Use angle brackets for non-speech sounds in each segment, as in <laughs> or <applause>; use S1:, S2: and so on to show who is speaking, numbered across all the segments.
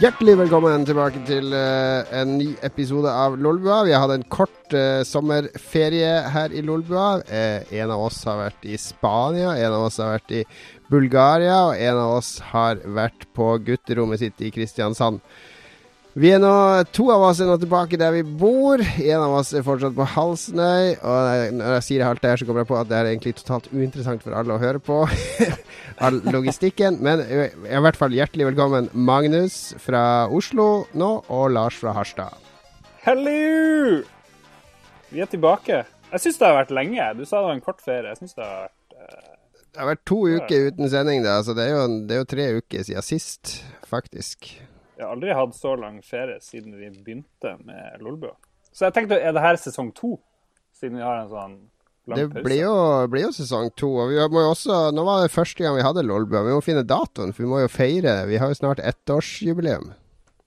S1: Hjertelig velkommen tilbake til uh, en ny episode av Lolbua. Vi har hatt en kort uh, sommerferie her i Lolbua. Uh, en av oss har vært i Spania, en av oss har vært i Bulgaria, og en av oss har vært på gutterommet sitt i Kristiansand. Vi er nå, To av oss er nå tilbake der vi bor. En av oss er fortsatt på Halsnøy. Og når jeg sier alt det her, så kommer jeg på at det er egentlig totalt uinteressant for alle å høre på. <laughs> All logistikken. Men i hvert fall hjertelig velkommen Magnus fra Oslo nå, og Lars fra Harstad.
S2: Hello! Vi er tilbake. Jeg syns det har vært lenge. Du sa det var en kort ferie. Jeg synes det har vært uh...
S1: Det har vært to uker uten sending, da. Så det er jo, det er jo tre uker siden sist, faktisk.
S2: Jeg har aldri hatt så lang ferie siden vi begynte med Lolbua. Så jeg tenkte, er det her sesong to? Siden vi har en sånn lang
S1: det
S2: pause?
S1: blir jo, blir jo sesong to. Og vi må jo også, nå var det første gang vi hadde Lolbua. Vi må finne datoen, for vi må jo feire. Vi har jo snart ettårsjubileum.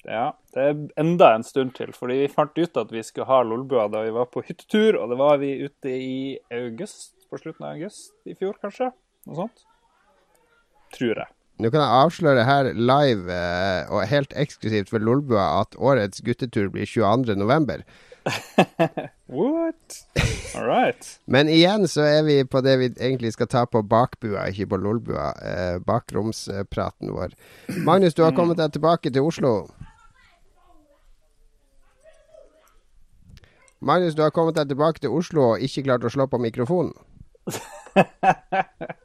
S2: Ja, det er enda en stund til. Fordi vi fant ut at vi skulle ha Lolbua da vi var på hyttetur, og det var vi ute i august. På slutten av august i fjor, kanskje? Noe sånt. Tror jeg.
S1: Nå kan jeg avsløre her live eh, og helt eksklusivt for Lolbua at årets guttetur blir 22.11. <laughs>
S2: What? All right. <laughs>
S1: Men igjen så er vi på det vi egentlig skal ta på bakbua, ikke på Lolbua. Eh, bakromspraten vår. Magnus, du har kommet deg tilbake til Oslo. Magnus, du har kommet deg tilbake til Oslo og ikke klart å slå på mikrofonen. <laughs>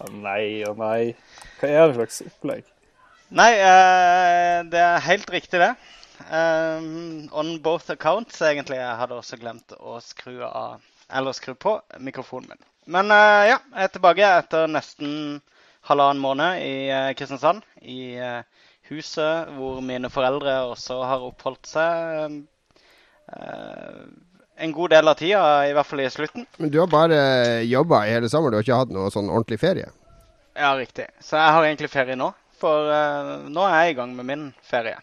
S2: Å nei, å nei. Hva er det slags opplegg?
S3: Nei, uh, det er helt riktig, det. Um, on both accounts, egentlig. Jeg hadde også glemt å skru av Eller skru på mikrofonen min. Men uh, ja, jeg er tilbake etter nesten halvannen måned i uh, Kristiansand. I huset hvor mine foreldre også har oppholdt seg en god del av tida, i hvert fall i slutten.
S1: Men du har bare jobba i hele sommer, du har ikke hatt noe sånn ordentlig ferie?
S3: Ja, riktig. Så jeg har egentlig ferie nå. For uh, nå er jeg i gang med min ferie.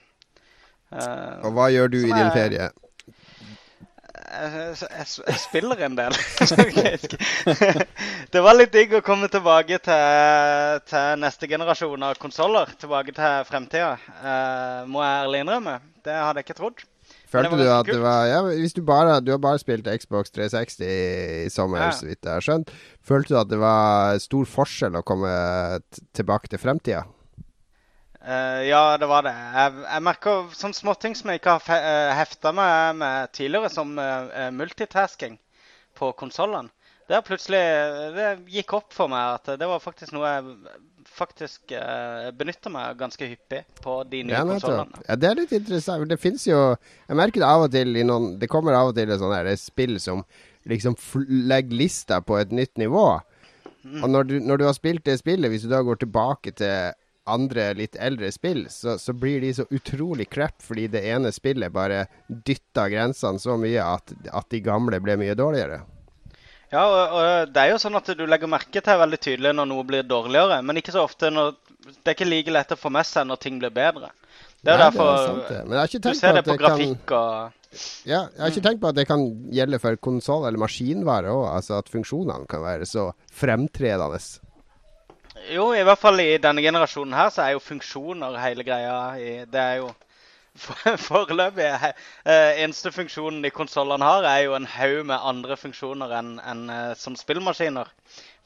S1: Uh, og hva gjør du i din ferie?
S3: Jeg, jeg, jeg spiller en del. <laughs> <laughs> det var litt digg å komme tilbake til, til neste generasjon av konsoller. Tilbake til fremtida, uh, må jeg ærlig innrømme. Det hadde jeg ikke trodd.
S1: Følte du at det var Ja, hvis du bare Du har bare spilt Xbox 360 i sommer, ja. så vidt jeg har skjønt. Følte du at det var stor forskjell å komme tilbake til fremtida?
S3: Uh, ja, det var det. Jeg, jeg merker sånne småting som jeg ikke har uh, hefta meg med tidligere, som uh, multitasking på konsollene. Det plutselig Det gikk opp for meg at det var faktisk noe jeg faktisk uh, benytter meg ganske hyppig på de nye ja, konsollene.
S1: Ja, det er litt interessant. Det fins jo Jeg merker det av og til i noen Det kommer av og til et sånt spill som liksom legger lista på et nytt nivå. Mm. Og når du, når du, har spilt det spillet, hvis du da går tilbake til andre litt eldre spill, så, så blir de så utrolig crap fordi det ene spillet bare dytta grensene så mye at, at de gamle ble mye dårligere.
S3: Ja, og, og, det er jo sånn at du legger merke til veldig tydelig når noe blir dårligere, men ikke så ofte når Det er ikke like lett å få med seg når ting blir bedre. Det er Nei, derfor det er du ser det på, på grafikk kan... og
S1: Ja, jeg har ikke tenkt på at det kan gjelde for konsoll eller maskinvare òg, altså at funksjonene kan være så fremtredende.
S3: Jo, i hvert fall i denne generasjonen her så er jo funksjoner hele greia. Det er jo Foreløpig uh, eneste funksjonen de konsollene har, er jo en haug med andre funksjoner enn en, uh, som spillmaskiner.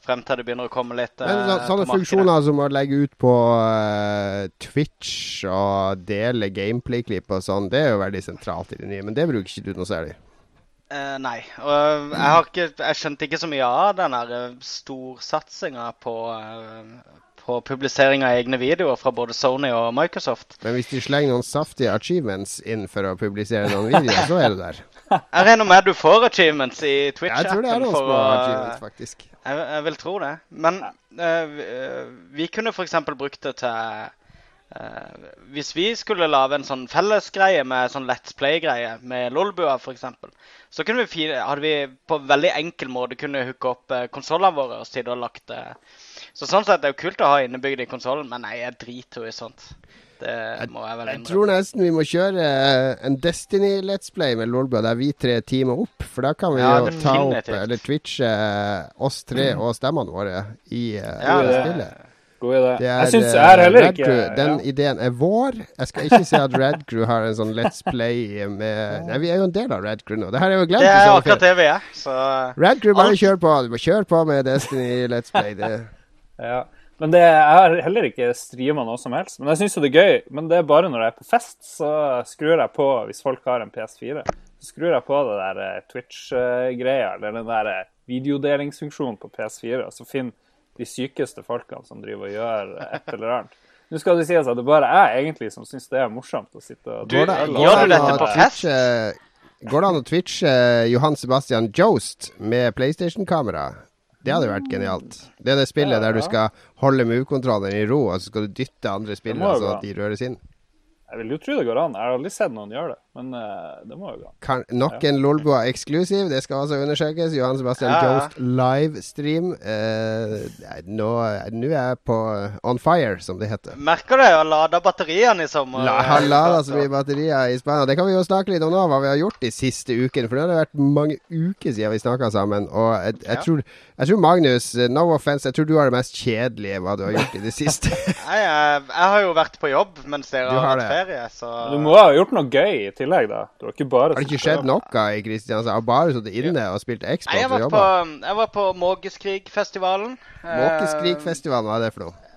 S3: Frem til det begynner å komme litt uh,
S1: Men så, Sånne funksjoner som å legge ut på uh, Twitch og dele gameplay-klipp og sånn, det er jo veldig sentralt i det nye. Men det bruker ikke du noe særlig?
S3: Uh, nei. Og jeg, ikke, jeg, skjønte ikke så mye av den storsatsinga på, uh, på publisering av egne videoer fra både Sony og Microsoft.
S1: Men hvis de slenger noen saftige achievements inn for å publisere noen videoer, så er du der. <laughs>
S3: Jeg regner med du får achievements i Twitch-appen.
S1: Jeg tror det er noen små achievements, faktisk.
S3: Jeg, jeg, vil tro det. Men uh, vi, kunne f.eks. brukt det til uh, Hvis vi skulle lage en sånn fellesgreie med sånn Let's Play-greie med Lolbua f.eks., så kunne vi, hadde vi på veldig enkel måte kunne hooke opp uh, konsollene våre og og lagt uh, så sånn sett det er jo kult å ha innebygd i konsollen, men nei, jeg driter jo i sånt. Det må jeg vel
S1: innrømme. Jeg tror nesten vi må kjøre eh, en Destiny Let's Play med Lolbua der vi tre teamer opp. For da kan vi ja, jo ta opp eller twitche oss tre og stemmene våre i, ja,
S2: det,
S1: spillet. Er,
S2: Jeg syns
S1: eh,
S2: jeg er heller ikke
S1: Crew. Den
S2: ja.
S1: ideen er vår. Jeg skal ikke si at Red Crew har en sånn Let's Play med Nei, vi er jo en del av Red Crew nå. Det her er jo glemt.
S3: Det er akkurat det vi er. Så
S1: Red Crew, bare kjør på. Du må kjøre på med Destiny Let's Play. Det.
S2: Ja. Men det, jeg har heller ikke streama noe som helst. Men jeg syns jo det er gøy. Men det er bare når jeg er på fest, så skrur jeg på, hvis folk har en PS4, så skrur jeg på det der eh, Twitch-greia, eller den der eh, videodelingsfunksjonen på PS4, og så finner de sykeste folkene som driver og gjør et eller annet. Nå skal det sies at det bare er jeg egentlig som syns det er morsomt å sitte og
S3: Du,
S1: det,
S3: gjør du dette på fest?
S1: Går det an å twitche Johan Sebastian Jost med PlayStation-kamera? Det hadde vært genialt. Det er det spillet
S2: Ja,
S1: der du skal holde move-kontrollen i ro, og så skal du dytte andre spillere
S2: Så
S1: sånn at de røres inn.
S2: Jeg vil jo tro det går an. Jeg har aldri sett noen gjøre det, men uh, det må jo gå an.
S1: Kan, nok en Lolbua eksklusiv. Det skal altså undersøkes. Johan Sebastian
S3: Ja.
S1: Jost livestream. Uh, nå, nå er jeg på eh, on fire, som det heter.
S3: merker du jeg har lada batteriene i sommer?
S1: La, har lada så mye batterier i Spania. Det kan vi jo snakke litt om nå, hva vi har gjort de siste ukene. For det har vært mange uker siden vi snakka sammen. Og jeg, jeg,
S3: Ja.
S1: tror, jeg tror Magnus, no offense, jeg tror du har det mest kjedelige hva du har gjort i det siste. <laughs>
S3: Nei, jeg, jeg har jo vært på jobb mens dere har
S1: har
S3: hatt
S1: det.
S3: Ferie, så
S2: Du må ha gjort noe gøy i tillegg, da. Du har ikke bare
S1: Har det ikke skjedd noe i Kristiansand? Har bare sittet inne og spilt
S3: Nei,
S1: Xbox
S3: jeg
S1: og
S3: var
S1: jobba?
S3: på, jeg var på Mågeskrigfestivalen.
S1: Mågeskrigfestivalen, hva er det for noe?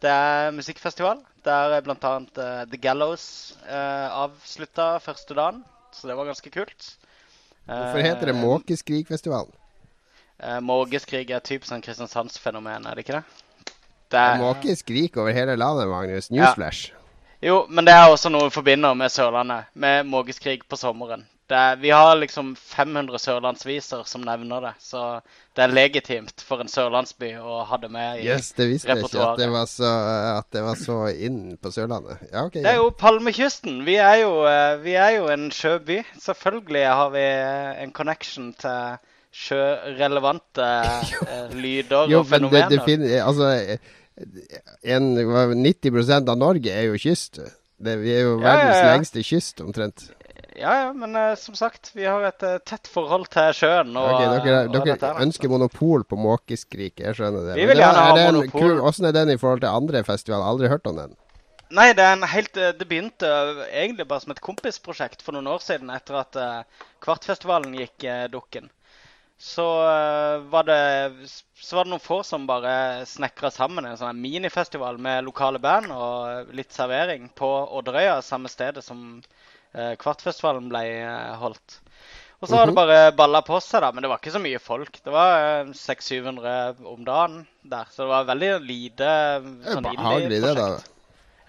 S3: Det er musikkfestival. Der er bl.a. Uh, The Gallows uh, avslutta første dagen, så det var ganske kult.
S1: Hvorfor heter det Måkeskrigfestivalen?
S3: Uh, Måkeskrig er typisk sånn Kristiansandsfenomen, er det ikke det? det er,
S1: Måke skriker over hele landet, Magnus. Newsflash.
S3: Jo, men det er også noe vi forbinder med Sørlandet, med mågeskrig på sommeren. Det er, vi har liksom 500 sørlandsviser som nevner det, så det er legitimt for en sørlandsby å ha det med i
S1: Yes, det visste jeg ikke at det var så, at det var så inn på Sørlandet. Ja, okay,
S3: Det er jo Palmekysten. Vi er jo, eh, vi er jo en sjøby. Selvfølgelig har vi eh, en connection til sjørelevante <laughs> eh, lyder
S1: Jo,
S3: og
S1: men det,
S3: fenomener.
S1: det finner, altså, en, 90% av Norge er jo kyst. Det, vi er jo
S3: Ja,
S1: verdens
S3: ja,
S1: lengste kyst, omtrent.
S3: Ja, ja, men uh, som sagt, vi har et uh, tett forhold til sjøen. Og,
S1: okay, dere
S3: og
S1: dere
S3: dette
S1: ønsker monopol på måkeskrik, jeg skjønner det.
S3: Vi vil gjerne ha monopol.
S1: kul- Hvordan er den i forhold til andre festivaler? Aldri hørt om den.
S3: Nei, det en helt eh, Det begynte egentlig bare som et kompisprosjekt for noen år siden, etter at uh, Kvartfestivalen gikk dukken. Så eh, var det så var det noen få som bare snekra sammen en sånn minifestival med lokale band og litt servering på Odderøya, samme stedet som eh, Kvartfestivalen ble eh, holdt. Og så har det
S1: Mhm.
S3: bare balla på seg, da. Men det var ikke så mye folk. Det var eh, 600-700 om dagen der. Så det var veldig lite sånn indie-prosjekt.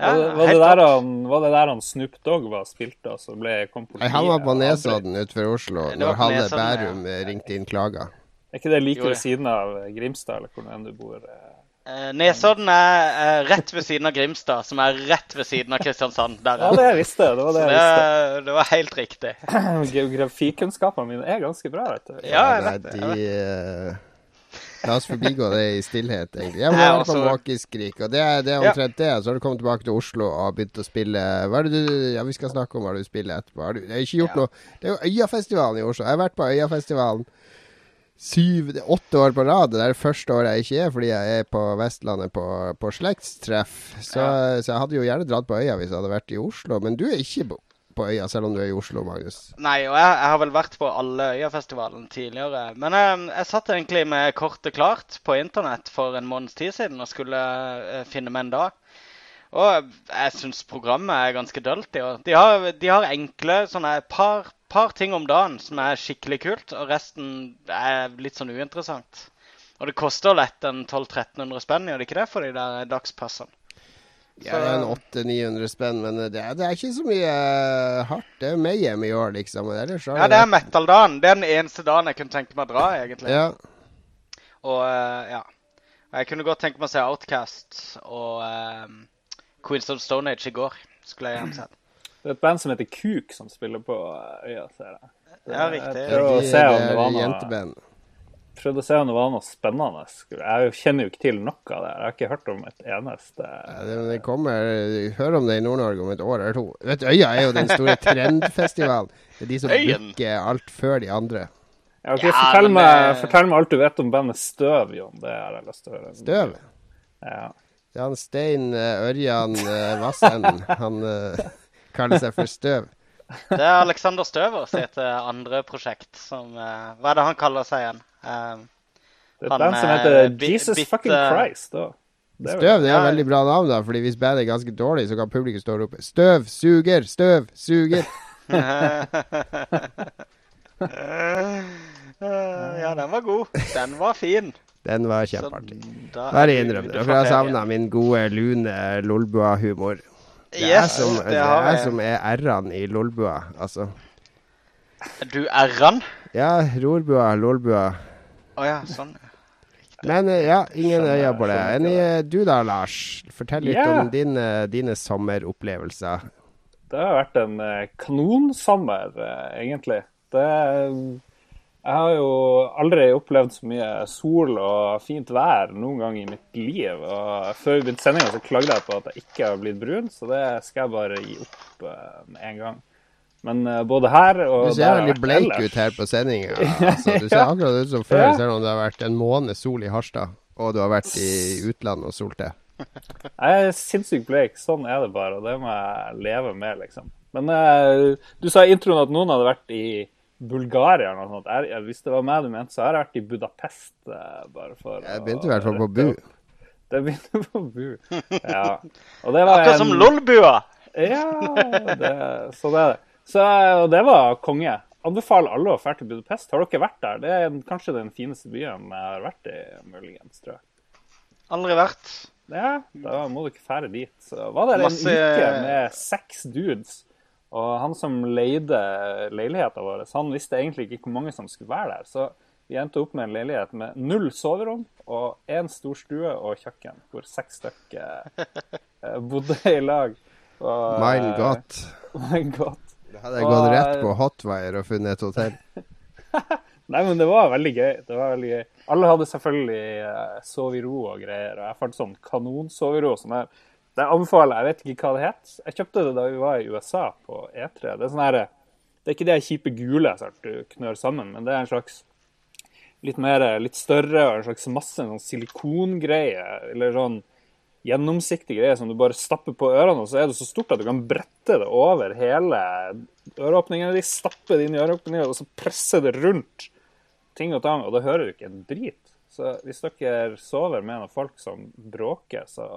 S3: Ja,
S2: var, det, var,
S3: helt
S2: det der han, var det der han Snoop Dogg var spilt av, som ble kom politiet?
S1: Han var på? Nesodden utenfor Oslo
S3: Det
S1: når Hanne
S3: Nesodden, ja.
S1: Bærum eh, ringte inn klager.
S2: Er ikke det like ved siden av Grimstad, eller hvor enn du bor? eh?
S3: Eh, Nesodden er eh, rett ved siden av Grimstad, som er rett ved siden av Kristiansand. Der
S2: Ja, det jeg visste. Det var det jeg visste.
S3: det, det var helt riktig. <clears throat>
S2: Geografikunnskapene mine er ganske bra, vet du.
S3: Ja, jeg vet det,
S1: de, eh, La oss forbigå det i stillhet, egentlig. Jeg var på
S3: også-
S1: Måkeskrik, og det er, det er
S3: Ja.
S1: omtrent det. Så har du kommet tilbake til Oslo og begynt å spille Hva er det du Ja, vi skal snakke om hva du spiller etterpå. Har du, jeg har ikke gjort
S3: Ja.
S1: noe Det er jo Øyafestivalen i Oslo. Jeg har vært på Øyafestivalen syv, åtte år på rad. Det er det første året jeg ikke er, fordi jeg er på Vestlandet på, på slektstreff. Så, så jeg hadde jo gjerne dratt på Øya hvis jeg hadde vært i Oslo. Men du er ikke på, på Øya, selv om du er i Oslo, Magnus.
S3: Nei, og jeg, jeg har vel vært på alle Øyafestivalene tidligere. Men jeg, jeg satt egentlig med kortet klart på internett for en måneds tid siden og skulle eh, finne meg en dag. Og jeg syns programmet er ganske dølt. De har, de har enkle sånne par, par ting om dagen som er skikkelig kult, og resten er litt sånn uinteressant. Og det koster lett en 1200-1300 spenn, gjør det ikke det, for de der dagspassene?
S1: Ja, det er en 800-900 spenn, men det er, det er ikke så mye eh, hardt. Det er Mayhem i år, liksom. Ellers
S3: Ja, det er metal-dagen. Det er den eneste dagen jeg kunne tenke meg å dra, egentlig.
S1: Ja.
S3: Og eh, ja. Jeg kunne godt tenke meg å se Outcast og um, Queens of Stone Age i går. Skulle jeg gjerne sett.
S2: Det er et band som heter Kuk, som spiller på Øya, ser jeg. Det-
S3: Ja, riktig.
S2: Jeg prøver å se om
S1: det
S2: var
S1: er
S2: noe. Prøvde å se om det var noe spennende. Jeg kjenner jo ikke til noe av det. Jeg har ikke hørt om et eneste
S1: Ja, det, det kommer Hør om det i Nord-Norge om et år eller to. Vet du, Øya er jo den store trendfestivalen. Det er de som bruker alt før de andre.
S2: ja, ok,
S3: Ja,
S2: fortell,
S3: men
S2: meg,
S3: det-
S2: fortell meg alt du vet om bandet Støv, Jon. Det har jeg lyst til å høre.
S1: Støv?
S2: Ja.
S1: Det er han Stein eh, Ørjan Vassen, Vassenden. Han eh, kaller seg for Støv.
S3: Det er Alexander Støver sitt eh, andre prosjekt som eh, Hva er det han kaller seg igjen? Eh,
S2: Det er
S3: Han,
S2: et band som heter Jesus
S3: bit,
S2: fucking Christ. Da. Det
S1: Støv det er
S3: Ja.
S1: et veldig bra navn, da. Fordi hvis bandet er ganske dårlig, så kan publikum stå og rope 'Støv! Suger! Støv! Suger!' <laughs>
S3: ja, den var god. Den var fin.
S1: Den var kjempeartig. Bare innrøm det. For jeg savna min gode, lune Lolbua-humor. Det er
S3: Yes,
S1: som,
S3: det
S1: det er
S3: jeg.
S1: som er r-ene i Lolbua. Altså.
S3: Du R-en?
S1: Ja, Rorbua, Lolbua.
S3: Å ja, sånn.
S1: Men eh, ja, ingen
S2: øye
S1: øyne på det. Enn i- du da, Lars? Fortell litt
S2: yeah.
S1: om dine, dine sommeropplevelser.
S2: Det har vært en eh, kanonsommer, eh, egentlig. Det, jeg har jo aldri opplevd så mye sol og fint vær noen gang i mitt liv. Og før vi begynte sendinga, så klagde jeg på at jeg ikke har blitt brun, så det skal jeg bare gi opp eh, med en gang. Men uh, både her og
S1: Du ser
S2: der jeg har
S1: veldig bleik
S2: ellers-
S1: ut her på sendinga. <laughs> Altså, du ser
S2: Ja.
S1: akkurat ut som før,
S2: Ja.
S1: selv om det har vært en måned sol i Harstad. Og du har vært i utlandet og solt det. <laughs>
S2: Jeg er sinnssykt bleik, sånn er det bare, og det må jeg leve med, liksom. Men uh, du sa i introen at noen hadde vært i Bulgaria eller noe sånt. Jeg, hvis det var meg du mente, så har jeg vært i Budapest, eh, bare for
S1: Jeg begynte i hvert fall på Bu.
S2: Det begynte på Bu. Ja. Og det var
S3: Akkurat som
S2: en-
S3: Lolbua.
S2: Ja, det, sånn er det. Så, og det var konge. Anbefaler alle å dra til Budapest. Har dere vært der? Det er kanskje den fineste byen jeg har vært i, muligens, tror jeg.
S3: Aldri vært.
S2: Ja, da må du ikke fære dit. Så var der en uke med seks dudes. Og han som leide leiligheten vår, han visste egentlig ikke hvor mange som skulle være der. Så vi endte opp med en leilighet med null soverom og én stor stue og kjøkken, hvor seks stykker eh, bodde i lag. Og,
S1: Mein Gott.
S2: Mein Gott.
S1: Hadde jeg gått rett på Hotwire og funnet et hotell. <laughs>
S2: Nei, men det var veldig gøy. Det var veldig gøy. Alle hadde selvfølgelig uh, sove i ro og greier, og jeg fant sånn kanonsove i ro. Som jeg, det anbefaler jeg. vet ikke hva det het. Jeg kjøpte det da vi var i USA på E3. Det er sånn her, det er ikke det kjipe gule som du knør sammen, men det er en slags litt mer, litt større og en slags masse sånn silikongreie, eller sånn gjennomsiktig greie som du bare stapper på ørene, og så er det så stort at du kan brette det over hele øreåpningen De stapper det inn i øreåpningen, og så presser det rundt ting og tang, og da hører du ikke en drit. Så hvis dere sover med noen folk som bråker, så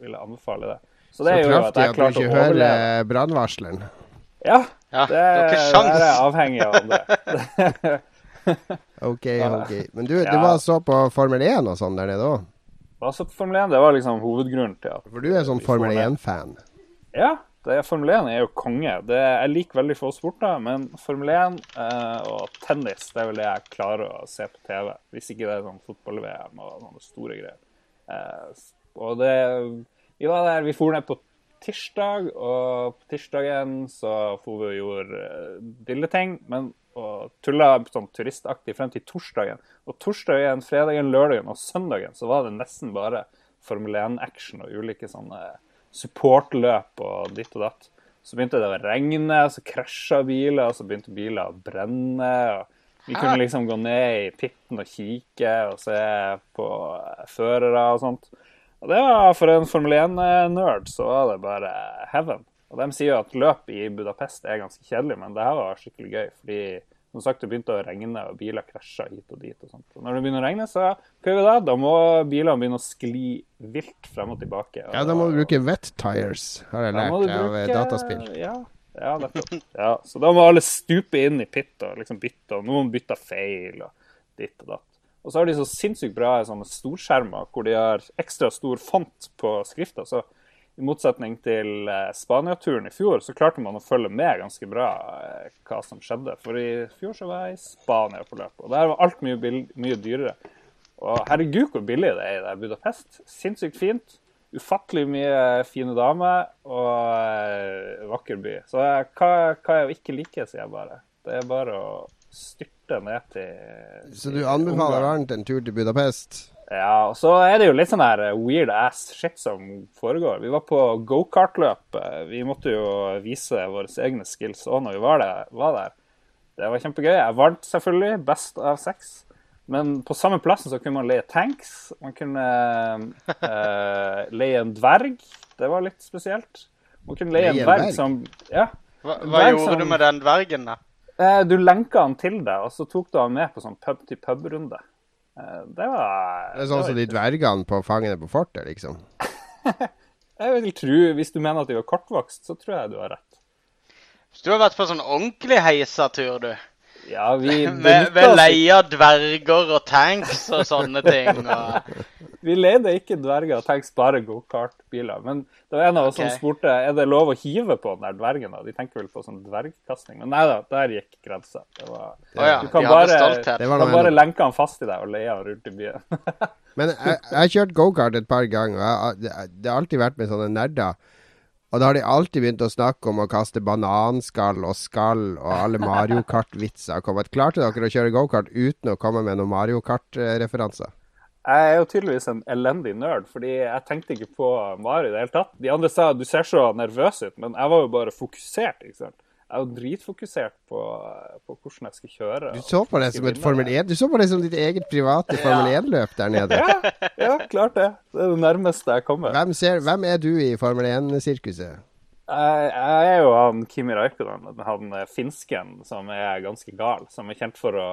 S2: vil jeg anbefale det. Så
S1: Så
S2: det er jo at
S1: kraftig
S2: jeg
S1: at du ikke
S2: å overleve.
S1: hører brannvarsleren.
S2: Ja,
S3: Ja,
S2: det, det er avhengig av det. <laughs>
S1: OK, OK. Men du, du var så på Formel 1 og sånn der nede òg?
S2: Altså, Formel 1 det var liksom hovedgrunnen til at
S1: For du er sånn Formel 1-fan.
S2: Ja, det er, Formel 1 er jo konge. Det, jeg liker veldig få sporter, men Formel 1 eh, og tennis det er vel det jeg klarer å se på TV. Hvis ikke det er sånn fotball-VM og sånne store greier. Eh, og det Vi var der, vi for ned på tirsdag, og på tirsdagen så for vi og gjorde eh, dilleting. Men og tulla sånn turistaktig frem til torsdagen. Og torsdagen, fredagen, lørdagen og søndagen så var det nesten bare Formel 1-action og ulike sånne supportløp og ditt og datt. Så begynte det å regne, så krasja biler, og så begynte biler å brenne. og Vi kunne liksom gå ned i pitten og kikke og se på førere og sånt. Og det var for en Formel 1-nerd så var det bare heaven. Og de sier jo at løp i Budapest er ganske kjedelig, men det her var skikkelig gøy. Fordi som sagt, det begynte å regne, og biler krasja hit og dit. og sånt. Og når det begynner å regne, så hva gjør vi da? Da må bilene begynne å skli vilt frem og tilbake. Og,
S1: Ja, da må du bruke wet tires, har jeg lært
S2: bruke,
S1: av dataspill.
S2: Ja, ja, nettopp. Ja, så da må alle stupe inn i pit og liksom bytte, og noen bytter feil og ditt og datt. Og så har de så sinnssykt bra sånne storskjermer hvor de har ekstra stor font på skrifta. Så i motsetning til eh, Spania-turen i fjor, så klarte man å følge med ganske bra eh, hva som skjedde. For i fjor så var jeg i Spania på løp, og der var alt mye, mye dyrere. Og herregud hvor billig det er i det Budapest. Sinnssykt fint. Ufattelig mye fine damer og eh, vakker by. Så hva, hva jeg ikke liker, sier jeg bare. Det er bare å styrte ned til
S1: Så du anbefaler
S2: Ungarn.
S1: varmt en tur til Budapest?
S2: Ja, og så er det jo litt sånn her weird ass shit som foregår. Vi var på gokartløp. Vi måtte jo vise våre egne skills òg når vi var der, var der. Det var kjempegøy. Jeg vant selvfølgelig, best av seks. Men på samme plassen så kunne man leie tanks. Man kunne uh, <laughs> leie en dverg. Det var litt spesielt. Man kunne leie en
S1: Leie en
S2: dverg
S1: dverg?
S2: som Ja.
S3: Hva, hva
S2: dverg
S3: gjorde
S2: som-
S3: du med den dvergen, da?
S2: Eh, du lenka han til deg, og så tok du han med på sånn pub-til-pub-runde. Eh, det var
S1: Det er sånn som de dvergene på Fangene på fortet, liksom. <laughs>
S2: Jeg vil tro, Hvis du mener at de var kortvokst, så tror jeg du har rett.
S3: Du har vært på sånn ordentlig heisatur, du?
S2: Ja, vi
S3: Med,
S2: benyttet
S3: med
S2: oss ikke-
S3: leie av dverger og tanks og sånne ting? Og... <laughs>
S2: Vi leide ikke dverger og tanks, bare gokartbiler. Men det var en av oss
S3: okay.
S2: som spurte er det lov å hive på den der dvergen. da? De tenker vel på sånn dvergkasting. Men nei da, der gikk grensa. Det var,
S3: Å ja,
S2: du kan bare, du kan bare lenke han fast i deg og leie han rundt i byen. <laughs>
S1: Men jeg, jeg har kjørt gokart et par ganger. og jeg, det, det har alltid vært med sånne nerder. Og da har de alltid begynt å snakke om å kaste bananskall og skall, og alle Mario Kart-vitser. Klarte dere å kjøre gokart uten å komme med noen Mario Kart-referanser?
S2: Jeg er jo tydeligvis en elendig nerd, fordi jeg tenkte ikke på Mario i det hele tatt. De andre sa du ser så nervøs ut, men jeg var jo bare fokusert. ikke sant? Jeg er jo dritfokusert på, på hvordan jeg skal kjøre.
S1: Du så på det som et Formel 1 Du så på det som ditt eget private Formel 1-løp der nede.
S2: Ja, ja, klart det. Det er det nærmeste jeg kommer.
S1: Hvem, ser, hvem er du i Formel 1-sirkuset?
S2: Jeg, jeg er jo han Kimi Raikkonen, han eh, finsken som er ganske gal. Som er kjent for å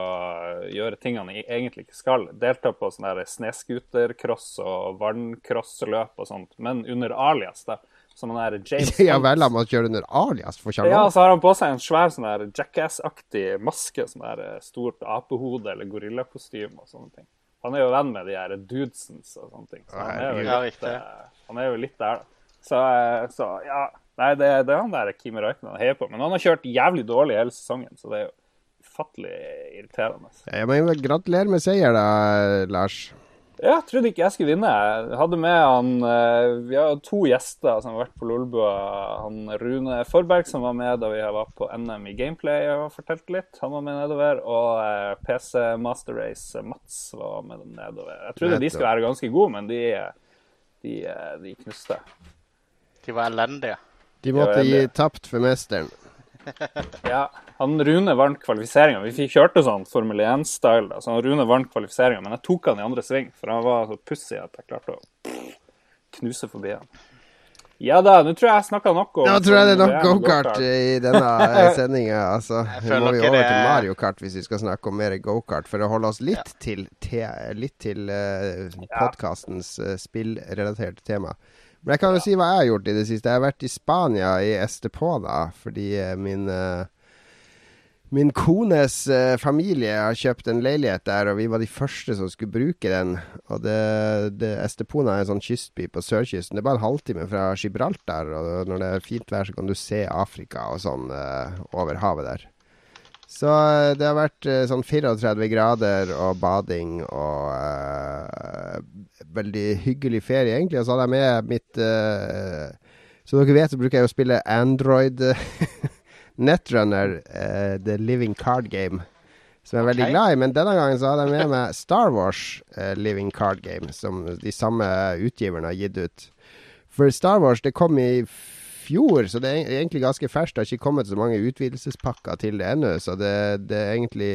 S2: gjøre ting han e- egentlig ikke skal. Delta på sånne der snescootercross og vanncrossløp og sånt, men under alias, da. Som han der James <laughs>
S1: Ja vel, han må kjøre under alias for
S2: Ja, så har han på seg en svær sånn der Jackass-aktig maske. Sånn der eh, stort apehode eller gorillakostyme og sånne ting. Han er jo venn med de her dudesens og sånne ting. Så han er jo
S3: Ja,
S2: litt, eh, han er jo litt der, da. Så, eh, så ja. Nei, det, det er han der Kimi Raikkonen heier på. Men han har kjørt jævlig dårlig hele sesongen, så det er jo ufattelig irriterende.
S1: Ja, men Gratulerer med seier, da, Lars.
S2: Ja, jeg trodde ikke jeg skulle vinne. Jeg hadde med han eh, Vi har to gjester som har vært på Lolbua. Han Rune Forberg som var med da vi var på NM i gameplay og fortalte litt. Han var med nedover. Og eh, PC Master Race eh, Mats var med nedover. Jeg trodde de skulle være ganske gode, men de, de, de knuste.
S3: De var elendige.
S1: De måtte gi tapt for mesteren. <laughs>
S2: Ja, han Rune vant kvalifiseringa. Vi fikk kjørte sånn Formel 1-style, så han Rune vant kvalifiseringa. Men jeg tok han i andre sving, for han var så pussig at jeg klarte å knuse forbi han. Ja da, nå tror jeg jeg snakka nok om
S1: Nå tror jeg det er nok
S2: Formel 1
S1: gokart i denne <laughs> sendinga. Altså, nå må vi over til Mario Kart hvis vi skal snakke om mer gokart. For å holde oss litt til, te, litt til uh, podkastens spillrelaterte tema. Men jeg kan jo si hva jeg har gjort i det siste. Jeg har vært i Spania, i Estepona, fordi eh, min eh, Min kones eh, familie har kjøpt en leilighet der, og vi var de første som skulle bruke den. Og det, det Estepona er en sånn kystby på sørkysten. Det er bare en halvtime fra Gibraltar, og når det er fint vær, så kan du se Afrika og sånn over havet der. Så eh, det har vært eh, sånn 34 grader og bading og uh, veldig hyggelig ferie, egentlig. Og så hadde jeg med mitt uh, Som dere vet, så bruker jeg å spille Android <laughs> Netrunner, uh, The Living Card Game, som jeg er veldig glad i. Men denne gangen så hadde jeg med meg Star Wars Living Card Game, som de samme utgiverne har gitt ut. For Star Wars, det kom i fjor, så det er egentlig ganske ferskt. Det har ikke kommet så mange utvidelsespakker til det ennå, så det, det er egentlig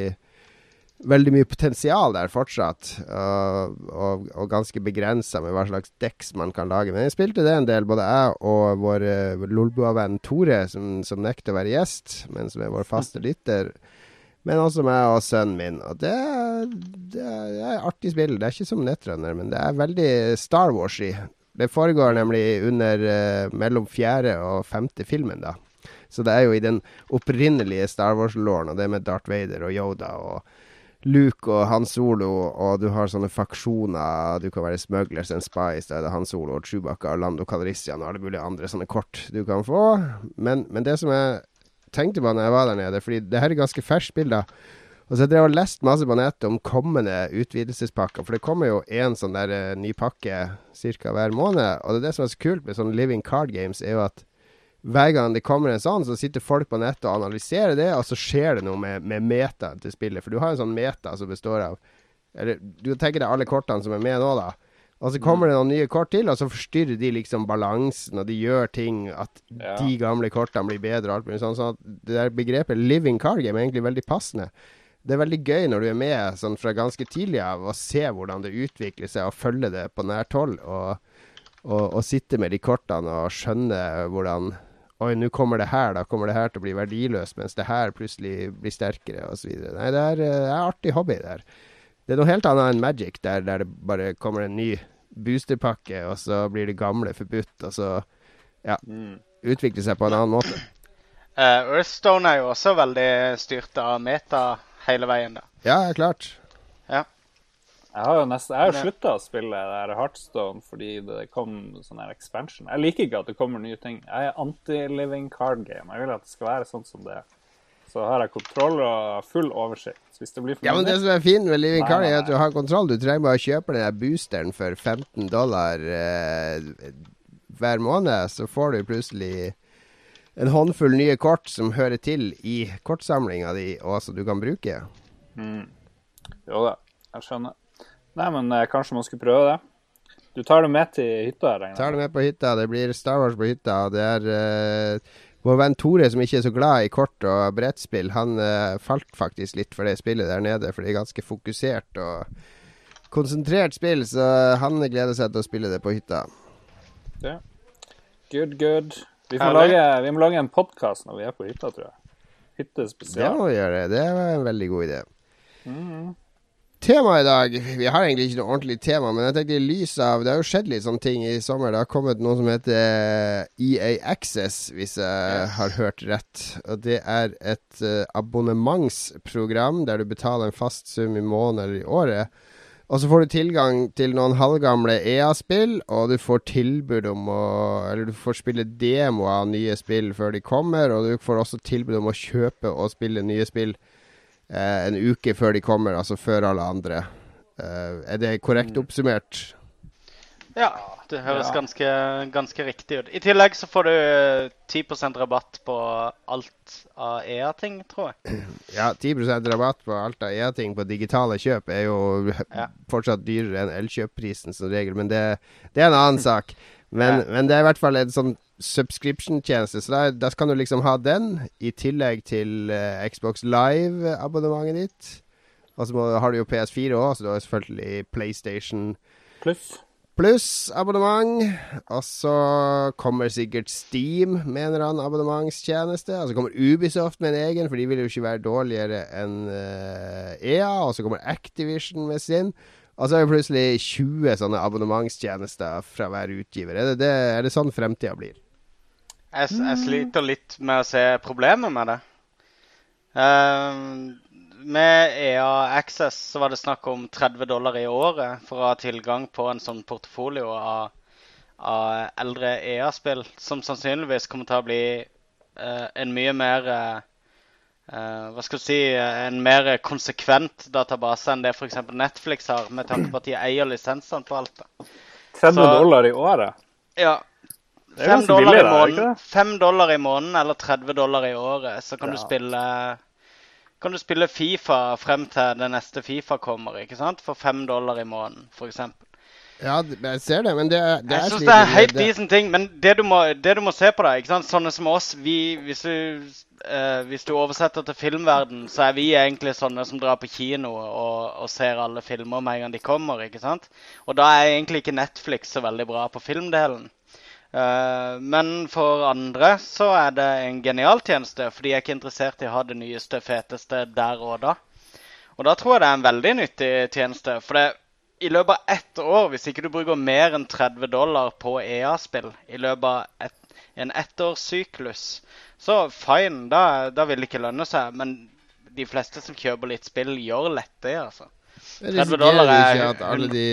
S1: veldig mye potensial der fortsatt. Og, og, og ganske begrensa med hva slags deks man kan lage. Men jeg spilte det en del, både jeg og vår uh, Lolbua-venn Tore, som, som nekter å være gjest, men som er vår faste lytter. Men også meg og sønnen min. Og det, er, det er artig spill. Det er ikke som Netrunner, men det er veldig Star Wars-y. Det foregår nemlig under eh, mellom fjerde og femte filmen, da. Så det er jo i den opprinnelige Star Wars-låren, og det med Darth Vader og Yoda og Luke og Han Solo, og du har sånne faksjoner. Du kan være smugglers and spies, da er det Han Solo og Chewbacca og Lando Calrissian og alle mulige andre sånne kort du kan få. Men, men det som jeg tenkte på når jeg var der nede, fordi det her er ganske ferskt da. Og så har jeg og lest masse på nettet om kommende utvidelsespakker. For det kommer jo én sånn der eh, ny pakke ca. hver måned. Og det, er det som er så kult med sånn living card games, er jo at hver gang det kommer en sånn, så sitter folk på nettet og analyserer det, og så skjer det noe med, med metaen til spillet. For du har en sånn meta som består av Eller du tenker deg alle kortene som er med nå, da. Og så kommer det noen nye kort til, og så forstyrrer de liksom balansen, og de gjør ting at
S2: Ja.
S1: de gamle kortene blir bedre og alt mulig sånn. Så det der begrepet 'living card game' er egentlig veldig passende. Det er veldig gøy når du er med sånn fra ganske tidlig av å se hvordan det utvikler seg, og følge det på nært hold. Og, og, og sitte med de kortene og skjønne hvordan Oi, nå kommer det her, da kommer det her til å bli verdiløst, mens det her plutselig blir sterkere, osv. Nei, det er, det er artig hobby, det her. Det er noe helt annet enn Magic, der, der det bare kommer en ny boosterpakke, og så blir det gamle forbudt, og så ja,
S2: Mm.
S1: utvikler seg på en annen måte.
S3: Uh, Earthstone er jo også veldig styrt av meta hele veien, da.
S1: Ja, klart. Ja.
S2: Jeg har jo jeg har slutta å spille det der Heartstone fordi det kom sånn her expansion. Jeg liker ikke at det kommer nye ting. Jeg er anti-living card game. Jeg vil at det skal være sånn som det er. Så har jeg kontroll og full oversikt. Hvis det blir for
S1: Ja, men det som er fint med Living Card, er at du har kontroll. Du trenger bare å kjøpe den der boosteren for 15 dollar eh, hver måned, så får du plutselig en håndfull nye kort som hører til i kortsamlinga di, og som du kan bruke.
S2: Mm. Jo da, jeg skjønner. Nei, men eh, kanskje man skulle prøve det. Du tar det med til hytta? regner
S1: Tar det
S2: med.
S1: med på hytta. Det blir Star Wars på hytta. og Det er eh, vår venn Tore som ikke er så glad i kort og brettspill. Han eh, falt faktisk litt for det spillet der nede, for det er ganske fokusert og konsentrert spill, så han gleder seg til å spille det på hytta. Ja.
S2: Good, good. Vi,
S3: må,
S2: lage, vi må lage en podkast når vi er på hytta, tror jeg. Hytte
S1: Det må vi gjøre. Det var en veldig god idé.
S2: Mm.
S1: Tema i dag Vi har egentlig ikke noe ordentlig tema, men jeg tenkte i lys av Det har jo skjedd litt sånne ting i sommer. Det har kommet noe som heter EA Access, hvis jeg har hørt rett. Og det er et eh, abonnementsprogram der du betaler en fast sum i måneden eller i året. Og så får du tilgang til noen halvgamle EA-spill, og du får tilbud om å Eller du får spille demo av nye spill før de kommer, og du får også tilbud om å kjøpe og spille nye spill eh, en uke før de kommer, altså før alle andre. Eh, er det korrekt oppsummert?
S3: Ja, det høres
S2: Ja.
S3: ganske, ganske riktig ut. I tillegg så får du eh, 10% rabatt på alt av EA-ting, tror jeg. <clears throat>
S1: Ja, 10% rabatt på alt av EA-ting på digitale kjøp er jo
S3: Ja. <laughs>
S1: fortsatt dyrere enn elkjøpprisen som regel, men det, det er en annen sak. Men,
S3: Ja.
S1: men det er i hvert fall en sånn subscription-tjeneste, så da, da kan du liksom ha den i tillegg til uh, Xbox Live-abonnementet ditt. Og så har du jo PS4 òg, så du har selvfølgelig PlayStation
S2: Pluss.
S1: Pluss abonnement. Og så kommer sikkert Steam med en eller annen abonnementstjeneste. Og så kommer Ubisoft med en egen, for de vil jo ikke være dårligere enn eh, EA. Og så kommer Activision med sin. Og så er det plutselig 20 sånne abonnementstjenester fra hver utgiver. Er det, det, er det sånn fremtida blir?
S3: Jeg, jeg sliter litt med å se problemet med det. Ehm, med EA Access så var det snakk om 30 dollar i året for å ha tilgang på en sånn portefolio av, av eldre EA-spill, som sannsynligvis kommer til å bli eh, en mye mer eh, eh, Hva skal du si En mer konsekvent database enn det f.eks. Netflix har, med tanke på at de eier lisensene på alt. da.
S2: 30
S3: Så-
S2: dollar i året.
S3: Ja.
S2: Det er
S3: Fem
S2: ganske
S3: dollar,
S2: billig,
S3: i måneden,
S2: det?
S3: fem dollar i måneden eller 30 dollar i året, så kan du spille kan du spille Fifa frem til det neste Fifa kommer, ikke sant? For fem dollar i måneden, f.eks.
S1: Ja, jeg ser det, men det, er- det
S3: Jeg
S1: er
S3: syns det er helt decent ting, men det du må, det du må se på, da ikke sant? Sånne som oss, vi, hvis, du, eh, hvis du oversetter til filmverden, så er vi egentlig sånne som drar på kino og, og ser alle filmer med en gang de kommer. ikke sant? Og da er egentlig ikke Netflix så veldig bra på filmdelen. Eh, men for andre så er det en genial tjeneste, for de er ikke interessert i å ha det nyeste, feteste der og da. Og da tror jeg det er en veldig nyttig tjeneste. For det, i løpet av ett år, hvis ikke du bruker mer enn 30 dollar på EA-spill i løpet av et, en ettårssyklus, så fine, da, da vil det ikke lønne seg. Men de fleste som kjøper litt spill, gjør lett det, altså. 30
S1: risikerer
S3: dollar er
S1: ikke at alle de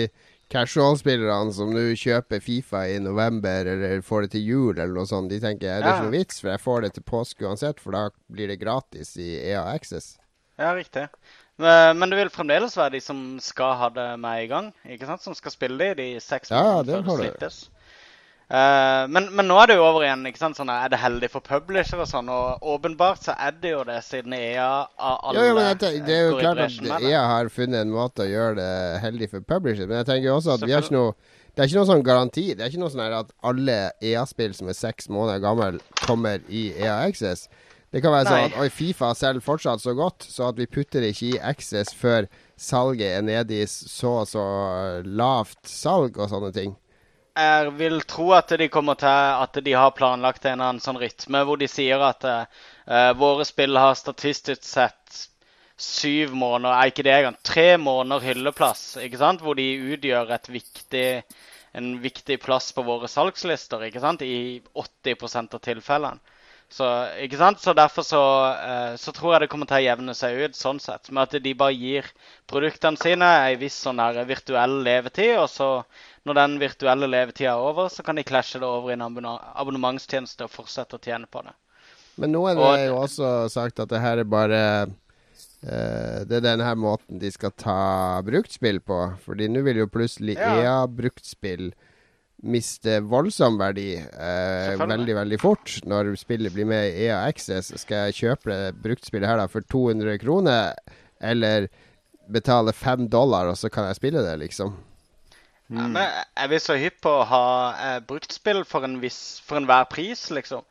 S1: casual-spillerne som nå kjøper Fifa i november, eller får det til jul, eller noe sånt, de tenker er det
S3: Ja.
S1: ikke noe vits, for jeg får det til påske uansett, for da blir det gratis i EA Access.
S3: Ja, riktig. Men, det vil fremdeles være de som skal ha det med i gang, ikke sant? Som skal spille det i de seks
S1: Ja,
S3: før det
S1: du.
S3: slippes. Eh, men, men nå er det jo over igjen. ikke sant? Sånn, er det heldig for publisher og sånn? Og åpenbart så er det jo det, siden EA av alle
S1: Jo, jo, tenker, det er jo klart at. EA har funnet en måte å gjøre det heldig for publisher, men jeg tenker jo også at vi har ikke noe det er ikke noe sånn garanti. Det er ikke noe sånn at alle EA-spill som er seks måneder gammel, kommer i EA Access. Det kan være
S3: Nei.
S1: sånn at oi, Fifa selger fortsatt så godt, så at vi putter det ikke i Access før salget er nede i så og så lavt salg og sånne ting.
S3: Jeg vil tro at de kommer til at de har planlagt en eller annen sånn rytme hvor de sier at uh, våre spill har statistisk sett syv måneder, er ikke det engang, tre måneder hylleplass, ikke sant? Hvor de utgjør et viktig, en viktig plass på våre salgslister, ikke sant? I 80% av tilfellene. Så, ikke sant? så derfor så, uh, så tror jeg det kommer til å jevne seg ut sånn sett. Med at de bare gir produktene sine ei viss sånn her virtuell levetid. Og så, når den virtuelle levetida er over, så kan de klasje det over i en abonne- abonnementstjeneste og fortsette å tjene på det.
S1: Men noen
S3: Og-
S1: har jo også sagt at det her er bare Uh, Det er denne her måten de skal ta bruktspill på. Fordi nå vil jo plutselig
S3: Ja.
S1: EA-bruktspill miste voldsom verdi
S3: uh,
S1: veldig, veldig fort. Når spillet blir med i EA Access, skal jeg kjøpe det bruktspillet her da for 200 kroner, eller betale 5 dollar, og så kan jeg spille det, liksom.
S3: Ja, men er vi så hypp på å ha eh, bruktspill for en viss, for enhver pris, liksom?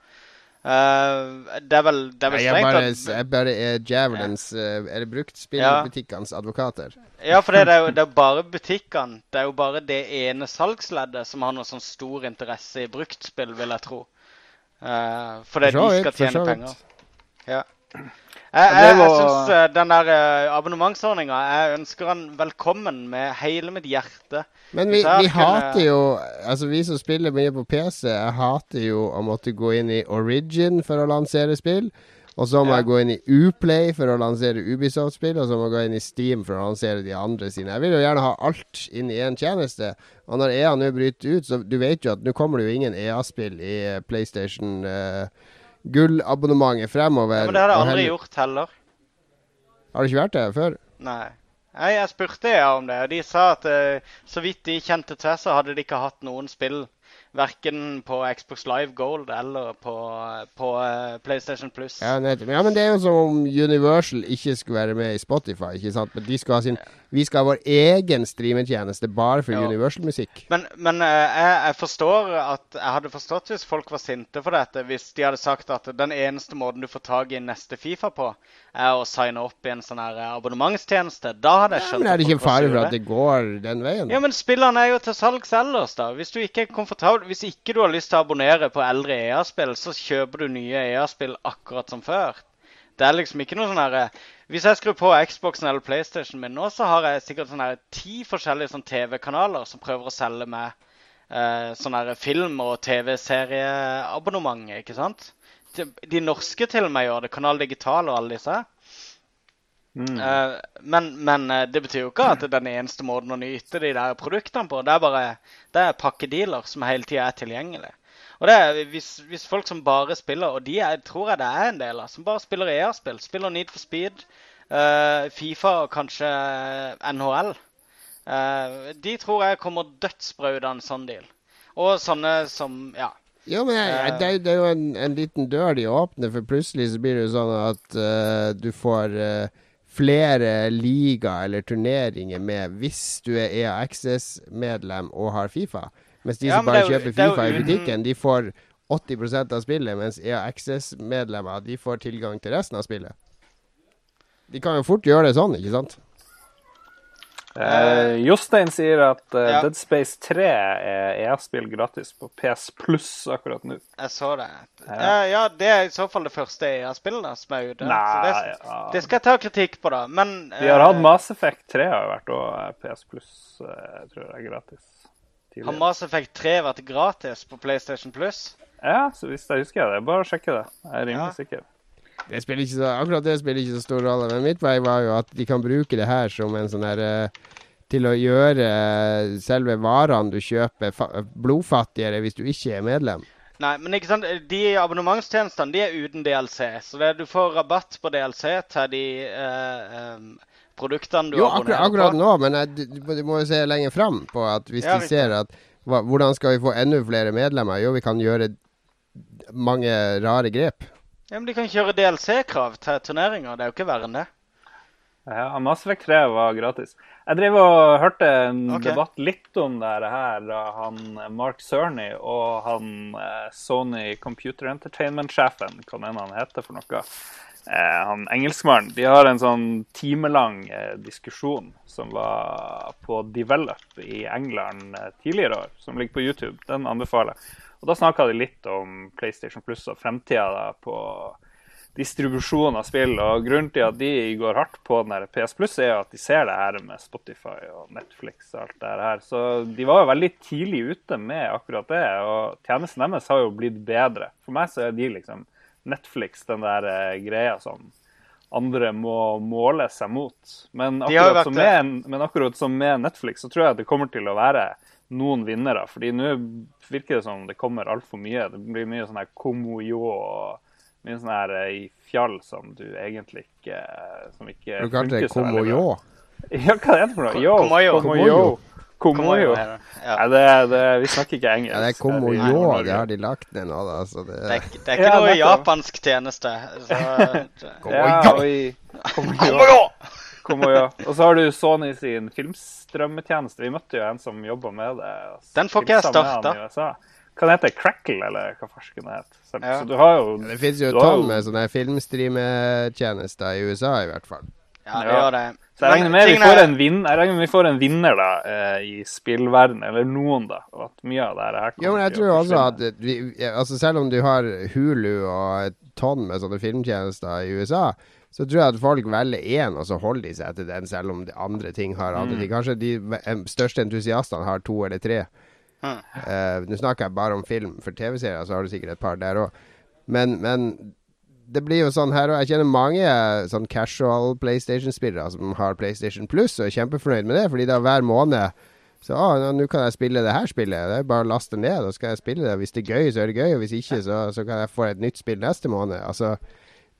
S3: Uh, det er vel, det er vel
S1: ja, jeg,
S3: strengt
S1: bare, jeg bare er djevelens eh, Er det bruktspillbutikkenes advokater?
S3: Ja, for det er jo <laughs> det er bare butikkene. Det er jo bare det ene salgsleddet som har noe sånn stor interesse i bruktspill, vil jeg tro. Uh, fordi
S1: For
S3: de skal tjene penger. Ja. Jeg, jeg, jeg syns eh, den der uh, abonnementsordninga Jeg ønsker den velkommen med hele mitt hjerte.
S1: Men vi, vi hater jo Altså vi som spiller mye på PC, jeg hater jo å måtte gå inn i Origin for å lansere spill. Og så må
S3: Ja.
S1: jeg gå inn i Uplay for å lansere Ubisoft-spill, og så må jeg gå inn i Steam for å lansere de andre sine. Jeg vil jo gjerne ha alt inn i én tjeneste. Og når EA nå bryter ut, så du vet jo at nå kommer det jo ingen EA-spill i eh, PlayStation uh, gullabonnementet fremover.
S3: Ja, men det har
S1: jeg
S3: aldri gjort heller.
S1: Har det ikke vært det før?
S3: Nei. Nei, Jeg spurte jeg om det, og de sa at uh, så vidt de kjente til, så hadde de ikke hatt noen spill. Verken på Xbox Live Gold eller på, på uh, PlayStation Plus.
S1: Ja. Ja, men det er jo som om Universal ikke skulle være med i Spotify. ikke sant? Men de skulle ha sin, Vi skal ha vår egen streametjeneste bare for
S3: Ja.
S1: Universal-musikk.
S3: Men, men eh, jeg, jeg forstår at Jeg hadde forstått hvis folk var sinte for dette, hvis de hadde sagt at den eneste måten du får tak i neste Fifa på, er å signe opp i en sånn her eh, abonnementstjeneste. Da hadde jeg
S1: Ja,
S3: skjønt
S1: men er det ikke fare for at det går den veien?
S3: Ja, men spillene er jo til salgs ellers, da. Hvis du ikke er komfortabel Hvis ikke du har lyst til å abonnere på eldre EA-spill, så kjøper du nye EA-spill akkurat som før. Det er liksom ikke noe sånn herre Hvis jeg skrur på Xboxen eller PlayStation min nå, så har jeg sikkert sånn ti forskjellige sånn TV-kanaler som prøver å selge meg eh, sånn film- og TV-serieabonnement, ikke sant? De, de norske til og med gjør det. Kanal Digital og alle disse.
S2: Mm.
S3: Eh, men, men eh, det betyr jo ikke at det er den eneste måten å nyte de der produktene på. Det er bare det er pakkedealer som hele tida er tilgjengelig. Og det er hvis, hvis folk som bare spiller, og de er, tror jeg det er en del av, som bare spiller EA-spill, spiller Need for Speed, uh, Fifa og kanskje NHL, uh, de tror jeg kommer dødsbra ut av en sånn deal. Og sånne som Ja.
S1: Jo, men jeg,
S3: Eh.
S1: det, det er jo en, en liten dør de åpner, for plutselig så blir det jo sånn at uh, du får eh, flere liga eller turneringer med hvis du er EA Access-medlem og har Fifa. Mens de
S3: Ja,
S1: som bare
S3: det jo-
S1: kjøper
S3: det er
S1: Fifa i butikken, de får 80% av spillet, mens EA Access-medlemmer de får tilgang til resten av spillet. De kan jo fort gjøre det sånn, ikke sant?
S2: Eh, Jostein sier at uh,
S3: Ja.
S2: Dead Space 3 er EA-spill gratis på PS Pluss akkurat nå.
S3: Jeg så det.
S2: Ja.
S3: Ja, ja det er i så fall det første EA-spillet som er ute. så det,
S2: ja.
S3: det skal jeg ta kritikk på, da. Men
S2: Vi har hatt
S3: eh,
S2: Mass Effect 3 har jo vært og PS Pluss, eh, tror jeg, gratis.
S3: Har
S2: tidligere.
S3: Mass Effect 3 vært gratis på PlayStation Plus?
S2: Ja, så hvis jeg husker det, bare sjekke det. Jeg er rimelig
S3: Ja.
S2: sikker.
S1: Det spiller ikke så, akkurat det spiller ikke så stor rolle. Men mitt vei var jo at de kan bruke det her som en sånn her eh, Til å gjøre eh, selve varene du kjøper, blodfattigere hvis du ikke er medlem.
S3: Nei, men ikke sant? de abonnementstjenestene de er uten DLC. Så det, du får rabatt på DLC til de eh, em, produktene du
S1: Jo, akkurat,
S3: abonnerer
S1: akkurat
S3: på.
S1: nå, men jeg, du, du må jo se lenger fram på at hvis
S3: Ja,
S1: de ser at hva, Hvordan skal vi få enda flere medlemmer? Jo, vi kan gjøre mange rare grep.
S3: Ja, men De kan kjøre DLC-krav til turneringer. Det er jo ikke verre enn det.
S2: Ja, Mass Effect 3 var gratis. Jeg drev og hørte en
S3: okay.
S2: debatt litt om det her da han Mark Cerny og han eh, Sony Computer Entertainment-sjefen, hva mener han heter for noe, han engelskmannen, de har en sånn timelang eh, diskusjon som var på Develop i England eh, tidligere år, som ligger på YouTube. Den anbefaler jeg. Og da snakka de litt om PlayStation Plus og fremtida da på distribusjon av spill. Og grunnen til at de går hardt på den PS Plus, er at de ser det her med Spotify og Netflix og alt det her. Så de var jo veldig tidlig ute med akkurat det, og tjenesten deres har jo blitt bedre. For meg så er de liksom Netflix, den der eh, greia som andre må måle seg mot. Men akkurat, som
S3: vært
S2: med, men akkurat som med Netflix, så tror jeg det kommer til å være noen vinnere. fordi nå virker det som det kommer altfor mye. Det blir mye sånn her komoyo og mye sånn her eh, i fjall som du egentlig ikke Som ikke funker så veldig bra. <laughs> Ja, hva er det for noe? Yo,
S3: Komoyo.
S2: Komoyo. Komoyo.
S3: Ja.
S2: Nei, det, det, vi snakker ikke engelsk.
S1: Ja, det er Komoyo, det har de lagt ned nå, da. Så det,
S3: Det er, det er ikke
S2: Ja,
S3: noe japansk tjeneste. Så, <laughs>
S2: Ja, og Komoyo. <laughs> Komoyo. Og så har du Sony sin filmstrømmetjeneste. Vi møtte jo en som jobba med det.
S3: Den får ikke jeg starta.
S2: Kan USA. Det heter Crackle, eller hva farsken det heter. Så,
S3: Ja.
S2: så du har jo
S1: det fins jo tonn
S2: jo-
S1: med sånne filmstreametjenester i USA, i hvert fall.
S3: Ja, det gjør det.
S2: Så jeg regner med vi får vin, jeg regner med vi får en vinner da, eh, i spillverden, eller noen, da. Og at mye av det her kommer
S1: Jo, men jeg tror også at vi, altså Selv om du har Hulu og et tonn med sånne filmtjenester i USA, så tror jeg at folk velger én, og så holder de seg til den, selv om de andre ting har andre
S2: Mm.
S1: ting. Kanskje de største entusiastene har to eller tre.
S3: Mm.
S1: Uh, Nå snakker jeg bare om film. For TV-serier så har du sikkert et par der òg. Men, men det blir jo sånn her og Jeg kjenner mange sånn casual PlayStation-spillere som har PlayStation Plus og er kjempefornøyd med det, fordi da hver måned så å, nå- kan jeg spille det her spillet. Det er bare å laste ned, og skal jeg spille det. Hvis det er gøy, så er det gøy, og hvis ikke, så, så kan jeg få et nytt spill neste måned. Altså,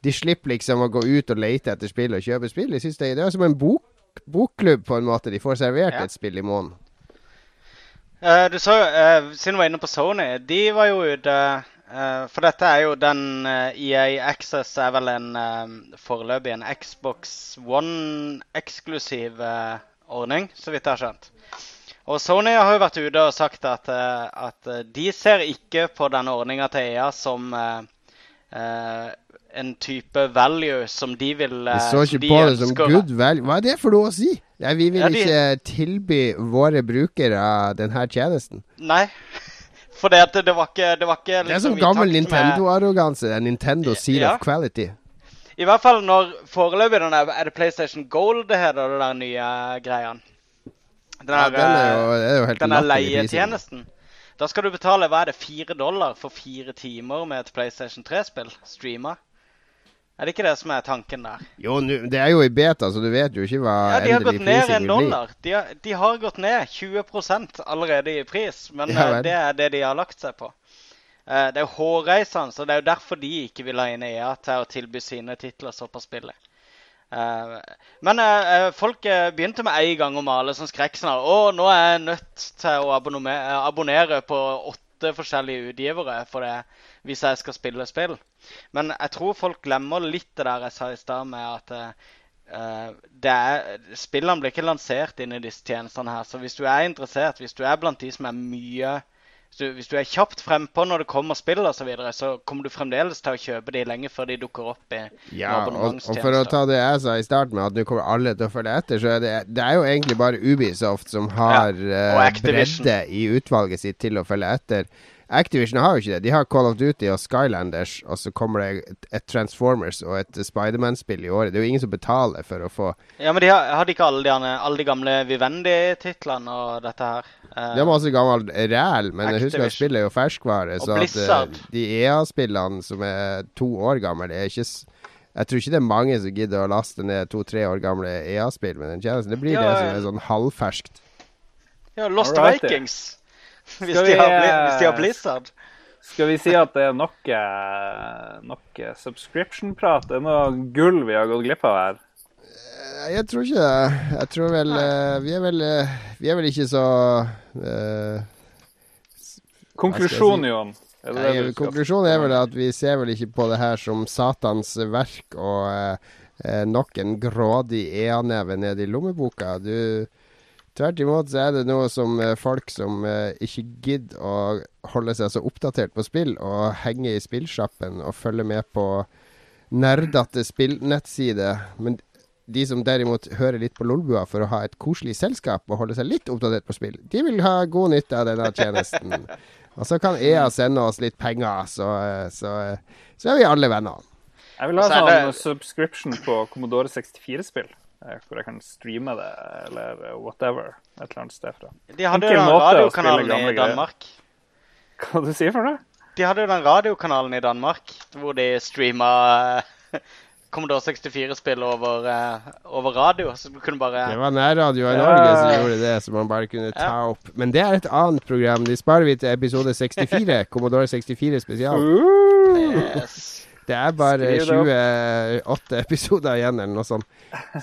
S1: de slipper liksom å gå ut og lete etter spill og kjøpe spill. De synes det, det er som en bok, bokklubb, på en måte. De får servert
S3: Ja.
S1: et spill i måneden.
S3: Uh, du så jo, eh, Siden du var inne på Sony, de var jo ute eh, For dette er jo den eh, EA Access er vel en uh, foreløpig en Xbox One-eksklusiv eh, ordning, så vidt jeg har skjønt. Og Sony har jo vært ute og sagt at, eh, at eh, de ser ikke på denne ordninga til EA som uh, eh, en type value som de vil
S1: uh,
S3: De
S1: så ikke
S3: de
S1: på det som good value. Hva er det for noe å si? Ja, vi vil
S3: Ja, de-
S1: ikke tilby våre brukere denne tjenesten.
S3: Nei. For det, at det, var ikke, det var ikke
S1: Det er som
S3: liksom
S1: gammel Nintendo-arroganse. Nintendo seal
S3: Ja.
S1: of quality.
S3: I hvert fall når foreløpig den er, er det PlayStation Gold det heter, det der nye greia. Den
S1: Ja, den er jo,
S3: eh,
S1: er jo helt
S3: den
S1: er
S3: leietjenesten. Da skal du betale hva er det, fire dollar for fire timer med et PlayStation 3-spill streama. Er det ikke det som er tanken der?
S1: Jo, nu- det er jo i beta, så du vet jo ikke hva
S3: Ja, De har gått ned en dollar. De har, de har gått ned 20% allerede i pris. Men
S1: Ja
S3: eh, det er det de har lagt seg på. Eh, Det er jo hårreisende, så det er jo derfor de ikke vil ha inn EA til å tilby sine titler såpass billig. Eh, Men folk begynte med en gang å male som skrekksnarr. sånn Å, nå er jeg nødt til å abonnere på åtte forskjellige utgivere for det, hvis jeg skal spille spill. Men jeg tror folk glemmer litt det der jeg sa i stad med at eh, eh, det er, Spillene blir ikke lansert inn i disse tjenestene her. Så hvis du er interessert, hvis du er blant de som er mye hvis du, hvis du er kjapt frempå når det kommer spill osv., så, videre, så kommer du fremdeles til å kjøpe de lenge før de dukker opp i
S1: Ja, og, og for å ta det jeg sa i starten, med at nå kommer alle til å følge etter, så er det, det er jo egentlig bare Ubisoft som har
S3: ja,
S1: bredde i utvalget sitt til å følge etter. Activision har jo ikke det. De har Call of Duty og Skylanders, og så kommer det et, et Transformers og et Spiderman-spill i året. Det er jo ingen som betaler for å få
S3: Ja, men de har, hadde ikke alle de, alle de gamle Vivendi-titlene og dette her? Uh,
S1: De har masse gammel ræl, men jeg husker at spillet er jo ferskvare.
S3: Og
S1: Så at
S3: Blizzard.
S1: eh, de EA-spillene som er to år gamle, det er ikke Jeg tror ikke det er mange som gidder å laste ned to-tre år gamle EA-spill med den tjenesten. Det blir
S3: Ja,
S1: det som er sånn halvferskt.
S3: ja, Lost
S2: Alright.
S3: Vikings. Hvis
S2: Skal
S3: de, har, Bli-
S2: eh,
S3: hvis de har Blizzard.
S2: Skal vi si at det er nok, noe nok eh, subscription-prat? Det er noe gull vi har gått glipp av her.
S1: Eh, Jeg tror ikke det. Jeg tror vel eh, Vi er vel eh, Vi er vel ikke så Konklusjonen
S2: Konklusjon, Jon. Er det
S1: Nei,
S2: det
S1: konklusjonen er vel at vi ser vel ikke på det her som Satans verk og eh, eh, nok en grådig EA-neve ned i lommeboka. Du Tvert imot så er det noe som eh, folk som eh, ikke gidder å holde seg så oppdatert på spill, og henge i spillsjappen og følge med på nerdete spillnettsider. Men de som derimot hører litt på Lolbua for å ha et koselig selskap og holde seg litt oppdatert på spill, de vil ha god nytte av denne tjenesten. <laughs> Og så kan EA sende oss litt penger, så, eh, så, så er vi alle venner.
S2: Jeg vil ha
S3: Så
S2: sånn subscription på Commodore 64-spill. Eh, Hvor jeg kan streame det, eller eh, whatever. Et eller annet sted fra.
S3: De hadde
S2: Enkel
S3: jo den radiokanalen
S2: i
S3: i
S2: greier.
S3: Danmark.
S2: Hva du sier for det?
S3: De hadde jo den radiokanalen i Danmark hvor de streama eh, Commodore 64-spill over, over radio. Så du kunne bare
S1: Det var nærradio i
S2: Ja.
S1: Norge som gjorde det, så man bare kunne ta
S3: Ja.
S1: opp. Men det er et annet program. De sparer vi til episode 64. <laughs> Commodore 64 spesial.
S3: yes.
S1: Det er bare
S2: Skriv det opp.
S1: 28 episoder igjen, eller noe sånt.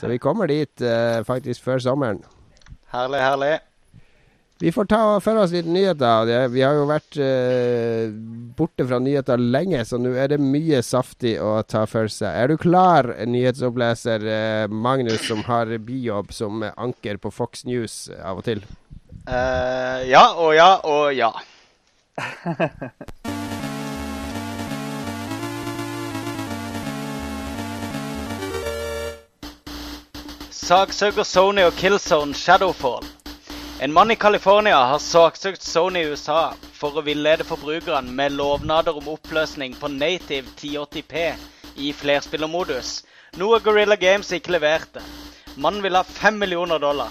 S1: Så vi kommer dit uh, faktisk før sommeren.
S3: Herlig, herlig.
S1: Vi får ta og følge oss litt nyheter. Vi har jo vært uh, borte fra nyheter lenge, så nå er det mye saftig å ta for seg. Er du klar, nyhetsoppleser uh, Magnus, som har bijobb som anker på Fox News av og til?
S3: Eh, ja og ja og ja. <laughs> Saksøker Sony og Killzone Shadowfall. En mann i California har saksøkt Sony i USA for å villede forbrukerne med lovnader om oppløsning på native 1080p i flerspillermodus, noe Gorilla Games ikke leverte. Mannen vil ha fem millioner dollar.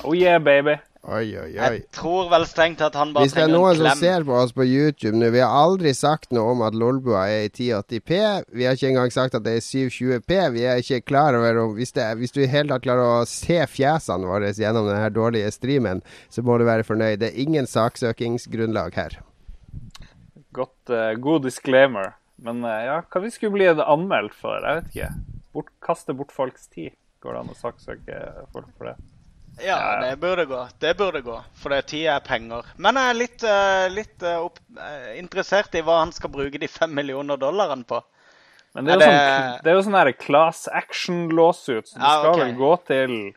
S2: Oh yeah, baby.
S1: Oi, oi, oi.
S3: Jeg tror vel strengt at han bare
S1: Hvis det er noen som ser på oss på YouTube nå Vi har aldri sagt noe om at Lolbua er i 1080p. Vi har ikke engang sagt at det er 720p. Vi er ikke klar over om Hvis, det hvis du i hele tatt klarer å se fjesene våre gjennom denne dårlige streamen, så må du være fornøyd. Det er ingen saksøkingsgrunnlag her.
S2: Godt, uh, god disclaimer. Men uh, ja, hva vi skulle bli anmeldt for? Jeg vet ikke. Bort, kaste bort folks tid. Går det an å saksøke folk for det?
S3: Ja, det burde gå. Det burde gå. For det tid er penger. Men jeg er litt, eh, litt eh, opp, eh, interessert i hva han skal bruke de fem millioner dollarene på.
S2: Men det er jo
S3: Er
S2: sånn,
S3: det-
S2: det er jo sånn der class action-låsut, så det
S3: Ja,
S2: skal
S3: okay.
S2: vel gå til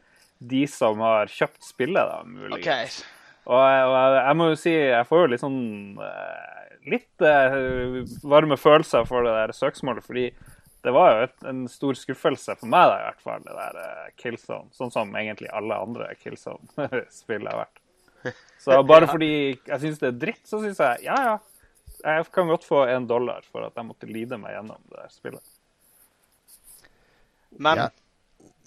S2: de som har kjøpt spillet, da, muligens.
S3: OK.
S2: Og, og jeg, må jo si, jeg får jo litt sånn Litt varme følelser for det der søksmålet, fordi det var jo et, en stor skuffelse for meg, da, i hvert fall, det der eh, Killzone. Sånn som egentlig alle andre Killzone-spill har vært. Så <laughs> bare fordi jeg syns det er dritt, så syns jeg ja, ja. Jeg kan godt få en dollar for at jeg måtte lide meg gjennom det der spillet.
S3: Men
S1: Ja.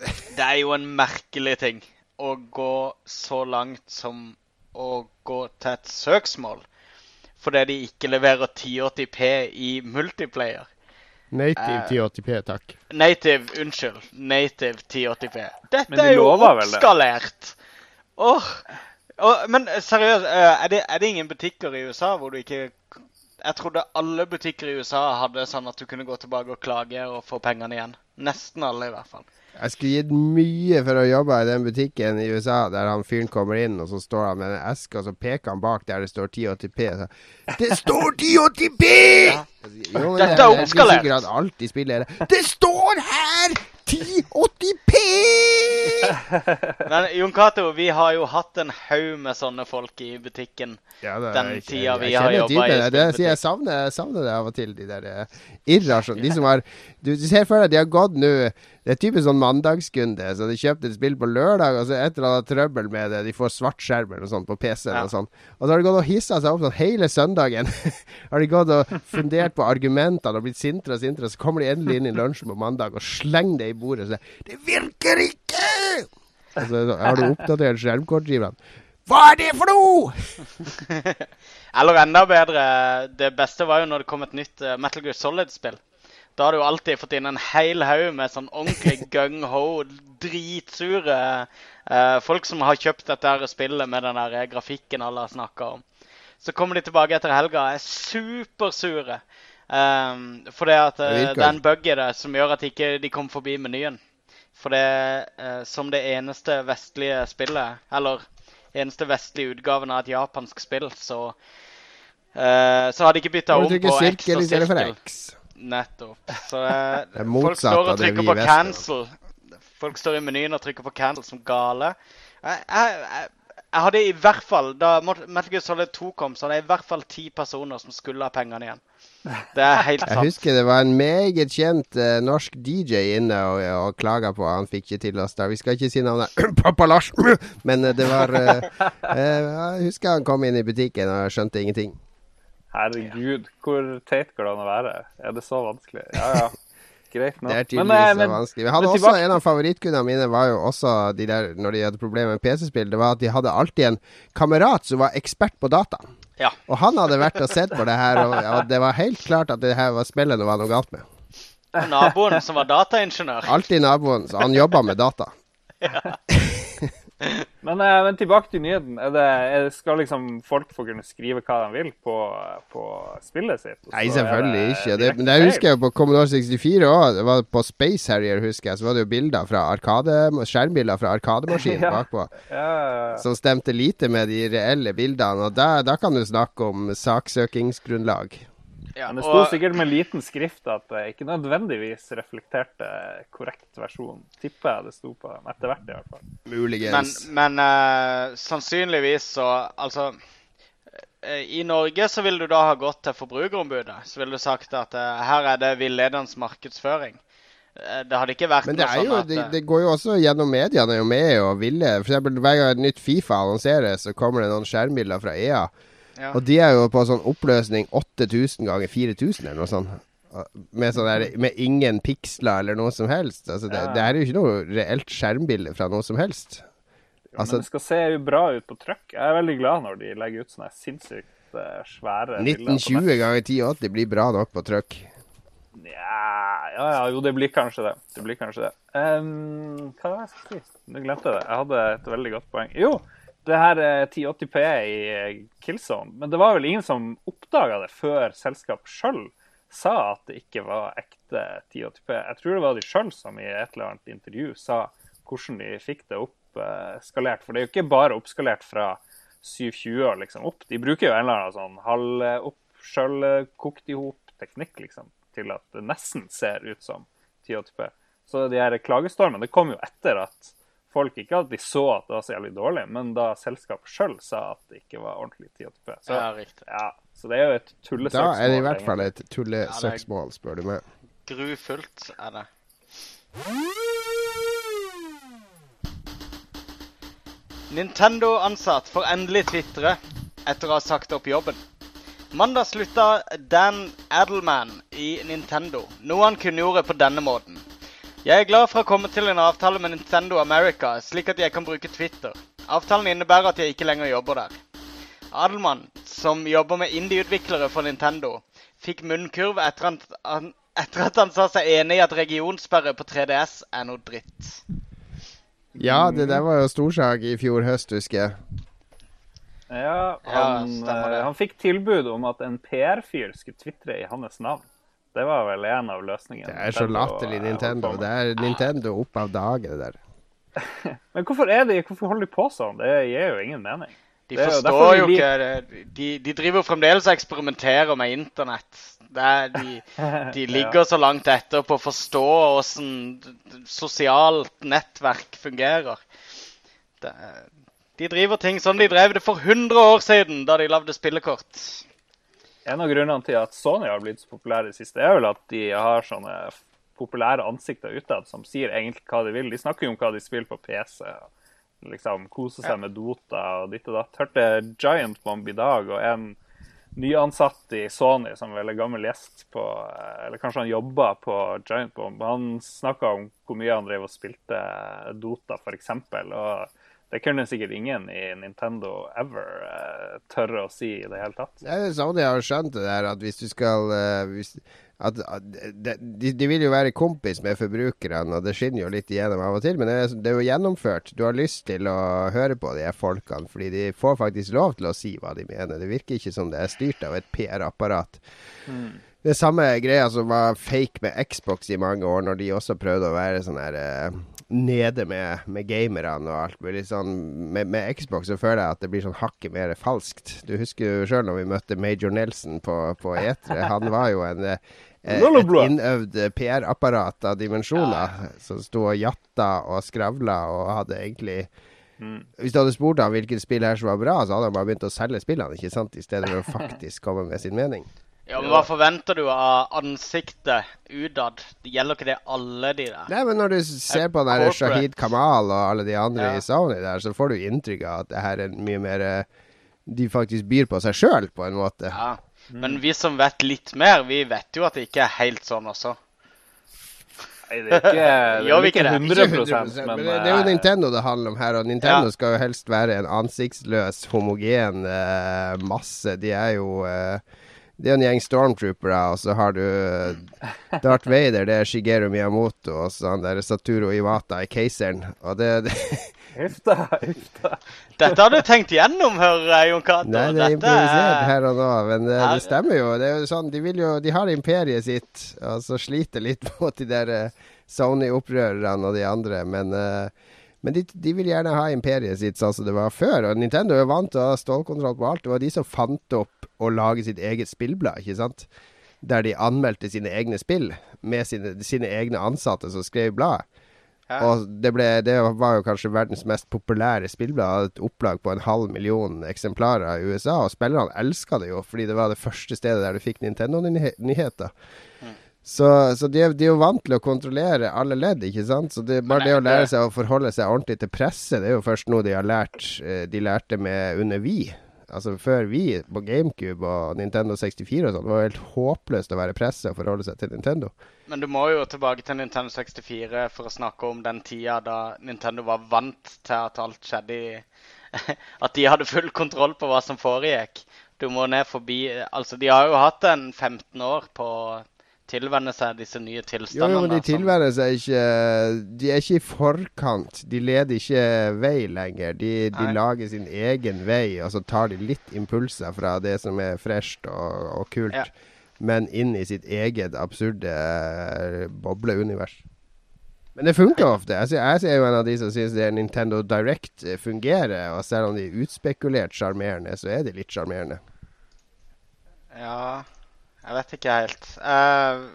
S1: <laughs>
S3: det er jo en merkelig ting å gå så langt som å gå til et søksmål fordi de ikke leverer 1080p i multiplayer.
S1: Native 1080p, takk.
S3: Native, unnskyld. Native 1080p. Dette
S2: de
S3: er jo oppskalert! Åh. oh, men seriøst, eh, er det, er det ingen butikker i USA hvor du ikke Jeg trodde alle butikker i USA hadde sånn at du kunne gå tilbake og klage og få pengene igjen. Nesten alle, i hvert fall.
S1: Jeg skulle gitt mye for å jobbe i den butikken i USA der han fyren kommer inn, og så står han med en eske, og så peker han bak der det står 1080p. Så, det står 1080p! Jo, men
S3: Dette er
S1: det
S3: oppskalert.
S1: sikkert at alt i er det. Det står her 1080p!
S3: Men Jon Cato, vi har jo hatt en haug med sånne folk i butikken.
S1: Ja, det,
S3: Den
S1: jeg-
S3: tida vi
S1: jeg
S3: har jobba i.
S1: Det, det, jeg savner, jeg savner det av og til, de der irrasjonelle. De som har Du, du ser for deg, de har gått nå Det er typisk sånn mandagskunde. Så de kjøpte et spill på lørdag, og så et eller annet trøbbel med det. De får svart skjerm eller noe sånt på PC-en
S3: Ja.
S1: og sånn. Og så har de gått og hissa seg opp sånn hele søndagen. <laughs> har de gått og fundert på argumentene og blitt sintere og sintere, så kommer de endelig inn i lunsjen på mandag og slenger det i bordet og sier 'Det virker ikke!' Og så har du oppdatert skjermkortgiverne. Hva er det for noe?! <laughs>
S3: Eller enda bedre, det beste var jo når det kom et nytt eh, Metal Gear Solid-spill. Da har du alltid fått inn en hel haug med sånn ordentlig <laughs> gung-ho, dritsure eh, folk som har kjøpt dette her spillet med den der eh, grafikken alle har snakka om. Så kommer de tilbake etter helga og er supersure. Um, for det, at, eh,
S1: Det
S3: er en bug i det som gjør at ikke de kommer forbi menyen. For det eh, som det eneste vestlige spillet, eller eneste vestlige utgaven av et japansk spill, så, eh, så har de ikke bytta om på X og sirkel. Nettopp. Så <laughs> eh, folk står og trykker på cancel. Folk står i menyen og trykker på cancel som gale. Jeg, jeg, jeg, jeg hadde i hvert fall Da Metal Gear Solid 2 kom, så hadde jeg i hvert fall ti personer som skulle ha pengene igjen. Det er helt <laughs> sant.
S1: Jeg husker det var en meget kjent eh, norsk DJ inne og, og klaga på han fikk ikke til oss der, Vi skal ikke si navnet <clears throat> Pappa Lars, <clears throat> men eh, det var <laughs> eh, Jeg husker han kom inn i butikken og skjønte ingenting.
S2: Herregud, hvor teit går det an å være? Er det så vanskelig? Ja, ja. Greit nok.
S1: Det er tydeligvis
S2: men,
S1: så
S2: men-
S1: vanskelig. Vi hadde
S2: men
S1: også
S2: tilbake-
S1: En av favorittkundene mine var jo også de der når de hadde problemer med PC-spill. Det var at de hadde alltid en kamerat som var ekspert på data.
S3: Ja.
S1: Og han hadde vært og sett på det her, og, og det var helt klart at det her var spillet det var noe galt med.
S3: Naboen som var dataingeniør.
S1: Alltid naboen, så han jobba med data. <laughs> <laughs>
S2: Men, eh, men tilbake til nyheten. Er det, er, skal liksom folk få kunne skrive hva de vil på, på spillet sitt?
S1: Nei, selvfølgelig det ikke. Det, men det husker jeg på Commodore 64 òg. Det var på Space Harrier, husker jeg. Så var det jo bilder fra arkade, skjermbilder fra arkademaskinen <laughs>
S2: Ja.
S1: bakpå.
S2: Ja.
S1: Som stemte lite med de reelle bildene. Og da, da kan du snakke om saksøkingsgrunnlag.
S3: Ja,
S2: Men det sto
S3: og-
S2: sikkert med liten skrift at det ikke nødvendigvis reflekterte korrekt versjon. Tipper jeg det sto på dem. Etter hvert, i hvert fall.
S1: Muligens.
S3: men eh, sannsynligvis så Altså eh, I Norge så vil du da ha gått til Forbrukerombudet. Så ville du sagt at uh, her er det villedende markedsføring. Det hadde ikke vært
S1: Men det,
S3: noe
S1: er jo,
S3: sånn at
S1: det, det går jo også gjennom mediene er jo med og ville. For eksempel hver gang et nytt Fifa annonseres, så kommer det noen skjermbilder fra EA.
S3: Ja.
S1: Og de er jo på sånn oppløsning 8000 ganger 4000 eller noe sånt. Med, sånn der, med ingen piksler eller noe som helst. Altså, det,
S2: Ja.
S1: det er jo ikke noe reelt skjermbilde fra noe som helst. Altså,
S2: Men det skal se jo bra ut på trykk. Jeg er veldig glad når de legger ut sånne sinnssykt eh, svære bilder.
S1: 1920 ganger 1080 blir bra nok på trykk.
S2: Ja, ja, ja, jo, det blir kanskje det. Det blir kanskje det. Um, hva var det jeg skulle si? Nå glemte jeg det. Jeg hadde et veldig godt poeng. Jo, det her er 1080P i eh, Killzone. Men det var vel ingen som oppdaga det før selskapet sjøl sa at det ikke var ekte 1080P. Jeg tror det var de sjøl som i et eller annet intervju sa hvordan de fikk det oppskalert. For det er jo ikke bare oppskalert fra 720 og liksom opp. De bruker jo en eller annen sånn halvopp, sjølkokt i hop teknikk, liksom, til at det nesten ser ut som 1080P. Så de her klagestormene det kom jo etter at folk ikke at de så at det var så jævlig dårlig, men da selskapet sjøl sa at det ikke var ordentlig 1080P. Så,
S3: ja, riktig.
S2: ja, så det er jo et tullesøksmål.
S1: Da er det i hvert fall et tullesøksmål, spør du meg.
S3: Grufullt er det. Nintendo-ansatt får endelig tvitre etter å ha sagt opp jobben. Mandag slutta Dan Adelman i Nintendo, noe han kunngjorde på denne måten. Jeg er glad for å komme til en avtale med Nintendo America, slik at jeg kan bruke Twitter. Avtalen innebærer at jeg ikke lenger jobber der. Adelman, som jobber med indie-utviklere for Nintendo, fikk munnkurv etter, at han- etter at han sa seg enig i at regionsperre på 3DS er noe dritt.
S1: Ja, det der var jo storsak i fjor høst, husker jeg.
S2: Ja,
S3: Ja,
S2: han,
S3: ja,
S2: eh, han fikk tilbud om at en PR-fyr skulle tvitre i hans navn. Det var vel en av løsningene.
S1: Det er så latterlig Nintendo. Det er Nintendo opp av dagen, det der. <laughs>
S2: Men hvorfor, er de, hvorfor holder de på sånn? Det gir jo ingen mening.
S3: De
S2: Det
S3: forstår jo ikke det. De, de driver fremdeles og eksperimenterer med internett. Det er, de, de <laughs> ligger så langt etter på å forstå åssen sosialt nettverk fungerer. De driver ting sånn de drev det for 100 år siden, da de lagde spillekort.
S2: En av grunnene til at Sony har blitt så populære i det siste, er vel at de har sånne populære ansikter utad som sier egentlig hva de vil. De snakker jo om hva de spiller på PC. og liksom Koser seg
S3: Ja.
S2: med Dota og ditt og datt. Hørte Giant Bomb i dag, og en nyansatt i Sony som vel er gammel gjest på Eller kanskje han jobba på Giant Bomb. Han snakka om hvor mye han drev og spilte Dota, f.eks. Og det kunne sikkert ingen i Nintendo ever uh, tørre å si i det hele tatt.
S1: Det er Ja, jeg har skjønt det der at hvis du skal uh, hvis, at, at, de, de vil jo være kompis med forbrukerne, og det skinner jo litt igjennom av og til. Men det er, det er jo gjennomført. Du har lyst til å høre på de her folkene, fordi de får faktisk lov til å si hva de mener. Det virker ikke som det er styrt av et PR-apparat. Det samme greia som var fake med Xbox i mange år, når de også prøvde å være sånn her uh, nede med, med gamerne og alt mulig sånn. Med, med, Xbox så føler jeg at det blir sånn hakket mer falskt. Du husker jo sjøl når vi møtte Major Nelson på, på Etre. Han var jo en uh, et innøvd PR-apparat av dimensjoner ja. som sto og jatta og skravla og hadde egentlig mm. Hvis du hadde spurt ham hvilket spill her som var bra, så hadde han bare begynt å selge spillene, ikke sant? i stedet for å <laughs> faktisk komme med sin mening.
S3: Ja, men Hva forventer du av ansiktet utad? Gjelder ikke det alle de der?
S1: Nei, men Når du ser på den der Shahid Kamal og alle de andre ja. i Sony der, så får du inntrykk av at det her er mye mer eh, De faktisk byr på seg sjøl, på en måte.
S3: Ja. Men vi som vet litt mer, vi vet jo at det ikke er helt sånn også.
S2: Nei, det er ikke, <laughs> det er ikke 100, 100 men,
S1: men det, er jo eh, Nintendo det handler om her. Og Nintendo ja. skal jo helst være en ansiktsløs, homogen uh, masse. De er jo uh, det er en gjeng stormtroopere, og så har du eh, Darth Vader, det er Shigeru Miyamoto, og så han der Saturo Iwata i Keiseren. Og det, det <laughs>
S2: Huff da,
S3: Dette har du tenkt gjennom, hører jeg, Jon Cato.
S1: Nei, det er improvisert her og nå, men det, det, stemmer jo. Det er jo sånn, de, vil jo, de har imperiet sitt, og så sliter litt <laughs> mot de der eh, Sony-opprørerne og de andre, men uh, men de, de, vil gjerne ha imperiet sitt sånn som det var før. Og Nintendo er vant til å ha stålkontroll på alt. Det var de som fant opp å lage sitt eget spillblad, ikke sant? Der de anmeldte sine egne spill med sine, sine egne ansatte som skrev bladet. Ja. Og det, ble, det, var jo kanskje verdens mest populære spillblad. Et opplag på en halv million eksemplarer i USA. Og spillerne elska det jo, fordi det var det første stedet der du fikk Nintendo-nyheter. Mm. Så, så de, de, er jo vant til å kontrollere alle ledd, ikke sant. Så det, bare det å lære seg å forholde seg ordentlig til presse, det er jo først noe de har lært eh, De lærte med under Vi. Altså før vi på GameCube og Nintendo 64 og sånn, det var helt håpløst å være presse og forholde seg til Nintendo.
S3: Men du må jo tilbake til Nintendo 64 for å snakke om den tida da Nintendo var vant til at alt skjedde i <laughs> At de hadde full kontroll på hva som foregikk. Du må ned forbi Altså, de har jo hatt en 15 år på tilvenne seg disse nye tilstandene.
S1: Jo, men de tilvenner seg ikke De er ikke i forkant. De leder ikke vei lenger. De, de lager sin egen vei, og så tar de litt impulser fra det som er fresht og, og kult, ja. men inn i sitt eget absurde uh, bobleunivers. Men det funker ofte. Jeg ser jo en av de som syns Nintendo Direct eh, fungerer. Og selv om de er utspekulert sjarmerende, så er de litt sjarmerende.
S3: Ja jeg vet ikke helt. Uh,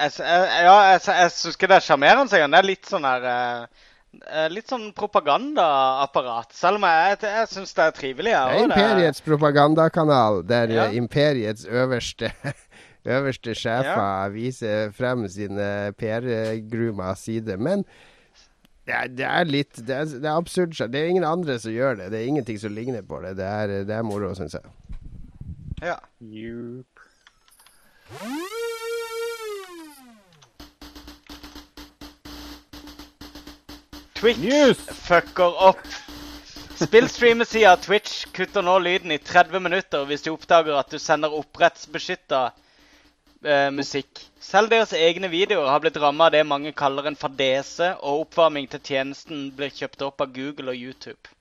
S3: jeg, jeg, ja, jeg, jeg syns ikke det er sjarmerende. Det er litt sånn her uh, Litt sånn propagandaapparat. Selv om jeg, jeg syns det er trivelig.
S1: Ja, det er Imperiets propagandakanal, der ja. Imperiets øverste <laughs> øverste sjefer ja. viser frem sine PR-gruma sider. Men det er, det er litt det er, det er, absurd. Det er ingen andre som gjør det. Det er ingenting som ligner på det. Det er, det er moro, syns jeg.
S3: Ja.
S2: Yep.
S3: Twitch News. fucker opp. Spillstreamersida Twitch kutter nå lyden i 30 minutter hvis de oppdager at du sender opprettsbeskytta eh, musikk. Selv deres egne videoer har blitt ramma av det mange kaller en fadese, og oppvarming til tjenesten blir kjøpt opp av Google og YouTube.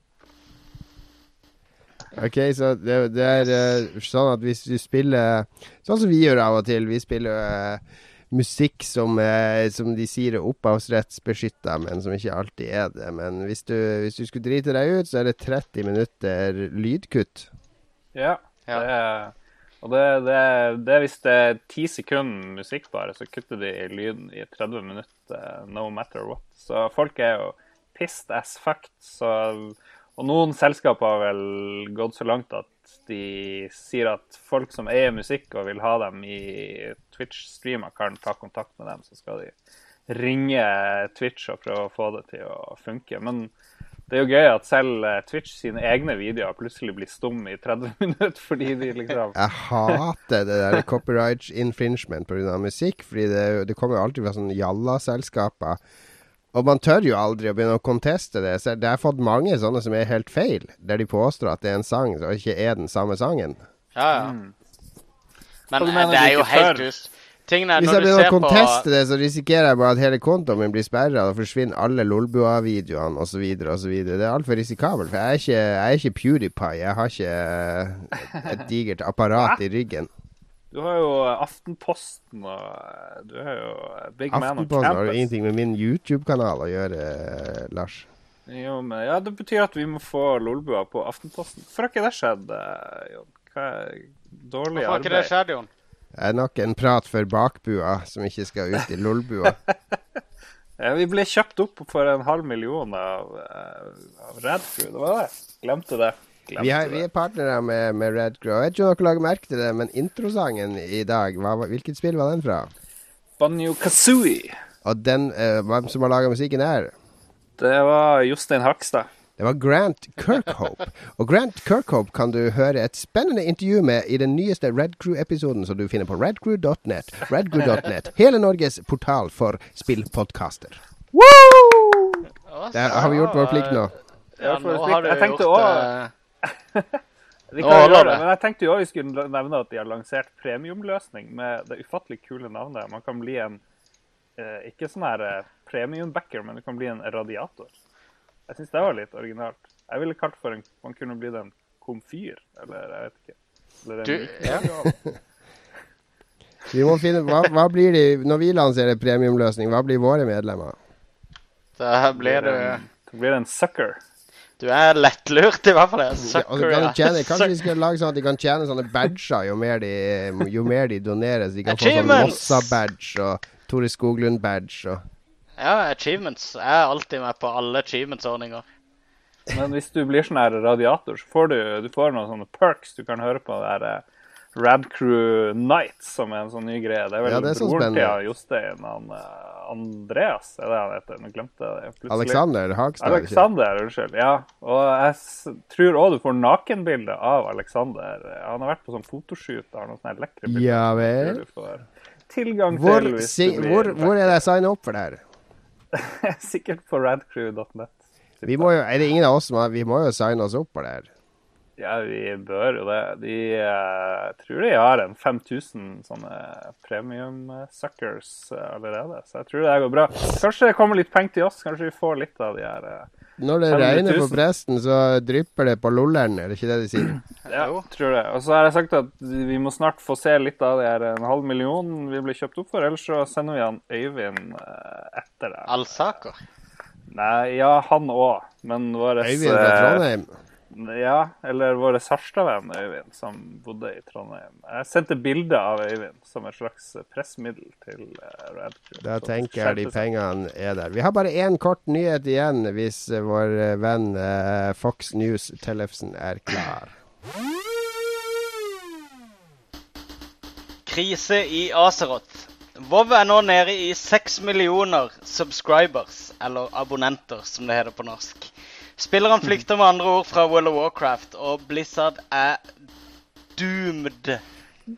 S1: OK, så det, det er uh, sånn at hvis du spiller Sånn som vi gjør av og til. Vi spiller uh, musikk som, uh, som, de sier er opphavsrettsbeskytta, men som ikke alltid er det. Men hvis du, hvis du skulle drite deg ut, så er det 30 minutter lydkutt.
S2: Ja. ja. Det er, og det, det, det, er hvis det er ti sekunder musikk bare, så kutter de lyden i 30 minutter no matter what. Så folk er jo pissed as fucked. Så og noen selskaper har vel gått så langt at de sier at folk som eier musikk og vil ha dem i Twitch-streamer, kan ta kontakt med dem. Så skal de ringe Twitch og prøve å få det til å funke. Men det er jo gøy at selv Twitch sine egne videoer plutselig blir stum i 30 <laughs> minutter fordi de liksom
S1: Jeg hater det der copyright infringement pga. musikk. fordi det, det kommer jo alltid fra sånne jalla-selskaper og man tør jo aldri å begynne å conteste det. Så det har fått mange sånne som er helt feil, der de påstår at det er en sang og ikke er den samme sangen.
S3: Ja, ja. Mm. Men det er jo helt dust.
S1: Hvis jeg begynner å conteste det, så risikerer jeg bare at hele kontoen min blir sperra, og forsvinner alle Lolbua-videoene osv. osv. Det er altfor risikabelt. For jeg er, ikke, jeg er ikke PewDiePie. Jeg har ikke et digert apparat i ryggen.
S2: Du har jo Aftenposten og eh, Du har jo big man on Campus.
S1: Aftenposten har jo ingenting med min YouTube-kanal å gjøre, eh, Lars.
S2: Jo, men, ja, det betyr at vi må få Lolbua på Aftenposten. Hvorfor har ikke det skjedd, eh, Jon? Hva er dårlig
S3: Hvorfor har ikke det
S2: arbeid?
S3: skjedd, Jon?
S1: Det er nok en prat for bakbua som ikke skal ut i lolbua. <laughs>
S2: Ja, vi ble kjøpt opp for en halv million av, eh, av Radcrew, det var det. Glemte det. Glemte
S1: Vi, har, vi er partnere med, med Red Grow. Jeg vet ikke om dere lager merke til det, men introsangen i dag, hva, hvilket spill var den fra?
S2: Banjo Kazooie.
S1: Og den, eh, hvem som har laga musikken her?
S2: Det var Jostein Hakstad.
S1: Det var Grant Kirkhope. Og Grant Kirkhope kan du høre et spennende intervju med i den nyeste Red Crew-episoden som du finner på redcrew.net. Redcrew.net. Hele Norges portal for spillpodkaster. Der har vi gjort vår plikt nå.
S3: Ja, nå har du gjort det. <laughs>
S2: Vi kan
S3: holder
S2: gjøre det, men jeg tenkte jo også vi skulle nevne at de har lansert premiumløsning med det ufattelig kule navnet. Man kan bli en eh, ikke sånn her eh, premium-backer, men du kan bli en radiator. Jeg syns det var litt originalt. Jeg ville kalt for en Man kunne blitt en komfyr, eller jeg vet ikke. Eller en
S3: Du, ja. <laughs>
S1: Vi må finne, hva, hva blir de, Når vi lanserer premiumløsning, hva blir våre medlemmer?
S3: Da blir
S2: det blir en sucker.
S3: Du er lettlurt, i hvert fall.
S1: Ja, og så kan de tjene, kanskje vi skal lage sånn at de kan tjene sånne badger jo mer de, jo mer de doneres. De kan få sånn Mossa-badge og Tore Skoglund-badge. og
S3: Ja, achievements. Jeg er alltid med på alle achievements-ordninger.
S2: Men hvis du blir sånn her radiator, så får du, du får noen sånne perks. Du kan høre på det der eh, Radcrew Nights, som er en sånn ny greie. Det er vel
S1: Ja, det er så
S2: broren til Jostein, han eh, Andreas, er det han heter? Nå glemte jeg det plutselig.
S1: Alexander Hagstad.
S2: Alexander, unnskyld. Ja. Og jeg tror òg du får nakenbilde av Alexander. Han har vært på sånn fotoshoot og har noen sånne lekre bilder.
S1: Ja vel.
S2: Tilgang
S1: Hvor,
S2: til hvis
S1: si, hvor, hvor er det jeg signer opp for det her? <laughs>
S2: Sikkert på radcrew.net.
S1: Vi må jo, er det ingen av oss som har Vi må jo signe oss opp for det her.
S2: Ja, vi bør jo det. De eh, jeg tror de har en 5000 sånne premium eh, suckers eh, allerede, så jeg tror det går bra. Kanskje det kommer litt penger til oss? Kanskje vi får litt av de her
S1: Når det regner på presten, så drypper det på lolleren, er det ikke det de sier? <clears throat>
S2: Ja, tror det. Og så har jeg sagt at vi må snart få se litt av de her en halv million vi ble kjøpt opp for, ellers så sender vi han Øyvind etter det.
S3: Alsaker.
S2: Nei, ja, han òg, men vår
S1: Øyvind fra Trondheim.
S2: Ja, eller vår Sarstad-venn Øyvind, som bodde i Trondheim. Jeg sendte bilde av Øyvind som et slags pressmiddel til Red Crew.
S1: Da tenker jeg de pengene er der. Vi har bare én kort nyhet igjen, hvis eh, vår eh, venn eh, Fox News Tellefsen er klar.
S3: Krise i Azeroth. Vov er nå nede i seks millioner subscribers, eller abonnenter, som det heter på norsk. Spillerne flykter med andre ord fra World of Warcraft, og Blizzard er doomed.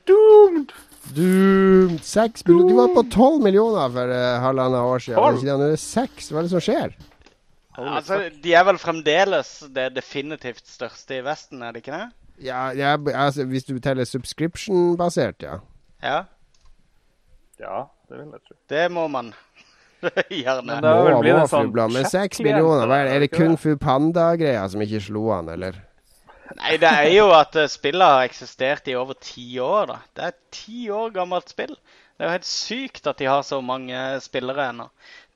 S2: Doomed!
S1: Doomed. seks millioner De var på tolv millioner for uh, halvannet år siden. Er det seks. Hva er det som skjer?
S3: Altså, de er vel fremdeles det definitivt største i Vesten, er det ikke det?
S1: Ja, ja, altså, Hvis du teller subscription-basert, ja.
S3: Ja,
S2: Ja, det vil jeg tro.
S3: det må man <laughs> gjerne.
S2: Men det
S1: Må-
S2: bli
S1: må
S2: en sånn
S1: seks millioner, hva er det? Er det Kung Fu Panda-greia som ikke slo an, eller?
S3: Nei, det er jo at eh, spillet har eksistert i over ti år, da. Det er et ti år gammelt spill. Det er jo helt sykt at de har så mange spillere ennå.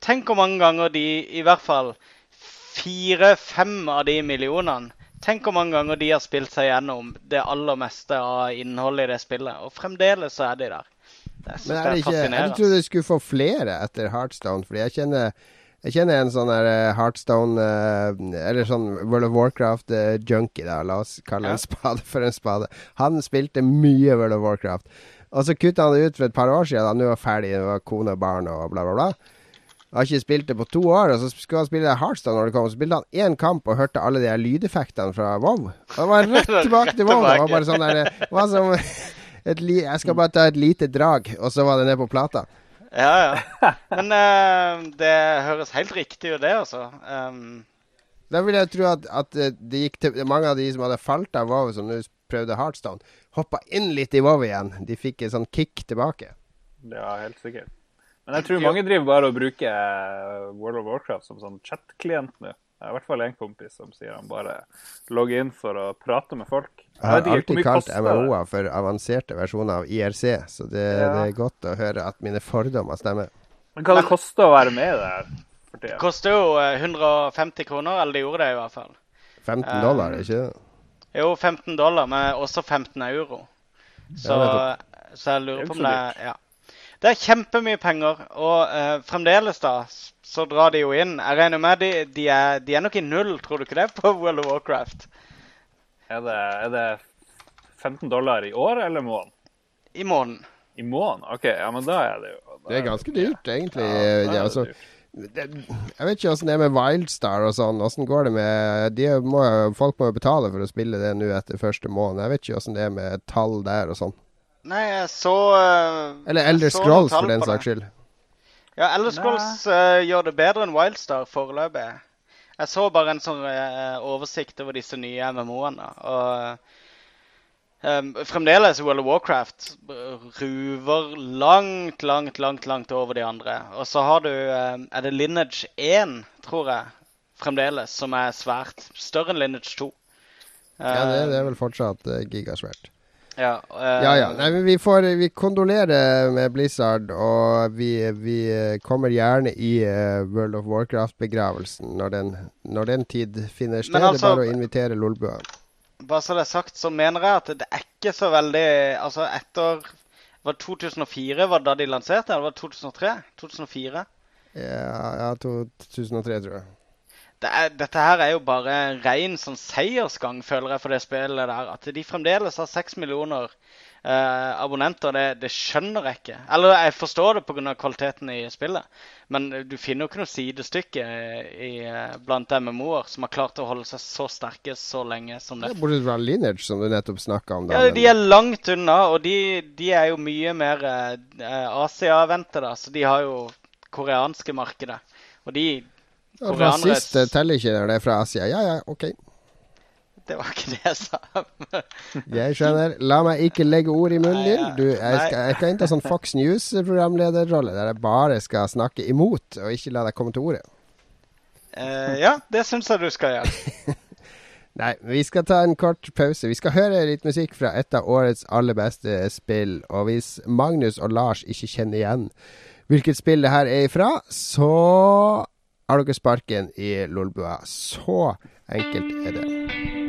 S3: Tenk hvor mange ganger de, i hvert fall fire-fem av de millionene Tenk hvor mange ganger de har spilt seg gjennom det aller meste av innholdet i det spillet. Og fremdeles så er de der. Jeg
S1: er det ikke Jeg trodde jeg skulle få flere etter Heartstone, fordi jeg kjenner jeg kjenner en sånn der eh, Heartstone eh, Eller sånn World of Warcraft-junkie, da. La oss kalle en spade for en spade. Han spilte mye World of Warcraft. Og så kutta han det ut for et par år siden. da Nå var ferdig, det var kone og barn og bla, bla, bla. Har ikke spilt det på to år, og så skulle han spille Heartstone når det kom. Så spilte han én kamp og hørte alle de lydeffektene fra WoW. Det var rett <laughs> tilbake til WoW. Det var bare sånn der Hva var som li Jeg skal bare ta et lite drag, og så var det ned på plata.
S3: Ja, ja. <laughs> Men uh, det høres helt riktig ut, det, altså. Um,
S1: Da vil jeg tro at, at eh, det gikk til mange av de som hadde falt av WoW, som nå prøvde Heartstone, hoppa inn litt i WoW igjen. De fikk en sånn kick tilbake.
S2: Ja, helt sikkert. Men jeg tror mange driver bare og bruker eh, World of Warcraft som sånn chat-klient nå. Jeg har i hvert fall en kompis som sier han bare logger inn for å prate med folk.
S1: Jeg har alltid kalt? MMO-er for avanserte versjoner av IRC, så det,
S2: Ja.
S1: det er godt å høre at mine fordommer stemmer.
S2: Men hva det koster å være med i det her Det?
S3: Koster jo eh, 150 kroner, eller det gjorde det i hvert fall.
S1: 15
S3: Um,
S1: dollar, ikke det?
S3: Jo, 15 dollar, men også 15 euro. Så, så jeg lurer
S2: er
S3: på om det
S2: er,
S3: Ja. Det er kjempemye penger, og uh, fremdeles, da, så drar de jo inn. Jeg regner med de, de, er, de er nok i null, tror du ikke det, på World of Warcraft?
S2: Er det, er det 15 dollar i år eller måned?
S3: I måneden.
S2: I måneden? OK, ja, men da er det jo
S1: Det er ganske dyrt, egentlig.
S2: Ja, er
S1: det, altså, det, jeg vet ikke åssen det er med Wildstar og sånn. Åssen går det med de må, Folk må jo betale for å spille det nå etter første måned. Jeg vet ikke åssen det er med tall der og sånn.
S3: Nei, jeg så uh,
S1: Eller Elder Scrolls, for den saks skyld.
S3: Ja, Elder Scrolls eh, gjør det bedre enn Wildstar foreløpig. Jeg så bare en sånn uh, oversikt over disse nye MMO-ene. Og um, fremdeles World of Warcraft ruver langt, langt, langt langt over de andre. Og så har du eh, Er det Lineage 1, tror jeg, fremdeles, som er svært større enn Lineage 2.
S1: Ja, det, det er
S3: Um,
S1: vel fortsatt uh, gigasvært.
S3: Ja, uh,
S1: Ja ja. Nei, vi får Vi kondolerer med Blizzard, og vi, vi kommer gjerne i eh, World of Warcraft-begravelsen når, den- når den tid finner sted.
S3: Altså-
S1: det er bare å invitere Lolbua.
S3: Bare så det er sagt, så mener jeg at det er ikke så veldig Altså etter var det 2004 var det da de lanserte? Eller var det 2003? 2004?
S1: Ja, ja, 2003, tror jeg.
S3: Det er, dette her er jo bare ren sånn seiersgang, føler jeg, for det spillet der. At de fremdeles har seks millioner eh, abonnenter, det, det skjønner jeg ikke. Eller jeg forstår det pga. kvaliteten i spillet, men du finner jo ikke noe sidestykke i, eh, blant MMO-er som har klart å holde seg så sterke så lenge som det.
S1: bortsett fra Lineage, som du nettopp snakka om. Da,
S3: Ja, De er langt unna, og de, de er jo mye mer eh, Asia-vendte, da. Så de har jo koreanske markedet. Og de Koreanere-
S1: Rasist teller ikke når det er fra Asia. Ja ja, OK.
S3: Det var ikke det jeg sa. <laughs>
S1: Jeg skjønner. La meg ikke legge ord i munnen din. Du, jeg skal, jeg skal innta sånn Fox News-programlederrolle der jeg bare skal snakke imot, og ikke la deg komme til ordet.
S3: Uh, ja, det syns jeg du skal gjøre. <laughs>
S1: Nei, vi skal ta en kort pause. Vi skal høre litt musikk fra et av årets aller beste spill. Og hvis Magnus og Lars ikke kjenner igjen hvilket spill det her er ifra, så har dere sparken i Lolbua. Så enkelt er det.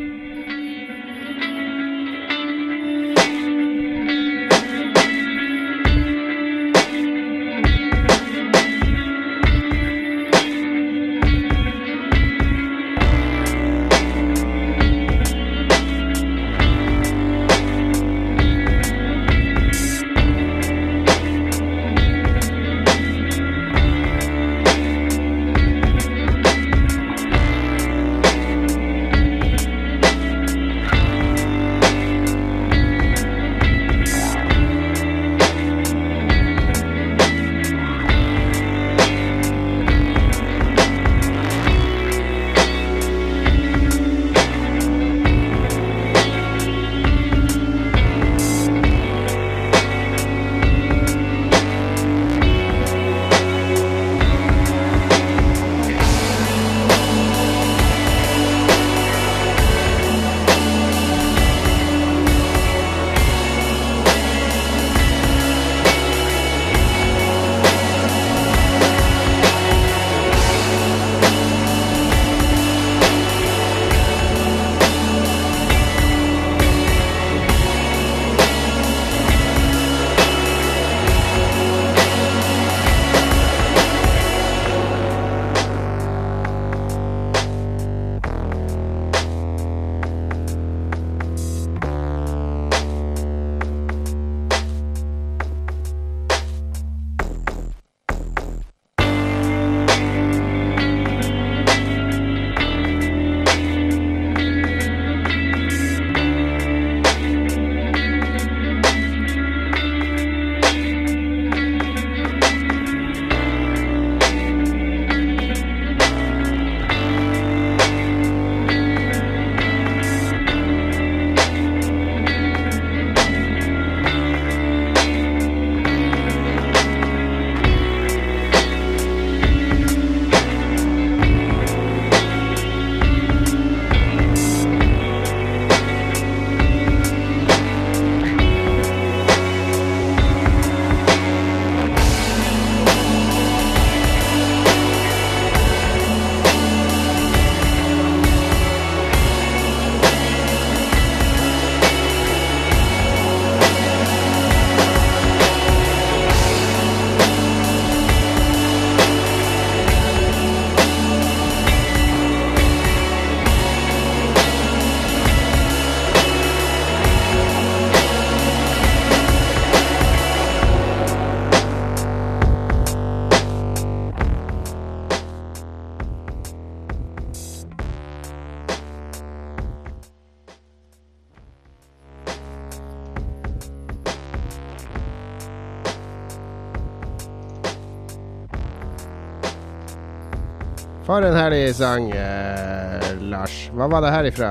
S1: For en herlig sang, eh, Lars. Hva var det her ifra?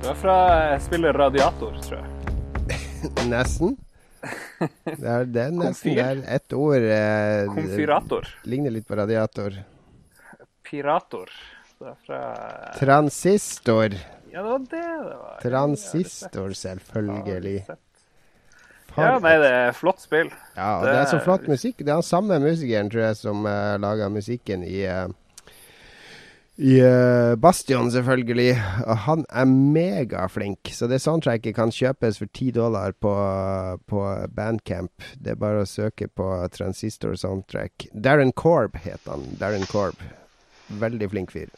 S2: Det var fra spillet Radiator, tror jeg. <laughs>
S1: Nesten. Det er, det er nesten
S2: der
S1: det er ett ord. Eh,
S2: Konfirator.
S1: ligner litt på radiator.
S2: Pirator. Det er fra
S1: Transistor.
S2: Ja, det var det det var.
S1: Transistor, selvfølgelig.
S2: Ja, nei, det er flott spill.
S1: Ja, og det er så flott musikk. Det er den samme musikeren, tror jeg, som uh, laga musikken i uh, i uh, Bastion, selvfølgelig. Og han er megaflink. Så det soundtracket kan kjøpes for ti dollar på, på Bandcamp. Det er bare å søke på Transistor Soundtrack. Darren Korb het han. Darren Korb. Veldig flink fyr.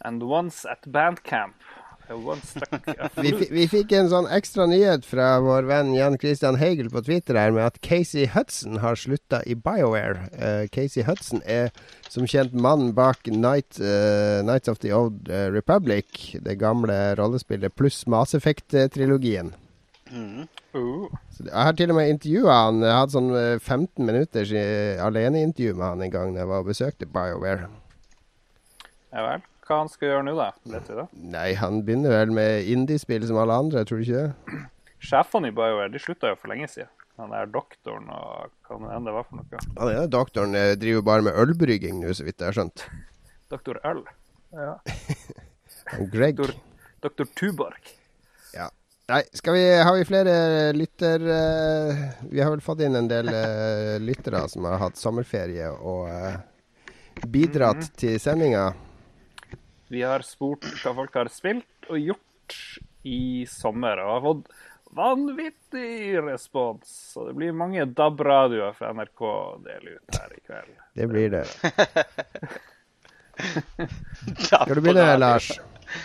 S2: And once at bandcamp <laughs>
S1: Vi, vi fikk en sånn ekstra nyhet fra vår venn Jan Christian Hegel på Twitter her med at Casey Hudson har slutta i BioWare. Uh, Casey Hudson er som kjent mannen bak Night, uh, Nights of the Old eh, Republic, det gamle rollespillet, pluss Mass Effect-trilogien.
S3: Mm.
S2: Uh,
S1: Så Jeg har til og med intervjua han. Jeg hadde sånn eh, 15 minutters aleneintervju med han en gang da jeg var og besøkte BioWare.
S2: Ja vel. Hva han skal gjøre nå, da? Vet vi det?
S1: Nei, han begynner vel med indiespill som alle andre, tror du ikke det?
S2: Sjefene i BioWare de slutta jo for lenge siden. Han er doktoren og hva nå enn det var for noe.
S1: Han ene doktoren eh, driver bare med ølbrygging nå, så vidt jeg har skjønt. <laughs>
S2: Doktor Øl. Ja. <laughs>
S1: Greg.
S2: Doktor, Doktor Tuborg.
S1: Nei, skal vi, har vi flere lytter... uh, vi har vel fått inn en del uh, lyttere som har hatt sommerferie og uh, bidratt <laughs> til sendinga.
S2: Vi har spurt hva folk har spilt og gjort i sommer, og har fått vanvittig respons. Så det blir mange DAB-radioer fra NRK å dele ut her i kveld.
S1: Det blir det. <laughs> Skal du begynne, Lars?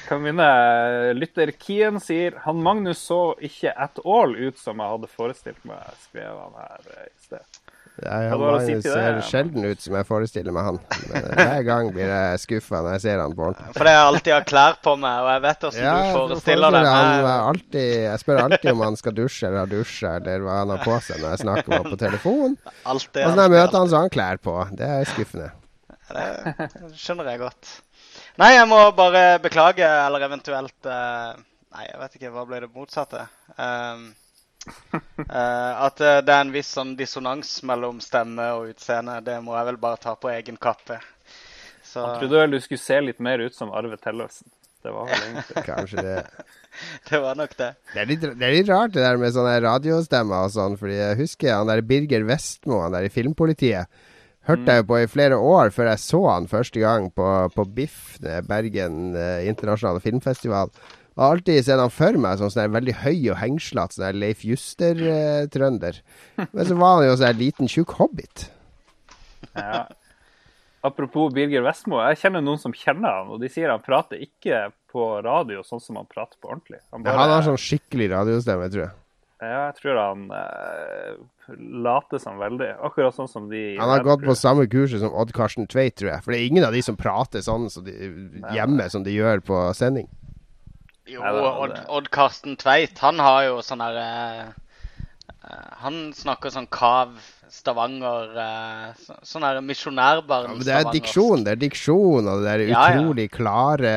S2: Kan begynne. Lytter Kien sier han Magnus så ikke at all ut som jeg hadde forestilt meg, skrev han her i sted. Ja,
S1: han
S2: si
S1: ser
S2: det,
S1: sjelden ut som jeg forestiller meg han. Men eh, hver gang blir jeg skuffa når jeg ser han på ordentlig.
S3: Fordi jeg alltid har klær på meg, og jeg vet hvordan
S1: Ja,
S3: du forestiller deg.
S1: han alltid, jeg spør alltid om han skal dusje eller har dusja, eller hva han har på seg når jeg snakker med ham på telefon.
S3: Altid,
S1: Og så når jeg
S3: alltid,
S1: møter han, så har han klær på. Det er skuffende.
S3: Det skjønner jeg godt. Nei, jeg må bare beklage, eller eventuelt eh, Nei, jeg vet ikke. Hva ble det motsatte? Um, <laughs> at eh, det er en viss sånn dissonans mellom stemme og utseende. Det må jeg vel bare ta på egen kappe. Så
S2: Jeg trodde vel du skulle se litt mer ut som Arve Tellefsen. Det var vel egentlig <laughs>
S1: Kanskje det. <laughs>
S3: det var nok det.
S1: Det er, litt, det er litt rart det der med sånne radiostemmer og sånn, fordi jeg husker han der Birger Vestmo, han der i Filmpolitiet. Hørte jeg på i flere år før jeg så han første gang på, på BIFF, er Bergen eh, internasjonale filmfestival. Og har alltid sett han for meg som sånn veldig høy og hengslete, sånn Leif Juster-trønder. <laughs> Men så var han jo sånn liten, tjukk hobbit.
S2: Ja. Apropos Birger Vestmo, jeg kjenner noen som kjenner han, og de sier han prater ikke på radio sånn som han prater på ordentlig. Han,
S1: Ja, han har sånn skikkelig radiostemme, tror jeg.
S2: Ja, jeg tror han eh, later som veldig. Akkurat sånn som de
S1: Han har gått på samme kurset som Odd Karsten Tveit, tror jeg. For det er ingen av de som prater sånn som de, hjemme som de gjør på sending.
S3: Jo, Odd. Odd Karsten Tveit, han har jo sånn herre eh, eh, Han snakker sånn kav Stavanger eh, Sånn her misjonærbarn
S1: Ja, men det er
S3: Stavanger.
S1: diksjon, det er diksjon, og det der
S3: Ja, ja.
S1: utrolig klare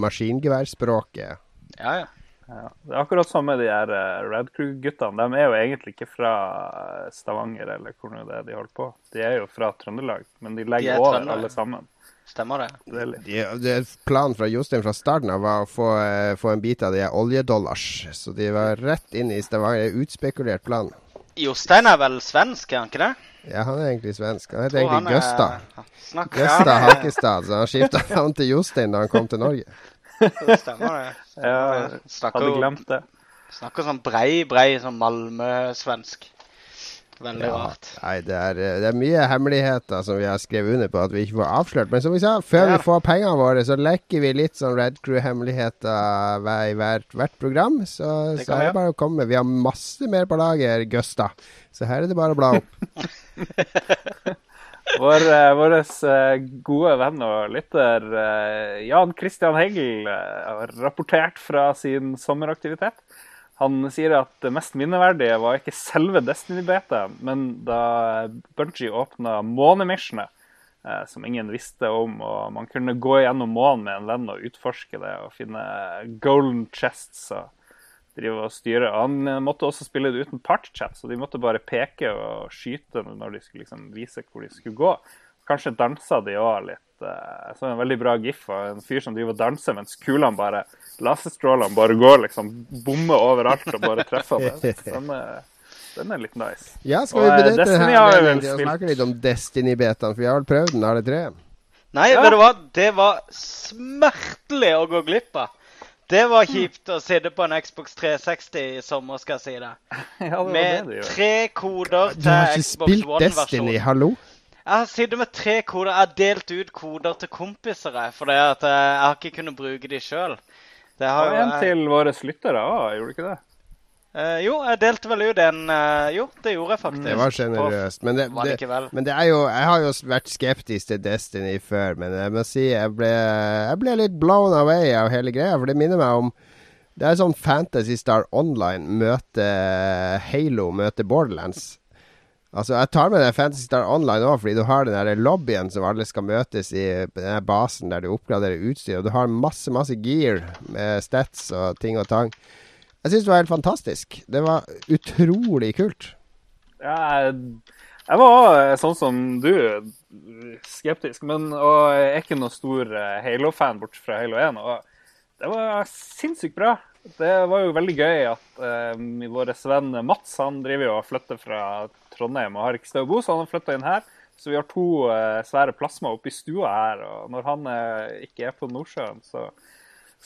S1: maskingeværspråket.
S3: Ja, ja.
S2: Ja, det er akkurat som med de her eh, Red Crew-guttene. De er jo egentlig ikke fra eh, Stavanger eller hvor nå det er de holder på. De er jo fra Trøndelag, men de
S3: De
S2: legger
S3: er
S2: over
S3: trøndere.
S2: alle sammen.
S3: Stemmer det.
S2: Det er
S1: det Planen fra Jostein fra starten av var å få, eh, få en bit av de oljedollars. Så de var rett inn i Stavanger. Utspekulert plan.
S3: Jostein er vel svensk, er han ikke det?
S1: Ja, han er egentlig svensk. Han heter egentlig Gøsta. Gøsta Hakestad. Så han skifta <laughs> navn til Jostein da han kom til Norge.
S3: det Stemmer det.
S2: Ja, hadde glemt det.
S3: snakker sånn brei, brei sånn Malmö-svensk. Veldig
S1: Ja,
S3: rart.
S1: nei, det er, eh, det er mye hemmeligheter som vi har skrevet under på at vi ikke får avslørt. Men som vi sa, før
S3: Ja.
S1: vi får pengene våre, så lekker vi litt sånn Red Crew-hemmeligheter i hvert, hvert program. Så, så er det bare å komme. Vi har masse mer på lager, Gusta. Så her er det bare å bla opp. <laughs>
S2: Vår, eh, vår eh, gode venn og lytter Jan Christian Hegel eh, har rapportert fra sin sommeraktivitet. Han sier at det mest minneverdige var ikke selve Destiny-betet, men da Bungie åpna månemissionet eh, som ingen visste om. Og man kunne gå gjennom månen med en venn og utforske det og finne golden chests. og drive og styre. Han eh, måtte også spille det uten partychat, så de måtte bare peke og skyte når de skulle liksom vise hvor de skulle gå. Kanskje dansa de òg litt. Eh, så en veldig bra gif av en fyr som driver og danser mens kulene bare Laserstrålene bare går liksom bommer overalt og bare treffer det. <laughs> Den er, den er litt nice.
S1: Ja, skal vi
S2: Og, eh,
S1: benytte
S2: Destiny
S1: denne
S2: har jeg vel spilt.
S1: snakke litt om Destiny-betaen? For vi har vel prøvd den alle tre?
S3: Nei,
S2: Ja.
S3: vet du hva? Det var smertelig å gå glipp av. Det var kjipt å sitte på en Xbox 360 i sommer, skal jeg si det. <laughs>
S2: Ja, det
S3: Med
S2: det det,
S3: tre koder til Xbox One-versjonen.
S1: Du har ikke
S3: Xbox
S1: spilt Destiny, hallo?
S3: Jeg har sittet med tre koder. Jeg har delt ut koder til kompiser, jeg, for det at eh, jeg har ikke kunnet bruke de sjøl. Det har
S2: Og
S3: jo
S2: en
S3: jeg-
S2: til våre lyttere òg, gjorde du ikke det?
S3: Uh, jo, jeg delte vel ut en uh, Jo, det gjorde jeg faktisk.
S1: Det var sjenerøst. Men, det,
S3: det
S1: det, men det er jo Jeg har jo vært skeptisk til Destiny før, men jeg må si jeg ble, jeg ble litt blown away av hele greia. For det minner meg om Det er sånn Fantasy Star Online møter Halo møter Borderlands. Altså, Jeg tar med den Fantasy Star Online òg, fordi du har den der lobbyen som alle skal møtes i, denne den basen der du oppgraderer utstyr. Og du har masse, masse gear med stats og ting og tang. Jeg syns det var helt fantastisk. Det var utrolig kult.
S2: Ja, jeg, var eh, sånn som du, skeptisk, men og jeg er ikke noe stor eh, Halo-fan bort fra Halo 1. Og det var sinnssykt bra. Det var jo veldig gøy at uh, vår venn Mats han driver jo og flytter fra Trondheim og har ikke sted å bo, så han har flytta inn her. Så vi har to eh, svære plasma oppe i stua her. Og når han eh, ikke er på Nordsjøen, så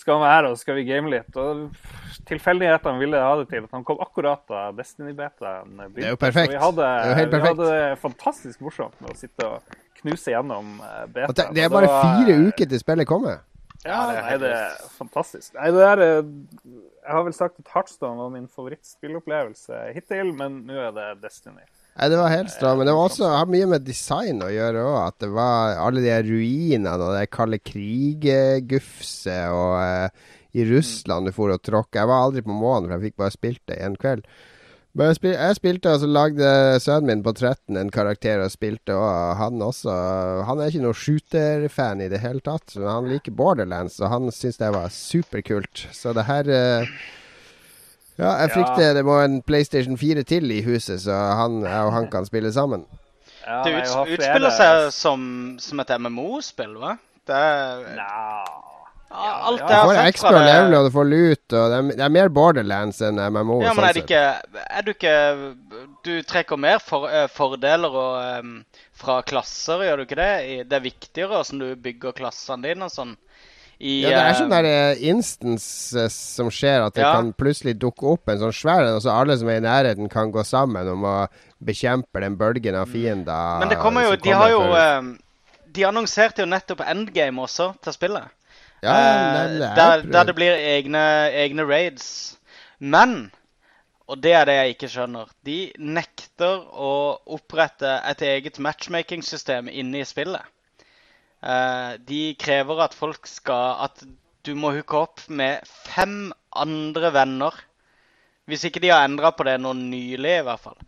S2: skal han være her og så skal vi game litt. Og tilfeldighetene ville ha det til at han kom akkurat da Destiny-betaen begynte.
S1: Det er jo perfekt.
S2: Så vi hadde,
S1: Det er jo helt
S2: vi hadde det fantastisk morsomt med å sitte og knuse gjennom eh,
S1: Og
S2: betaen.
S1: det, det er bare
S2: var-
S1: fire uker til spillet kommer.
S2: Ja,
S3: det er
S2: nei, det er fantastisk. Nei, det er, eh, jeg har vel sagt at Heartstone var min favorittspillopplevelse hittil, men nå er det Destiny.
S1: Nei, Det var helt stram. Men det var også har mye med design å gjøre òg. At det var alle de ruinene og det kalde krig-gufset og eh, i Russland du for og tråkka. Jeg var aldri på månen, for jeg fikk bare spilt det en kveld. Men jeg, spil, jeg spilte, og så lagde sønnen min på 13 en karakter og spilte, og han også Han er ikke noen shooter-fan i det hele tatt. Men han liker Borderlands, og han syns det var superkult. Så det her eh, Ja, jeg
S2: Ja.
S1: frykter det må en PlayStation 4 til i huset, så han, jeg og han kan spille sammen.
S2: Ja,
S3: Det uts utspiller seg som, som et MMO-spill, hva? Det er
S2: Nja
S3: Ja, alt
S2: ja.
S3: det
S1: Du
S3: jeg
S1: får
S3: har sett fra det
S1: level, og du får lut, og det er, det er mer Borderlands enn MMO.
S3: Ja, men
S1: sånn
S3: er det ikke Er du ikke Du trekker mer for, eh, fordeler og, um, fra klasser, gjør du ikke det? Det er viktigere hvordan du bygger klassene dine og sånn. I,
S1: Ja, det er
S3: eh,
S1: sånn der eh, instance som skjer, at det
S3: Ja.
S1: kan plutselig dukke opp en sånn svær en, og så alle som er i nærheten, kan gå sammen om å bekjempe den bølgen av fiender.
S3: Men det kommer jo De har jo
S1: for-
S3: De annonserte jo nettopp endgame også til spillet.
S1: ja,
S3: Eh,
S1: det, er
S3: der, der det blir egne, egne raids. Men, og det er det jeg ikke skjønner, de nekter å opprette et eget matchmaking-system inne i spillet. Eh, de krever at folk skal At du må hooke opp med fem andre venner. Hvis ikke de har endra på det nå nylig, i hvert fall.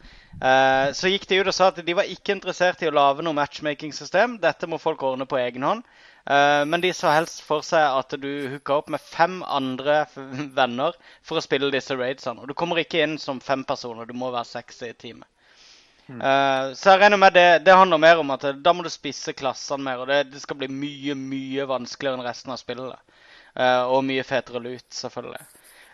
S3: Eh, så gikk de ut og sa at de var ikke interessert i å lage noe matchmaking-system. Dette må folk ordne på egen hånd. Eh, men de så helst for seg at du hooka opp med fem andre venner for å spille disse raidsene. Og du kommer ikke inn som fem personer, du må være seks i teamet. Eh, så jeg regner med det, det handler mer om at da må du spisse klassene mer. Og det, det skal bli mye, mye vanskeligere enn resten av spillet. Uh, og mye fetere lut, selvfølgelig.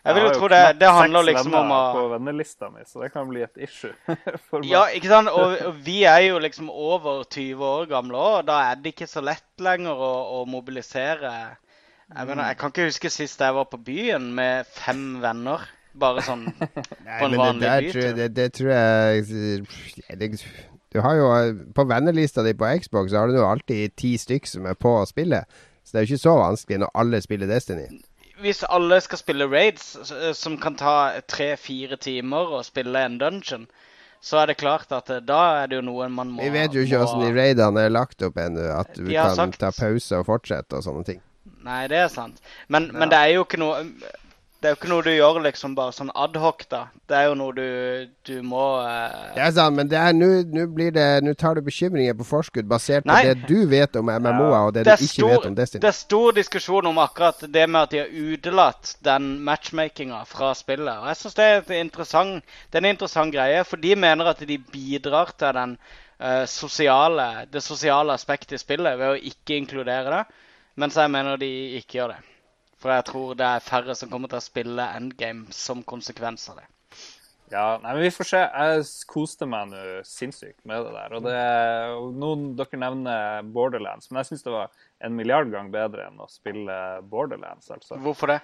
S3: Jeg vil jo tro det, det handler liksom om å
S2: på vennelista mi, så det kan bli et issue. <laughs>
S3: Ja, ikke sant? Og, og vi er jo liksom over 20 år gamle òg, og da er det ikke så lett lenger å, å mobilisere. Jeg mener, jeg kan ikke huske sist jeg var på byen med fem venner. Bare sånn <laughs>
S1: Nei,
S3: på en vanlig
S1: det,
S3: by,
S1: tror jeg, det, det tror jeg det, Du har jo På vennelista di på Xbox så har du jo alltid ti stykk som er på å spille. Så det er jo ikke så vanskelig når alle spiller Destiny.
S3: Hvis alle skal spille raids, som kan ta tre-fire timer å spille en dungeon, så er det klart at eh, da er det jo noe man må
S1: Vi vet jo ikke
S3: må-
S1: de raidene er lagt opp ennå. At du kan
S3: sagt-
S1: ta pause og fortsette og sånne ting.
S3: Nei, det er sant. Men,
S2: Ja.
S3: men det er jo ikke noe Det er jo ikke noe du gjør liksom bare sånn adhoc, da. Det er jo noe du, du må eh...
S1: Det er sant, men det nå blir det Nå tar du bekymringer på forskudd basert på
S3: Nei.
S1: det du vet om MMO-er, og det,
S3: det,
S1: du ikke
S3: stor,
S1: vet om Destiny.
S3: det er stor diskusjon om akkurat det med at de har utelatt den matchmakinga fra spillet. Og jeg syns det det er en interessant greie, for de mener at de bidrar til den uh, sosiale, det sosiale aspektet i spillet ved å ikke inkludere det, mens jeg mener de ikke gjør det. For jeg tror det er færre som kommer til å spille endgame som konsekvens av det.
S2: Ja, nei, men vi får se. Jeg koste meg nå sinnssykt med det der. Og det, er, noen dere nevner Borderlands, men jeg syns det var en milliard gang bedre enn å spille Borderlands, altså.
S3: Hvorfor det?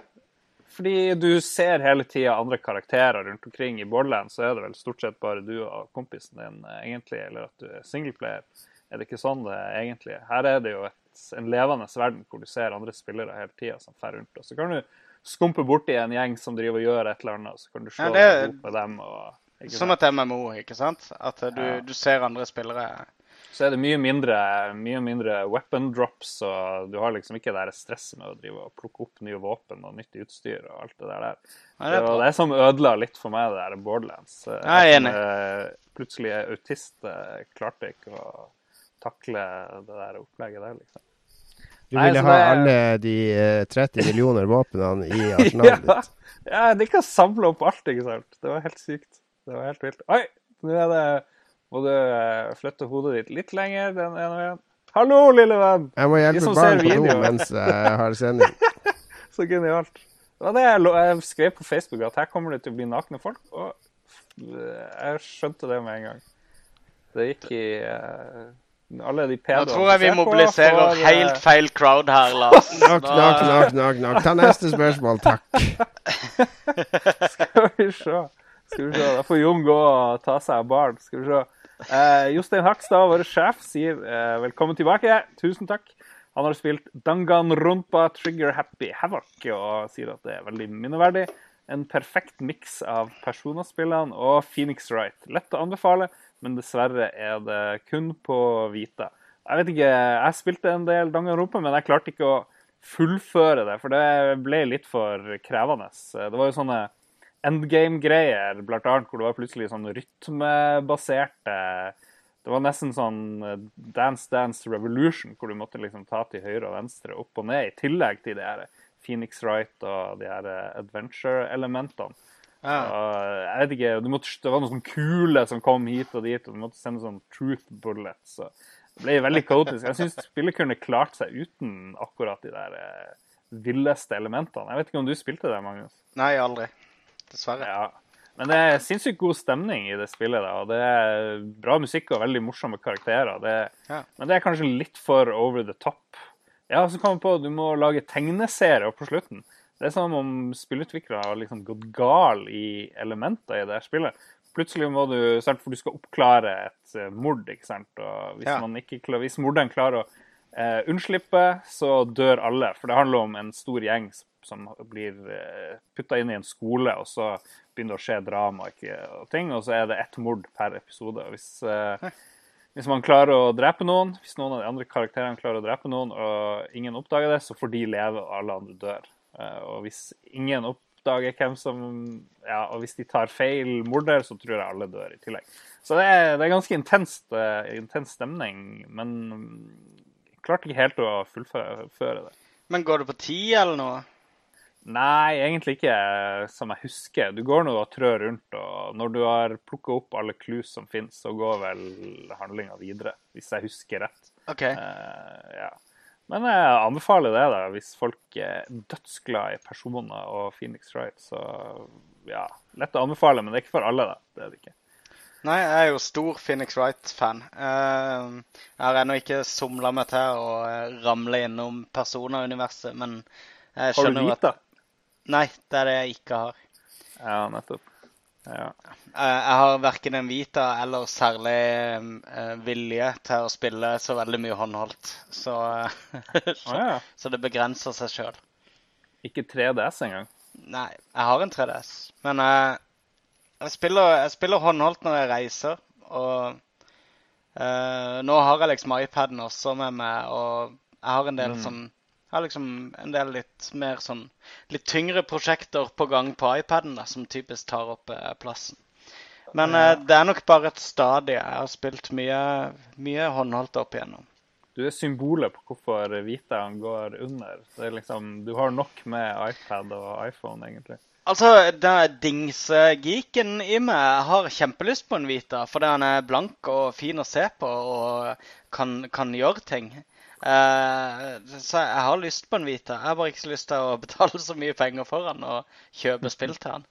S2: Fordi du ser hele tida andre karakterer rundt omkring. I Borderlands så er det vel stort sett bare du og kompisen din, eh, egentlig, eller at du er singleplayer. Er det ikke sånn det er egentlig? Her er det jo et, en levende verden hvor du ser andre spillere hele tida som fer rundt. Og så kan du skumpe borti en gjeng som driver og gjør et eller annet, og så kan du slå
S3: Ja, det-
S2: deg med dem. Og,
S3: Som et MMO, ikke sant? At eh, du,
S2: Ja.
S3: du ser andre spillere.
S2: Så er det mye mindre, mye mindre weapon drops, og du har liksom ikke det stresset med å drive og plukke opp nye våpen og nytt utstyr og alt det der.
S3: Ja, det er
S2: Så det er som ødela litt for meg, det der Borderlands.
S3: Jeg er enig.
S2: eh, plutselig er autist, eh, klarte ikke å takle det der opplegget der, liksom.
S1: Du ville ha
S2: det-
S1: alle de eh, 30 millioner våpnene i <laughs> arsenalet
S2: ja,
S1: ditt.
S2: ja, de kan samle opp alt, ikke sant. Det var helt sykt. Det var helt vilt. Oi, nå er det Må du eh, flytte hodet ditt litt lenger den ene veien. Hallo, lille venn!
S1: Jeg må hjelpe barn på do <laughs> mens jeg har sending.
S2: Så genialt. Det var det jeg, jeg skrev på Facebook, at her kommer det til å bli nakne folk. Og jeg skjønte det med en gang. Det gikk i eh, Alle de
S3: Nå tror jeg vi mobiliserer
S2: for,
S3: helt feil crowd her, Lars. <laughs>
S1: Nok, nok, nok, nok. nok. Ta neste spørsmål, takk. <laughs>
S2: Skal vi se. Skal vi se. Da får Jon gå og ta seg av barn. Skal vi se. Eh, Jostein Hakstad, vår sjef, sier eh, velkommen tilbake. Tusen takk. Han har spilt Danganronpa Trigger Happy Havoc og sier at det er veldig minneverdig. En perfekt miks av Persona-spillene og Phoenix Wright. Lett å anbefale, men dessverre er det kun på hvite. Jeg vet ikke, jeg spilte en del Danganronpa, men jeg klarte ikke å fullføre det, for det ble litt for krevende. Det var jo sånne endgame-greier, blant annet hvor det var plutselig sånn rytmebaserte Det var nesten sånn eh, Dance Dance Revolution, hvor du måtte liksom ta til høyre og venstre, opp og ned, i tillegg til de her Phoenix Wright og de her eh, adventure-elementene.
S3: Ja.
S2: Jeg vet ikke, måtte, Det var noen sånn kule som kom hit og dit, og du måtte sende sånn truth bullets. Så det ble veldig kaotisk. Jeg syns spillet kunne klart seg uten akkurat de der eh, villeste elementene. Jeg vet ikke om du spilte det, Magnus?
S3: Nei, aldri. Dessverre.
S2: Ja. Men det er sinnssykt god stemning i det spillet. da, og Det er bra musikk og veldig morsomme karakterer. Det,
S3: Ja.
S2: Men det er kanskje litt for over the top. Ja, så kom jeg på at du må lage tegneserier på slutten. Det er som om spillutviklere har liksom gått gal i elementer i det spillet. Plutselig må du, for du skal oppklare et eh, mord, ikke sant. Og hvis,
S3: Ja.
S2: man ikke, hvis morderen klarer å eh, unnslippe, så dør alle. For det handler om en stor gjeng som- blir eh, putta inn i en skole, og så begynner det å skje drama ikke, og ting. Og så er det ett mord per episode. Hvis, eh, hvis man klarer å drepe noen, hvis noen av de andre karakterene klarer å drepe noen, og ingen oppdager det, så får de leve, og alle andre dør. Eh, og hvis ingen oppdager hvem som Ja, og hvis de tar feil morder, så tror jeg alle dør i tillegg. Så det er, det er ganske intenst, uh, intens stemning, men jeg klarte ikke helt å fullføre det.
S3: Men går det på ti eller noe?
S2: Nei, egentlig ikke eh, som jeg husker. Du går nå og trør rundt, og når du har plukka opp alle clues som finnes, så går vel handlinga videre, hvis jeg husker rett.
S3: OK.
S2: Uh, ja. Men jeg anbefaler det, da, hvis folk er dødsglad i personer og Phoenix Wright. Så ja, lett å anbefale, men det er ikke for alle, da. Det er det ikke.
S3: Nei, jeg er jo stor Phoenix Wright-fan. Eh, jeg har ennå ikke somla meg til å eh, ramle innom Persona-universet, men jeg
S2: Har du
S3: skjønner jo at
S2: Vita?
S3: Nei, det er det jeg ikke har.
S2: Ja, nettopp. Ja.
S3: Eh, Jeg har verken en Vita eller særlig eh, vilje til å spille så veldig mye håndholdt. Så, <laughs> så,
S2: Å ja.
S3: så det begrenser seg sjøl.
S2: Ikke 3DS engang?
S3: Nei, jeg har en 3DS, men jeg, jeg, spiller, jeg spiller håndholdt når jeg reiser. Og uh, nå har jeg liksom iPaden også med meg, og jeg har en del
S2: Mm.
S3: sånn har liksom en del litt mer sånn litt tyngre prosjekter på gang på iPaden da, som typisk tar opp eh, plassen. Men eh, det er nok bare et stadie. Jeg har spilt mye, mye håndholdt opp igjennom.
S2: Du er symbolet på hvorfor Vitaen går under. Det er liksom, du har nok med iPad og iPhone, egentlig.
S3: Altså, den dingsgeeken i meg har kjempelyst på en Vita, fordi han er blank og fin å se på og kan, kan gjøre ting. Eh, så jeg har lyst på en Vita. Jeg har bare ikke så lyst til å <laughs> betale så mye penger for han og kjøpe spill til han.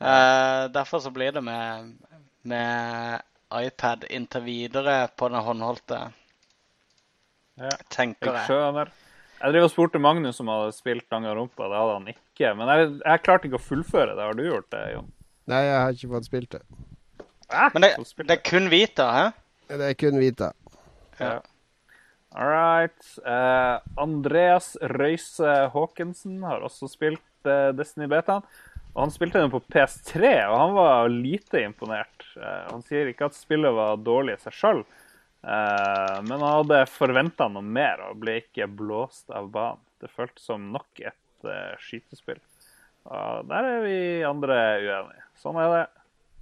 S3: Uh, derfor så blir det med, med iPad inntil videre på den håndholdte,
S2: Ja.
S3: tenker
S2: Jeg skjønner. Jeg driver og spurte Magnus om han hadde spilt Danganronpa. Det hadde han ikke. Men jeg, jeg klarte ikke å fullføre det. Har du gjort det, Jon?
S1: Nei, jeg har ikke fått spilt det.
S3: Men det, det er kun Vita, hæ?
S1: Det er kun Vita.
S2: Ja. All right. Uh, Andreas Røise Haakensen har også spilt uh, Destiny Betaen. Og han spilte den på PS3, og han var lite imponert. Uh, han sier ikke at spillet var dårlig i seg sjøl, eh, men han hadde forventa noe mer og ble ikke blåst av banen. Det føltes som nok et eh, skytespill. Og der er vi andre uenige. Sånn er det.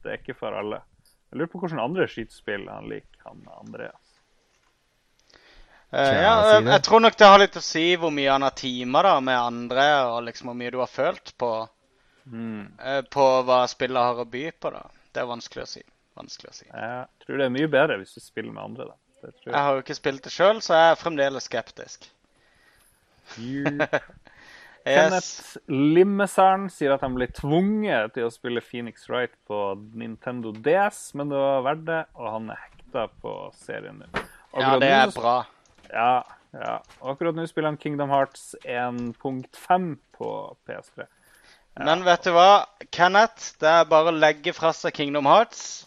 S2: Det er ikke for alle. Jeg lurer på hvilke andre skytespill han liker, han Andreas.
S1: Tja,
S3: ja, jeg, tror nok det har litt å si hvor mye han har teama med andre, og liksom hvor mye du har følt på,
S2: Mm.
S3: uh, på hva spillet har å by på. da. Det er vanskelig å si. Vanskelig å si.
S2: Jeg tror det er mye bedre hvis du spiller med andre. Da. Det tror
S3: Jeg
S2: jeg.
S3: har jo ikke spilt det sjøl, så jeg er fremdeles skeptisk. <laughs>
S2: Kenneth Limmesern sier at han ble tvunget til å spille Phoenix Wright på Nintendo DS, men det var verdt det, og han er hekta på serien nå.
S3: Ja, det er bra.
S2: Ja, ja. Og akkurat nå spiller han Kingdom Hearts 1.5 på PS3.
S3: Men vet du hva, Kenneth? Det er bare å legge fra seg Kingdom Hearts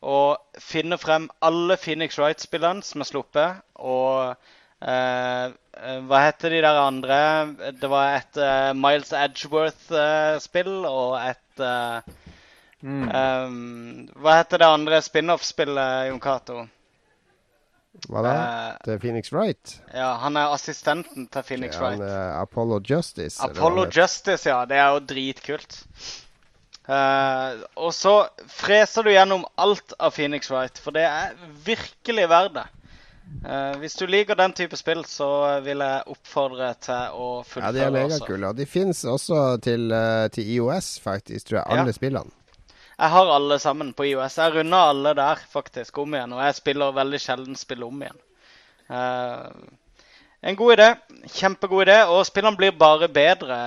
S3: og finne frem alle Phoenix Wright-spillene som er sluppet, og eh, eh, Hva heter de der andre? Det var et eh, Miles Edgeworth-spill og et eh,
S2: Mm.
S3: um, Hva heter det andre spin-off-spillet, Jon Cato?
S1: Hva da?
S3: Eh,
S1: Det er Phoenix Wright?
S3: ja, han er assistenten til Phoenix
S1: Ja,
S3: Wright.
S1: Apollo Justice.
S3: Apollo. Justice, ja. Det er jo dritkult. Uh, og så freser du gjennom alt av Phoenix Wright, for det er virkelig verdt det. Uh, hvis du liker den type spill, så vil jeg oppfordre til å fullføre.
S1: Ja, de er megakule. Og de fins også til, til IOS, faktisk, tror jeg.
S3: Ja.
S1: Alle spillene.
S3: Jeg har alle sammen på IOS. Jeg runda alle der faktisk om igjen, og jeg spiller veldig sjelden spill om igjen. Uh, en god idé. Kjempegod idé. Og spillene blir bare bedre.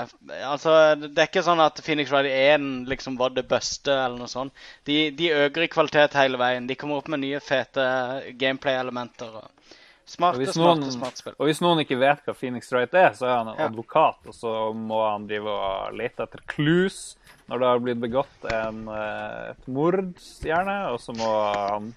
S3: Altså, Det er ikke sånn at Phoenix Wright 1 liksom var det beste, eller noe sånt. De, de øker i kvalitet hele veien. De kommer opp med nye, fete gameplay-elementer. og
S2: Og
S3: Smarte,
S2: hvis,
S3: smarte,
S2: noen,
S3: smarte spill.
S2: og hvis noen ikke vet hva Phoenix Wright er, så er han en
S3: Ja.
S2: advokat, og så må han drive og lete etter clues når det har blitt begått en, eh, et mord, gjerne. Og så må han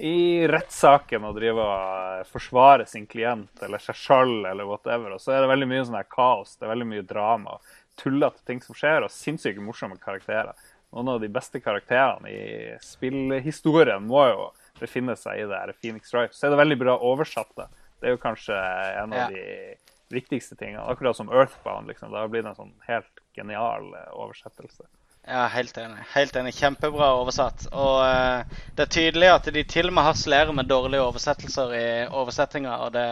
S2: i rettssaken og drive og eh, forsvare sin klient eller seg sjøl eller whatever. Og så er det veldig mye sånn her kaos, det er veldig mye drama tullete ting som skjer, og sinnssykt morsomme karakterer. Noen av de beste karakterene i spillhistorien må jo befinne seg i det her Phoenix Wright. Så er det veldig bra oversatt. det. Det er jo kanskje en av
S3: Ja.
S2: de viktigste tingene. Akkurat som Earthbound. liksom. Det har blitt en sånn helt genial eh, oversettelse.
S3: Ja, helt enig. Helt enig. Kjempebra oversatt. Og uh, det er tydelig at de til og med harselerer med dårlige oversettelser i oversettinga, og det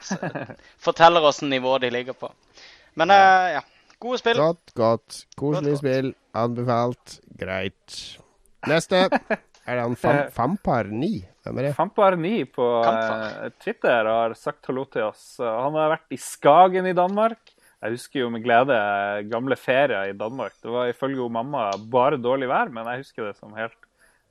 S3: s <laughs> forteller oss nivå de ligger på. Men uh, ja. Gode spill.
S1: Godt, godt. Koselig spill. Anbefalt. Greit. Neste <laughs> er det han Fam Fampar 9. Hvem er det?
S2: Fampar9 på eh, Twitter har sagt hallo til oss. Eh, Han har vært i Skagen i Danmark. Jeg husker jo med glede eh, gamle ferier i Danmark. Det var ifølge mamma bare dårlig vær, men jeg husker det som helt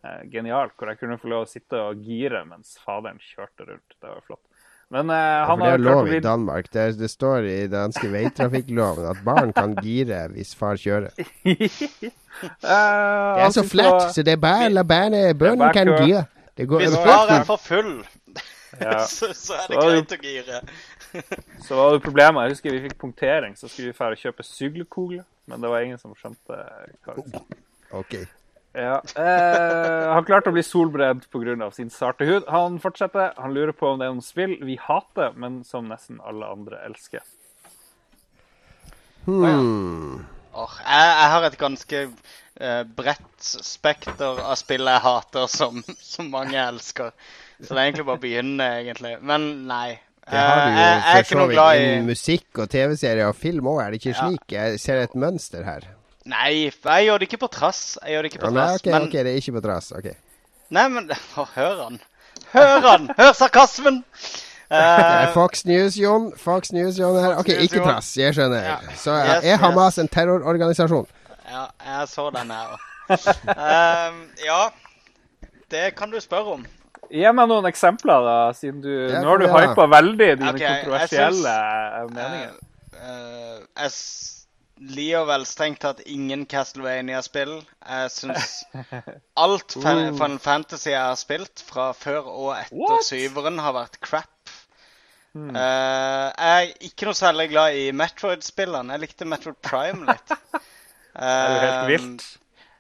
S2: eh, genialt. Hvor jeg kunne få lov å sitte og gire mens faderen kjørte rundt. Det var flott. Men eh,
S1: Ja, det er lov i Danmark. Det, det står i danske veitrafikkloven at barn kan gire hvis far kjører. <laughs> Det
S2: Eh,
S1: er så flatt, så det er bare la barnet Bønnen kan gire. Det går
S3: Hvis
S2: det var-
S3: er for full, <laughs> så, så er det
S2: det-
S3: greit å gire. <laughs>
S2: Så var det problemet. Jeg husker vi fikk punktering, så skulle vi dra og kjøpe sykkelkogle. Men det var ingen som skjønte hva det var.
S1: OK.
S2: Ja. Eh, han klarte å bli solbredd pga. sin sarte hud. Han fortsetter. Han lurer på om det er noen spill vi hater, men som nesten alle andre elsker.
S1: Hmm.
S3: Åh, jeg, jeg har et ganske uh, bredt spekter av spill jeg hater, som, <laughs> som mange elsker. Så det er egentlig bare å begynne, egentlig. Men nei.
S1: Det har du
S3: Eh,
S1: jo
S3: jeg, jeg
S1: for så vidt
S3: i
S1: musikk og TV-serier og film òg, er det ikke
S3: Ja.
S1: slik? Jeg ser et mønster her.
S3: Nei, jeg gjør det ikke på trass. Jeg gjør det ikke
S1: Ja,
S3: på
S1: nei,
S3: trass.
S1: Okay,
S3: men
S1: ok, det er ikke på trass. Ok.
S3: Nei, men <laughs> å, Hør han. Hør han! Hør sarkasmen! Eh,
S1: Fox News, Jon. Fox News, Jon her. Ok,
S3: News,
S1: ikke trass. Jeg skjønner.
S3: Ja.
S1: Så
S3: Yes,
S1: er Hamas en terrororganisasjon?
S3: ja, jeg så den her òg. ja, det kan du spørre om.
S2: Gi meg noen eksempler, da, siden du
S1: Ja,
S2: Nå har du
S1: ja.
S2: hypa veldig dine
S3: okay,
S2: kontroversielle
S3: syns-
S2: meninger.
S3: Uh, uh, jeg liker vel strengt tatt ingen Castlevania-spill. Jeg syns <laughs> alt fan,
S2: Uh.
S3: Final Fantasy jeg har spilt, fra før og etter
S2: What?
S3: syveren, har vært crap. Eh, jeg er ikke noe særlig glad i Metroid-spillene. Jeg likte Metroid Prime litt. <laughs>
S2: Det er jo helt vilt.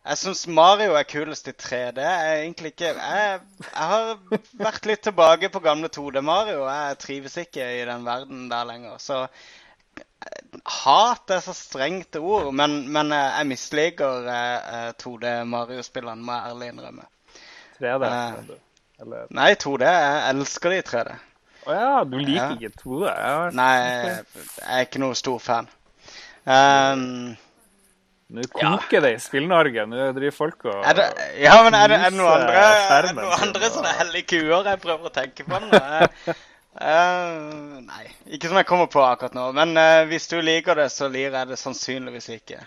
S3: Jeg syns Mario er kulest i 3D. Jeg er egentlig ikke Jeg, jeg har vært litt tilbake på gamle 2D-Mario. Jeg trives ikke i den verden der lenger. Så eh, hat er så strengt ord, men, men jeg misliker eh, 2D-Mario-spillene, må jeg ærlig innrømme.
S2: 3D. Uh. Eller
S3: Nei, 2D. Jeg elsker de i 3D.
S2: Å ja, du liker
S3: Ja.
S2: ikke 2D? Ja,
S3: Nei, jeg er ikke noe stor fan. Um,
S2: Nå koker det i Spill-Norge. Nå driver folk og
S3: Er det, ja, men er det, er det noen andre, er det noen andre sånne hellige kuer jeg prøver å tenke på nå? Eh, <laughs> nei, ikke som jeg kommer på akkurat nå. Men uh, hvis du liker det, så lir jeg det sannsynligvis ikke.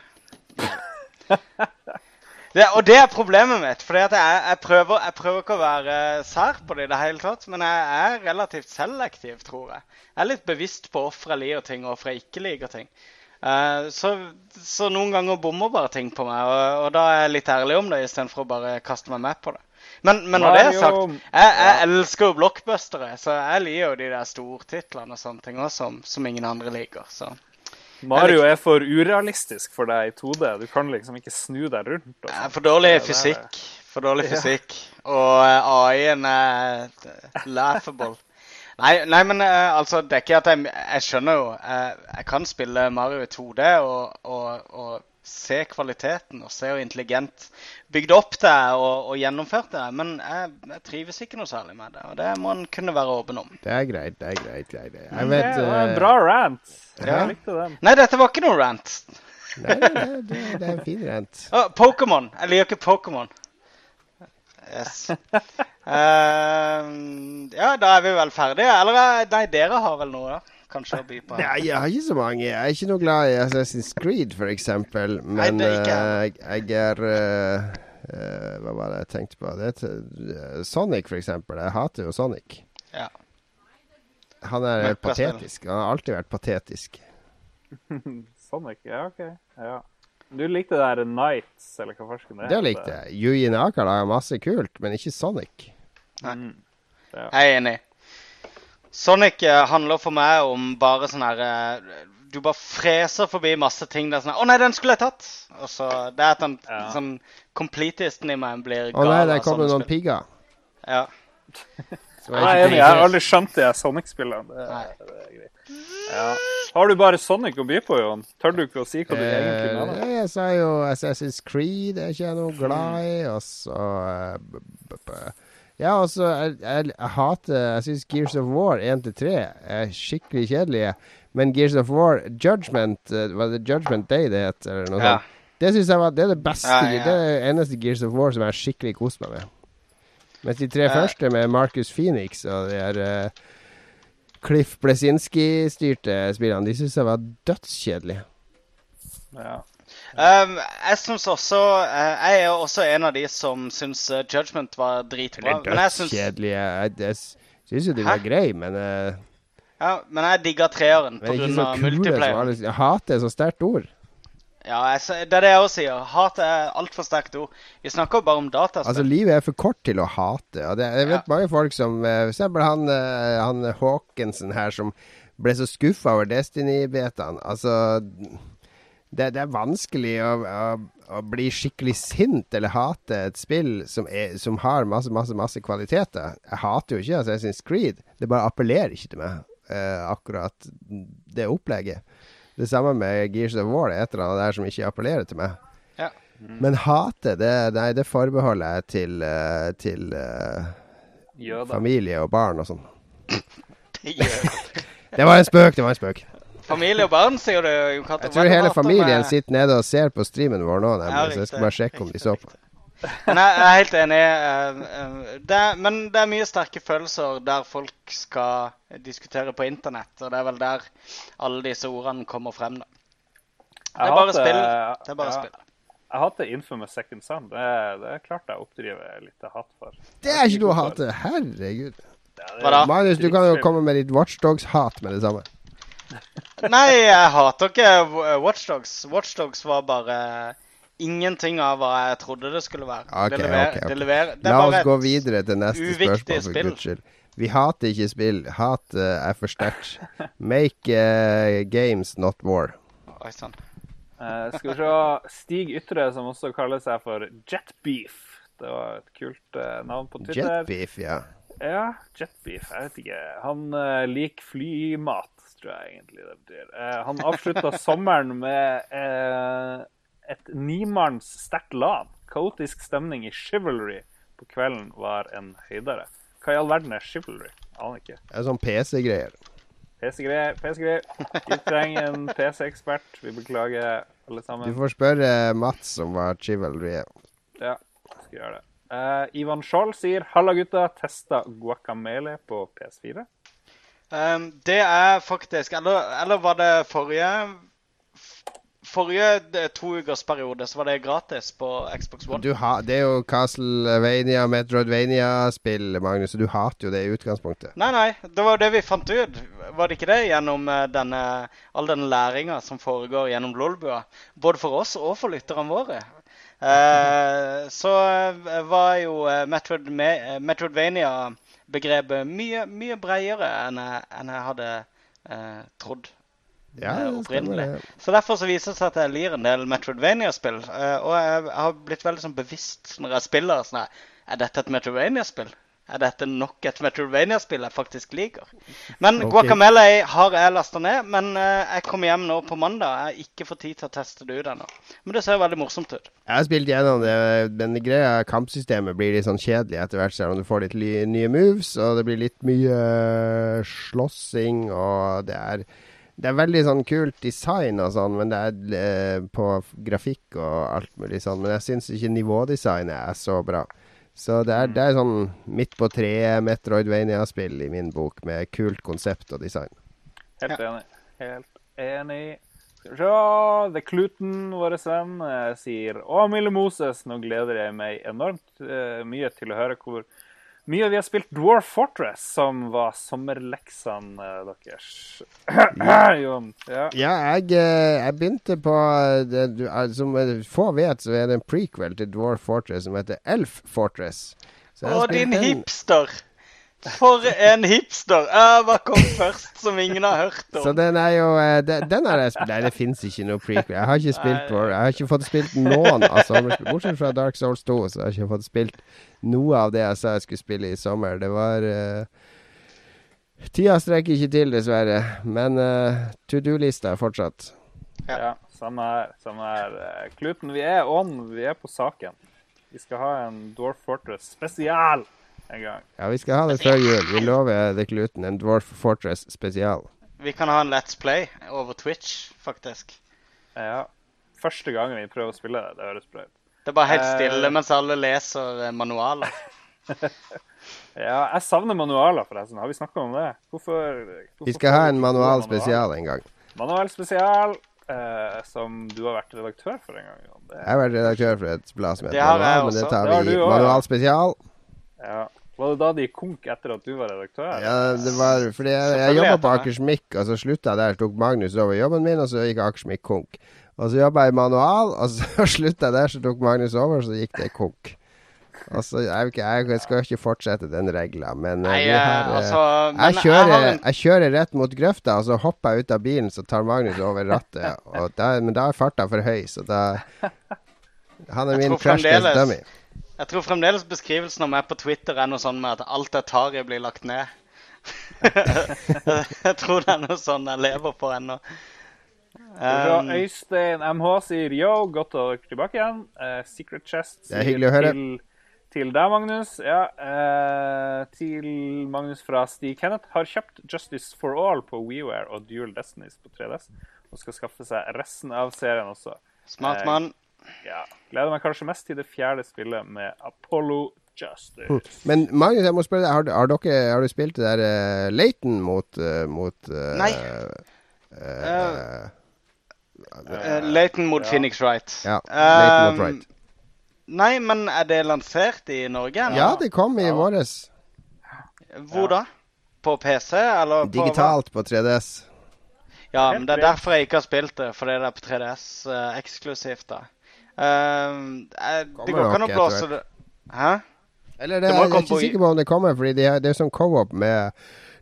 S3: <laughs> Det, og det er problemet mitt. For jeg, jeg, prøver, jeg prøver ikke å være sær på det i det hele tatt. Men jeg er relativt selektiv, tror jeg. Jeg er litt bevisst på hvorfor jeg liker ting, og hvorfor jeg ikke liker ting. Uh, så, så noen ganger bommer bare ting på meg, og, og da er jeg litt ærlig om det istedenfor å bare kaste meg med på det. Men, men når det er sagt, jeg, jeg elsker jo blockbustere, så jeg liker jo de der stortitlene og sånne ting også, som, som ingen andre liker. Så.
S2: Mario er for urealistisk for deg i 2D. Du kan liksom ikke snu deg rundt.
S3: er
S2: sånt.
S3: for dårlig fysikk. For dårlig fysikk. Og eh, AI-en er laughable. Nei, nei, men eh, altså, det er ikke at jeg Jeg skjønner jo eh, Jeg kan spille Mario i 2D og, og, og se kvaliteten og se hvor intelligent bygd opp det er og, og gjennomført det er, men jeg, jeg trives ikke noe særlig med det. Og det må en kunne være åpen om.
S1: Det er greit, det er greit. greit. vet,
S2: Det var en
S1: eh,
S2: bra rant.
S3: Ja.
S2: Jeg likte den.
S3: Nei, dette var ikke noe rant.
S1: Nei, det, det, det er en fin rant. <laughs>
S3: Oh, Pokémon. Jeg liker ikke Pokémon. Yes. Uh, <laughs> ja, da er vi vel ferdige. Eller eh, nei, dere har vel noe, da? Kanskje å by på?
S1: Nei, jeg har ikke så mange. Jeg er ikke noe glad i Assassin's Creed, for eksempel. Men
S3: det er ikke
S1: eh, jeg, jeg er eh, eh, Hva var det jeg tenkte på? Det Sonic, for eksempel. Jeg hater jo Sonic.
S3: Ja.
S1: Han er helt patetisk. Han har alltid vært patetisk. <laughs>
S2: Sonic, ja, OK. Ja. Du likte det der Nights, eller hva farsken det
S1: Det
S2: heter.
S1: likte jeg. Yuji Naka lager masse kult, men ikke Sonic.
S2: Mm.
S3: Jeg er enig. Sonic eh, handler for meg om bare sånn her eh, Du bare freser forbi masse ting. Det er sånn 'Å nei, den skulle jeg tatt!' Og så Det er at den
S2: Ja.
S3: sånn completisten i meg blir
S1: Å nei,
S3: gal
S1: der
S3: kommer
S1: noen pigger.
S3: Ja.
S1: nei,
S2: Jeg jeg har aldri skjønt det her Sonic-spillene. Det,
S3: Nei.
S2: det greit. Ja. Har du bare Sonic å by på, Jon? Tør du ikke å si hva du egentlig
S1: Eh,
S2: mener?
S1: ja, jeg sa jo Assassin's Creed er ikke jeg noe glad i, og så eh, Ja, altså, jeg, jeg, jeg hater Jeg syns Gears of War 1-3 er skikkelig kjedelige. Men Gears of War Judgment eh, Var det Judgment Day det het, eller noe
S3: Ja.
S1: sånt? Det synes jeg var Det er det beste
S3: Ja, ja.
S1: Det er det eneste Gears of War som jeg skikkelig kost meg med. Mens de tre
S3: Ja.
S1: første med Marcus Phoenix og de her uh, Cliff Blesinski-styrte spillene, de syns jeg var dødskjedelige.
S2: Ja.
S3: Um, jeg syns også uh, Jeg er også en av de som syns uh, Judgment var dritbra. Det er
S1: dødskjedelig. Jeg, jeg syns jo de var greie, men, uh,
S3: ja, Men jeg digga treeren pga. multiplayer.
S1: Jeg hater så sterkt ord.
S3: Ja, jeg, det er det jeg også sier. Hat er altfor sterkt ord. Vi snakker bare om dataspill.
S1: Altså, livet er for kort til å hate. Og det, jeg vet mange folk som eksempel han, han Hawkinson her, som ble så skuffa over Destiny-betaen. Altså det, det er vanskelig å, å, å bli skikkelig sint eller hate et spill som, er, som har masse, masse, masse kvaliteter. Jeg hater jo ikke Assassin's Creed. Det bare appellerer ikke til meg, eh, akkurat det opplegget. Det samme med Gears of War. Det er et eller annet der som ikke appellerer til meg.
S3: Ja.
S1: Men hate, det, nei, det forbeholder jeg til, eh, til
S2: uh,
S1: familie og barn og sånn. <laughs> <laughs>
S3: Det
S1: var en spøk, det var en spøk.
S3: Familie og barn, sier du, Jo
S1: Jeg tror hele familien sitter nede og ser på streamen vår nå, nemlig,
S3: Ja,
S1: så jeg skal bare sjekke om de så på.
S3: Nei, jeg er helt enig. eh, eh, Det er, men det er mye sterke følelser der folk skal diskutere på internett. Og det er vel der alle disse ordene kommer frem. da. Det er bare spill. Det er bare
S2: ja,
S3: spill.
S2: Jeg hater Infamous Second Son. Det, det er klart jeg oppdriver litt hat for.
S1: Det er ikke noe å hate. Herregud.
S2: Er
S3: Hva da?
S1: Magnus, du kan jo komme med ditt Watchdogs-hat med det samme. <laughs>
S3: Nei, jeg hater ikke Watchdogs. Watchdogs var bare ingenting av hva jeg trodde det skulle være.
S1: Ok,
S3: det leverer.
S1: ok, okay.
S3: Det lever, det
S1: La oss gå videre til neste spørsmål, for
S3: spill.
S1: guds skyld. Vi hater ikke spill. Hat uh, er for sterkt. Make uh, games, not war.
S3: Oi sann.
S2: Uh, skal vi se Stig Ytre, som også kaller seg for Jetbeef. Det var et kult eh, navn på Twitter.
S1: Jetbeef, ja.
S2: Ja, Jetbeef. Jeg vet ikke. Han eh, liker flymat, tror jeg egentlig det betyr. Eh, han avslutta sommeren med eh, et nimanns sterkt LAN. Kaotisk stemning i Chivalry på kvelden var en høydere. Hva i all verden er Chivalry? Aner ikke.
S1: Det er sånn PC-greier.
S2: PC-greier, PC-greier. Vi trenger en PC-ekspert. Vi beklager, alle sammen.
S1: Du får spørre Mats om hva chivalry er.
S2: Ja, jeg skal gjøre det. Eh, Ivan Skjold sier 'Halla, gutta. Testa guacamele på PS4'.
S3: Um, det er faktisk Eller, eller var det forrige Forrige to ukers periode så var det gratis på Xbox One.
S1: Du ha, det er jo Castlevania, Metroidvania-spill, Magnus, du hater jo det i utgangspunktet.
S3: Nei, nei, det var jo det vi fant ut. Var det ikke det? Gjennom eh, denne, all den læringa som foregår gjennom Lolbua. Både for oss og for lytterne våre. Eh, så eh, var jo eh, Metroid, eh, Metroidvania-begrepet mye, mye bredere enn jeg, enn jeg hadde eh, trodd.
S1: Ja,
S3: eh, opprinnelig. Så Derfor så viser det seg at jeg lir en del Metroidvania-spill. eh, og jeg, har blitt veldig sånn bevisst når jeg spiller sånn her, Er dette et Metroidvania-spill? Er dette nok et Metroidvania-spill jeg faktisk liker? Men
S1: okay.
S3: Guacamele har jeg lasta ned. Men eh, jeg kommer hjem nå på mandag. Jeg har ikke fått tid til å teste det ut ennå. Men det ser veldig morsomt ut.
S1: Jeg har spilt gjennom det, men greia kampsystemet blir litt sånn kjedelig etter hvert, selv om du får litt nye moves, og det blir litt mye øh, slåssing, og det er det er veldig sånn kult design og sånn, men det er eh, på grafikk og alt mulig sånn. Men jeg syns ikke nivådesignet er så bra. Så det er, det er sånn midt på treet Metroidvania-spill i min bok, med kult konsept og design.
S2: Helt enig. Helt enig. Skal vi se The Kluten, vår venn, eh, sier Å, Mille Moses, nå gleder jeg meg enormt eh, mye til å høre hvor mye vi har spilt Dwarf Fortress, som var sommerleksene eh, deres. <clears throat> Jon. Ja.
S1: Ja, jeg, eh, jeg begynte på eh, det, Som få vet, så er det en prequel til Dwarf Fortress som heter Elf Fortress.
S3: Å, din
S1: hipster.
S3: hipster! For en hipster! Var kom først, som ingen har hørt om?
S1: Så den er jo eh, Den, den har jeg spilt Nei, det fins ikke noe prequel. Jeg har ikke spilt på Jeg har ikke fått spilt noen av sommerspill. Bortsett fra Dark Souls 2, så har jeg ikke fått spilt noe av det jeg sa jeg skulle spille i sommer. Det var uh, Tida strekker ikke til, dessverre. Men uh, to do-lista er fortsatt.
S2: ja, samme her. Samme her. Eh, Kluten, vi er on. Vi er på saken. Vi skal ha en Dwarf Fortress spesial en gang.
S1: Ja, vi skal ha det før jul. Vi lover The Kluten en Dwarf Fortress spesial.
S3: Vi kan ha en Let's Play over Twitch, faktisk.
S2: Ja. Første gangen vi prøver å spille det. Det høres bra ut.
S3: Det er bare helt
S2: stille
S3: stille mens alle leser eh, manualer. <laughs>
S2: Ja, jeg savner manualer, forresten. Har vi snakka om det? Hvorfor, hvorfor
S1: Vi skal ha en manual spesial en gang.
S2: Manual spesial, Uh, som du har vært redaktør for en gang. Det,
S1: Jeg har vært redaktør for et blad som heter Manual, men det tar vi i manual spesial.
S2: ja. Var det da de konk etter at du var redaktør?
S1: Ja, det var fordi jeg, jeg jobba på. Akersmik, og så slutta jeg der. Tok Magnus over jobben min, og så gikk Akersmik konk. Og så jobba jeg i manual, og så <laughs> slutta jeg der, så tok Magnus over, og så gikk det konk. Og så, jeg, ikke, jeg skal ikke fortsette den regla, men eh,
S3: Nei,
S1: vi
S3: eh,
S1: har, eh,
S3: altså Men
S1: jeg kjører,
S3: jeg, en
S1: jeg kjører rett mot grøfta, og så hopper jeg ut av bilen, så tar Magnus over rattet. Og da, men da er farta for høy, så da Han er
S3: Jeg
S1: min crash test dummy.
S3: Jeg tror fremdeles beskrivelsen av meg på Twitter er noe sånn med at alt jeg tar i, blir lagt ned. <laughs> jeg tror det er noe sånn jeg lever på ennå. Um,
S2: Øystein MH sier yo, godt å være tilbake igjen. Uh, Secret Chest
S1: er
S2: sier. Til, til deg, Magnus. Ja, uh, til Magnus fra Stig Kenneth. Har kjøpt Justice for All på WeWare og Dual Destinies på 3DS. Og skal skaffe seg resten av serien også.
S3: smart mann.
S2: Ja, Gleder meg kanskje mest til det fjerde spillet med Apollo Justice.
S1: Hm. Men Magnus, jeg må spørre deg, har, du- har, dere, har du spilt det der uh, Leighton mot, uh, mot uh,
S3: Nei.
S1: eh,
S3: Uh, Leighton mot
S2: Ja.
S3: Phoenix Wright.
S1: ja, Leighton mot
S3: Um,
S1: Wright.
S3: Nei, men er det lansert i Norge? eller?
S1: Ja, det kom i
S2: Ja.
S1: våres.
S3: Hvor da? På PC, eller på?
S1: Digitalt på 3DS.
S3: Ja, men det er derfor jeg ikke har spilt det, fordi det er på 3DS eh, eksklusivt, da. Eh, det går ikke an å blåse det Hæ?
S1: Eller det,
S3: Det
S1: jeg er ikke sikker på om det kommer, fordi det er, det er sånn co-op med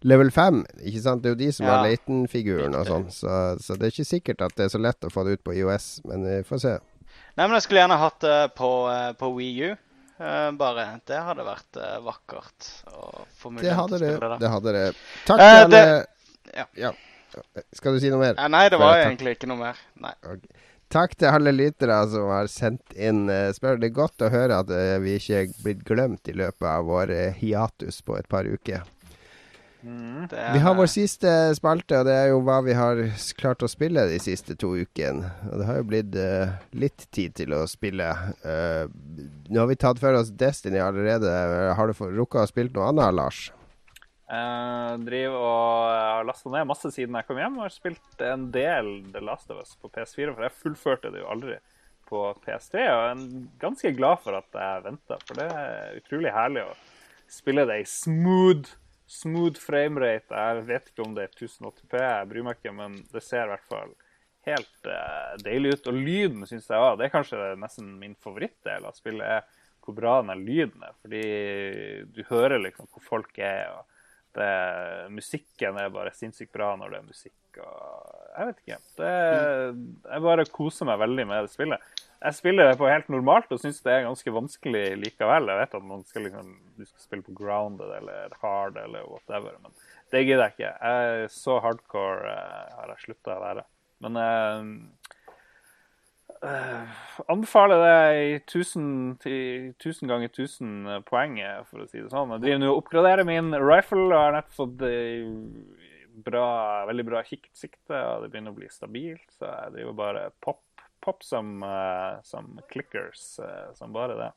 S1: level 5. Ikke sant? Det er jo de som
S3: Ja.
S1: har Leighton-figuren og sånn. Så, så det er ikke sikkert at det er så lett å få det ut på IOS, men vi får se.
S3: Nei, men jeg skulle gjerne hatt det på, eh, på Wii U. eh, bare. Det hadde vært uh, vakkert å få
S1: Det
S3: mulighet til å
S1: det.
S3: spille det.
S1: Det hadde det. Takk til Det...
S3: ja.
S1: ja. Skal du si noe mer?
S3: Nei, det var egentlig ikke noe mer. Nei.
S1: Takk til alle lyttere som har sendt inn uh, spørsmål. Det er godt å høre at eh, vi ikke er blitt glemt i løpet av vår eh, hiatus på et par uker.
S2: Mm.
S3: Er,
S1: Vi har vår siste spalte, og det er jo hva vi har klart å spille de siste to ukene. Og det har jo blitt uh, litt tid til å spille. Uh, nå har vi tatt for oss Destiny allerede. Har du rukka å spille noe annet, Lars?
S2: Eh, driver og har lasta ned masse siden jeg kom hjem og har spilt en del The Last of Us på PS4. For jeg fullførte det jo aldri på PS3, og jeg er ganske glad for at jeg venta. For det er utrolig herlig å spille det i smooth, smooth framerate. Jeg vet ikke om det er 1080P, jeg bryr meg ikke, men det ser i hvert fall helt uh, deilig ut. Og lyden syns jeg òg. Det er kanskje nesten min favorittdel av spillet. er hvor bra den lyden er. Fordi du hører liksom hvor folk er. og det, musikken er bare sinnssykt bra når det er musikk. og Jeg vet ikke. Det, jeg bare koser meg veldig med det spillet. Jeg spiller det på helt normalt og syns det er ganske vanskelig likevel. Jeg vet at man skal liksom, du skal spille på grounded eller hard eller whatever, men det gidder jeg ikke. Jeg, er så hardcore jeg har jeg slutta å være. Men eh, eh, anbefaler det i 1000, ganger 1000 poeng, eh, for å si det sånn. Jeg driver nå og oppgraderer min rifle og har nettopp fått eh, bra, veldig bra kikksikte, og det begynner å bli stabilt. Så jeg driver bare pop, pop som, som clickers, som bare det.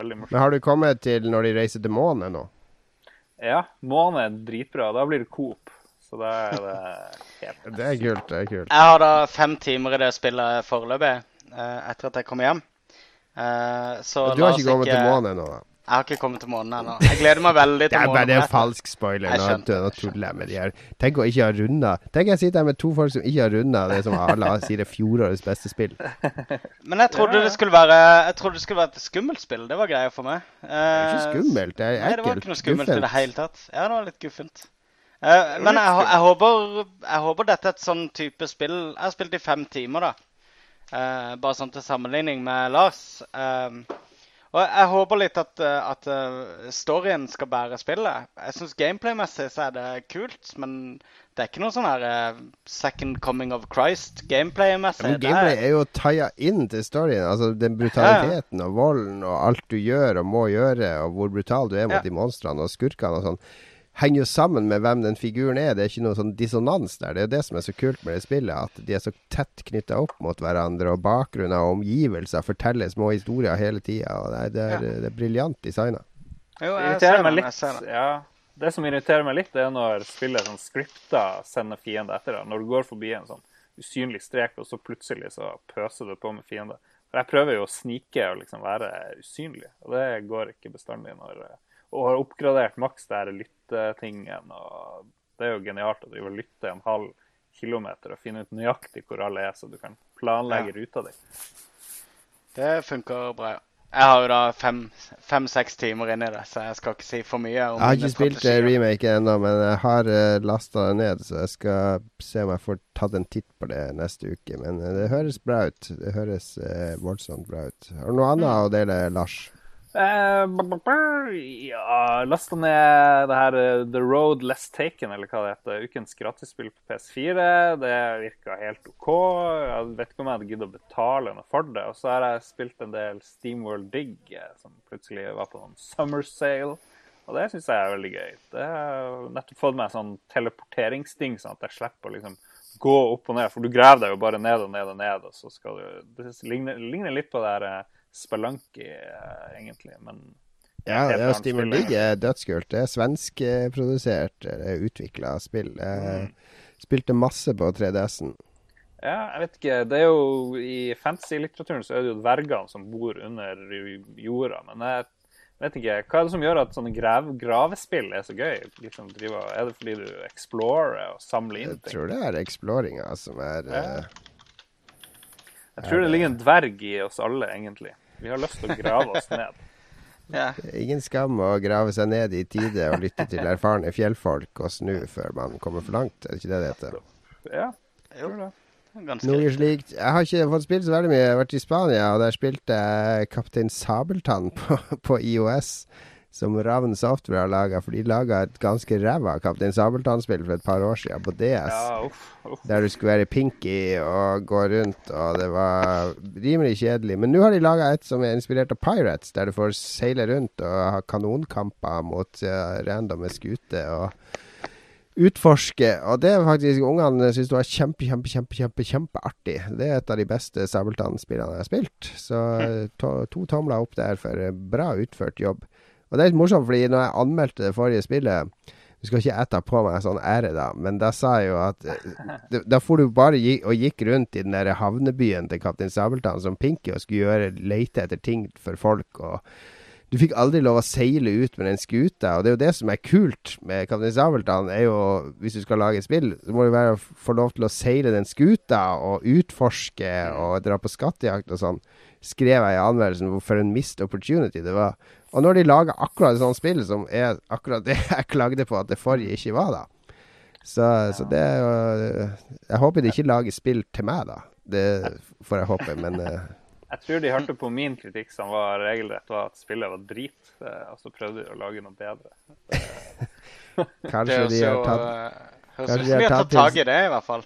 S2: Veldig morsomt.
S1: Men har du kommet til når de reiser til månen nå?
S2: Ja, månen er dritbra. Da blir det Coop. Så da er det helt
S1: Det er kult. det er kult.
S3: Jeg har da fem timer i det spillet foreløpig, eh, etter at jeg kom hjem. Eh, så
S1: Du
S3: la
S1: har
S3: oss
S1: ikke kommet til månen ennå? da?
S3: Jeg har ikke kommet til månen ennå. Jeg gleder meg veldig til
S1: månen. det er
S3: bare en
S1: falsk spoiler. Nå, nå tuller jeg med de her. Tenk å ikke ha runda. Tenk jeg sitter her med to folk som ikke har runda det som alle sier er fjorårets beste spill. <laughs>
S3: Men jeg trodde
S2: Ja, ja.
S3: det skulle være Jeg trodde det skulle være et skummelt spill. Det var greia for meg.
S1: Det er ikke skummelt, det er
S3: Nei, det var ikke noe skummelt i det hele tatt. Ja, det var litt guffent. Eh, men jeg, jeg, håper, jeg håper dette er et sånn type spill Jeg har spilt i fem timer, da. Eh, bare sånn til sammenligning med Lars. Eh, og jeg håper litt at, eh, at eh, storyen skal bære spillet. Jeg syns gameplay-messig så er det kult, men det er ikke noe sånn her second coming of Christ gameplay-messig.
S1: Men gameplay er jo taia inn til storyen. Altså Den brutaliteten og volden og alt du gjør og må gjøre, og hvor brutal du er mot
S3: Ja.
S1: de monstrene og skurkene og sånn, henger jo sammen med hvem den figuren er. Det er ikke noe sånn dissonans der. Det er jo det som er så kult med det spillet, at de er så tett knytta opp mot hverandre, og bakgrunner og omgivelser forteller små historier hele tida. Det, er- det, er- briljant designa.
S3: Jo,
S2: Det
S3: jeg ser den, jeg ser den.
S2: Ja, det som irriterer meg litt, det er når spillet sånn scripta sender fiende etter deg. Når du går forbi en sånn usynlig strek, og så plutselig så pøser du på med fiender. For jeg prøver jo å snike og liksom være usynlig, og det går ikke bestandig når eh, Og har oppgradert maks det her lyttetingen, og det er jo genialt å drive og lytte en halv kilometer og finne ut nøyaktig hvor alle er, så du kan planlegge ruta di.
S3: Det funker bra. ja. Jeg har jo da fem-seks timer inni det, så jeg skal ikke si for mye om
S1: Jeg har ikke spilt
S3: remake
S1: remaken ennå, men jeg har uh, lasta det ned, så jeg skal se om jeg får tatt en titt på det neste uke. Men eh, det høres bra ut. Det høres eh, voldsomt bra ut. Har du noe annet å dele, Lars?
S2: Uh, ja, lasta ned det her uh, The Road Less Taken, eller hva det heter. Ukens gratisspill på PS4. Det virka helt OK. Jeg vet ikke om jeg hadde giddet å betale noe for det. Og så har jeg spilt en del Steamworld Dig, eh, som plutselig var på noen summer sale. Og det syns jeg er veldig gøy. Det har nettopp fått meg sånn teleporteringsting, sånn at jeg slipper å liksom gå opp og ned. For du graver deg jo bare ned og ned og ned, og så skal du Det ligner, ligner litt på det her Spelunky, eh, egentlig. Men
S1: ja, det er Steamer League er dødskult. Det er svenskprodusert, utvikla spill. Jeg mm. Spilte masse på 3DS-en.
S2: Ja, jeg vet ikke. Det er jo I fantasy-litteraturen så er det jo dvergene som bor under jorda. Men jeg vet ikke. Hva er det som gjør at sånne grav, gravespill er så gøy? Liksom, driver, er det fordi du explorer og samler inn
S1: ting? Jeg tror det er exploringa som er ja.
S2: uh, Jeg tror det ligger en dverg i oss alle, egentlig. Vi har lyst til å grave oss ned. <laughs>
S1: Ja. Ingen skam å grave seg ned i tide og lytte til erfarne fjellfolk og snu før man kommer for langt. Er det ikke det det heter?
S2: Ja, jeg tror det.
S1: Noe slikt. Jeg har ikke fått spilt så veldig mye. Jeg har vært i Spania, og der spilte jeg Kaptein Sabeltann på, på IOS som Ravn Software har laga, for de laga et ganske ræva Kaptein Sabeltann-spill for et par år siden på DS. Ja, uff, uff. Der du skulle være Pinky og gå rundt, og det var rimelig kjedelig. Men nå har de laga et som er inspirert av Pirates, der du får seile rundt og ha kanonkamper mot uh, randomme skuter og utforske. Og det er faktisk ungene syns var kjempe, kjempe, kjempe, kjempe, kjempeartig. Det er et av de beste Sabeltann-spillene jeg har spilt. Så to, to tomler opp der for bra utført jobb. Og det er litt morsomt, fordi når jeg anmeldte det forrige spillet Du skal ikke jeg på meg sånn ære, da, men da sa jeg jo at eh, Da får du bare gi, og gikk rundt i den der havnebyen til Kaptein Sabeltann som Pinky og skulle gjøre leite etter ting for folk. og du fikk aldri lov å seile ut med den skuta, og det er jo det som er kult med Kaptein Sabeltann. er jo, Hvis du skal lage et spill, så må du være, få lov til å seile den skuta og utforske og dra på skattejakt og sånn. Skrev jeg i anmeldelsen for en missed opportunity det var. Og når de lager akkurat et sånt spill som er akkurat det <laughs> jeg klagde på at det forrige ikke var, da. Så, ja. så det er jo Jeg håper de ikke lager spill til meg, da. Det får jeg håpe, men uh,
S2: Jeg tror de hørte på min kritikk som var regelrett var at spillet var drit, eh, og så prøvde de å lage noe bedre. <laughs>
S1: Kanskje de har tatt
S3: Høres ut som vi har tatt tak i det, i hvert fall.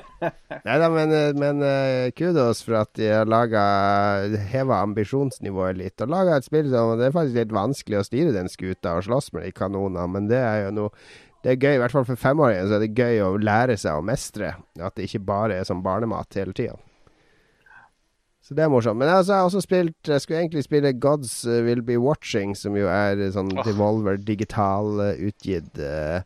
S3: <laughs>
S1: Nei da, men, eh, men uh, kudos for at de har laga heva ambisjonsnivået litt. Og laga et spill som Det er faktisk litt vanskelig å styre den skuta og slåss med de kanonene, men det er jo noe det er gøy, i hvert fall for femåringen, så er det gøy å lære seg å mestre. At det ikke bare er som barnemat hele tida. Så det er morsomt. Men altså, jeg har også spilt Jeg skulle egentlig spille Gods Will Be Watching, som jo er sånn. Devolver digital utgitt. Uh,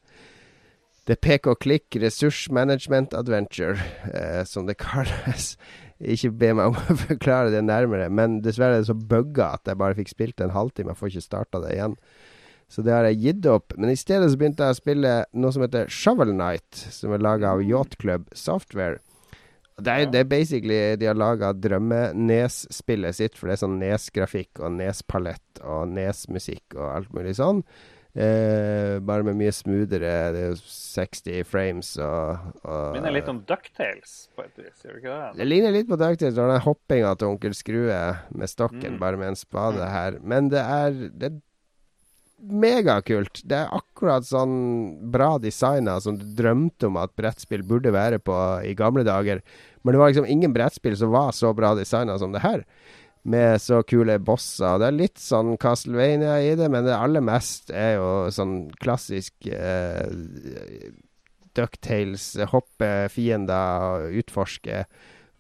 S1: er pek og klikk ressursmanagement adventure, eh, som det kalles. <laughs> Ikke be meg om å <laughs> forklare det nærmere, men dessverre er det så bugga at jeg bare fikk spilt en halvtime. Jeg får ikke starta det igjen. Så det har jeg gitt opp. Men i stedet så begynte jeg å spille noe som heter Shovel Night, som er laga av Yacht Club Software. Det er, det er basically De har laga drømme-Nes-spillet sitt, for det er sånn Nes-grafikk og Nes-palett og Nes-musikk og alt mulig sånn. Eh, bare med mye smoothere. Det er jo 60 frames og, og
S2: Minner litt om Ducktales på et vis, gjør det ikke det?
S1: Det ligner litt på Ducktales. og den hoppinga til onkel Skrue med stokken, mm. bare med en spade mm. her. Men det er, det er megakult. Det er akkurat sånn bra designa som du drømte om at brettspill burde være på i gamle dager. Men det var liksom ingen brettspill som var så bra designa som det her med så kule bosser. Det er litt sånn Castlevania i det, men det aller mest er jo sånn klassisk eh, Ducktales, hoppe fiender og utforske.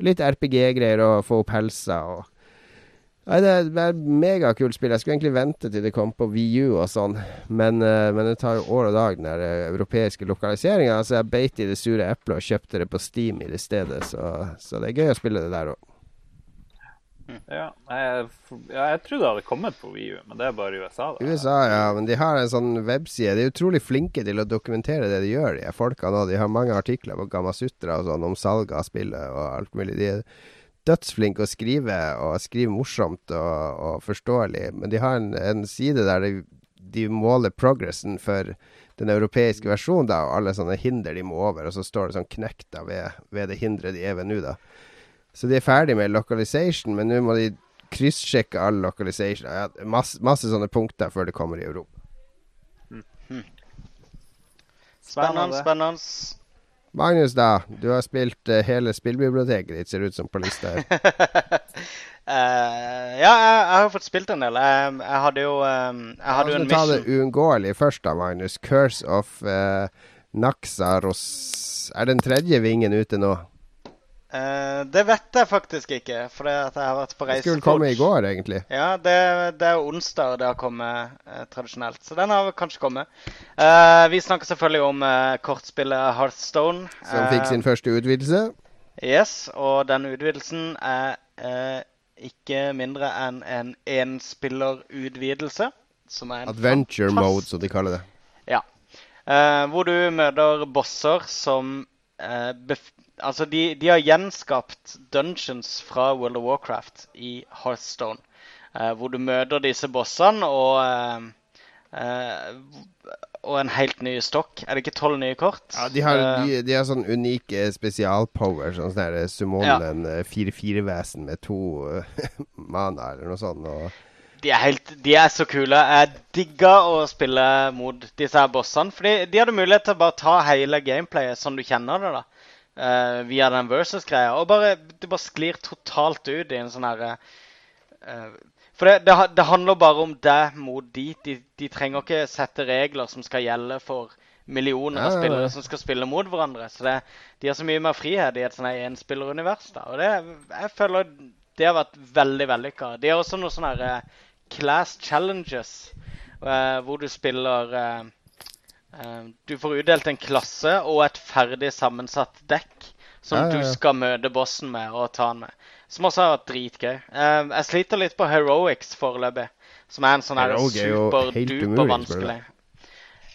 S1: Litt RPG-greier og få opp helsa og Nei, det er megakult spill. Jeg skulle egentlig vente til det kom på VU og sånn, men, uh, men, det tar jo år og dag, den der uh, europeiske lokaliseringa. Så jeg beit i det sure eplet og kjøpte det på Steam i det stedet, så, så det er gøy å spille det der òg.
S2: Ja, jeg, jeg trodde det hadde kommet på VU, men det er bare USA.
S1: da USA, ja, men de har en sånn webside. De er utrolig flinke til å dokumentere det de gjør, de folka nå. De har mange artikler på Gamasutra og sånn om salg av spillet og alt mulig. De er dødsflinke å skrive, og skrive morsomt og, og forståelig. Men de har en, en side der de, de, måler progressen for den europeiske versjonen, da, og alle sånne hinder de må over. Og så står det sånn knekt ved, ved det hinderet de er ved nå, da. Så de er ferdig med localization, men nå må de kryssjekke all localization. masse, masse sånne punkter før det kommer i Europa.
S3: Spennende, spennende.
S1: Magnus, da. Du har spilt uh, hele spillbiblioteket ditt, ser ut som på lista her.
S3: Uh, <laughs> ja, jeg, jeg, har fått spilt en del. Jeg, jeg hadde jo um, Jeg hadde jo en
S1: mission. Ta det uunngåelige først, da, Magnus. Curse of uh, Naxaros Er den tredje vingen ute nå?
S3: Uh, det vet jeg faktisk ikke, for jeg har vært på reise.
S1: Det skulle komme i går, egentlig.
S3: Ja, det, det er onsdag det har kommet uh, tradisjonelt. Så den har kanskje kommet. Uh, vi snakker selvfølgelig om kortspillet Hearthstone.
S1: Som fikk sin første utvidelse.
S3: Yes, og den utvidelsen er ikke mindre enn en enspillerutvidelse. Som er en
S1: Adventure mode, som de kaller det.
S3: Ja. hvor du møter bosser som Altså, de, de, har gjenskapt dungeons fra World of Warcraft i Hearthstone. Eh, hvor du møter disse bossene og, eh, eh, og en helt ny stokk. Er det ikke tolv nye kort?
S1: Ja, de har, eh, de, de har sånn unike spesialpower. Sånn sånn Summonen ja. 4-4-vesen med to <laughs> mana eller noe sånt. og
S3: de er, helt, de er, så kule. Jeg digga å spille mot disse her bossene. Fordi de hadde mulighet til å bare ta hele gameplayet som du kjenner det. da uh, via den versus-greia. Og bare, det bare sklir totalt ut i en sånn herre uh, For det, det, det, handler bare om deg mot de. de. de. trenger ikke sette regler som skal gjelde for millioner av spillere som skal spille mot hverandre. Så det, de har så mye mer frihet i et sånt enspillerunivers. da. Og det, jeg føler det har vært veldig vellykka. De har også noen sånne her, uh, class challenges, uh, hvor du spiller uh, du får utdelt en klasse og et ferdig sammensatt dekk som ja, ja, ja. du skal møte bossen med og ta den med. Som også har vært dritgøy. Ehm, jeg sliter litt på Heroics foreløpig. Som er en sånn superduper vanskelig.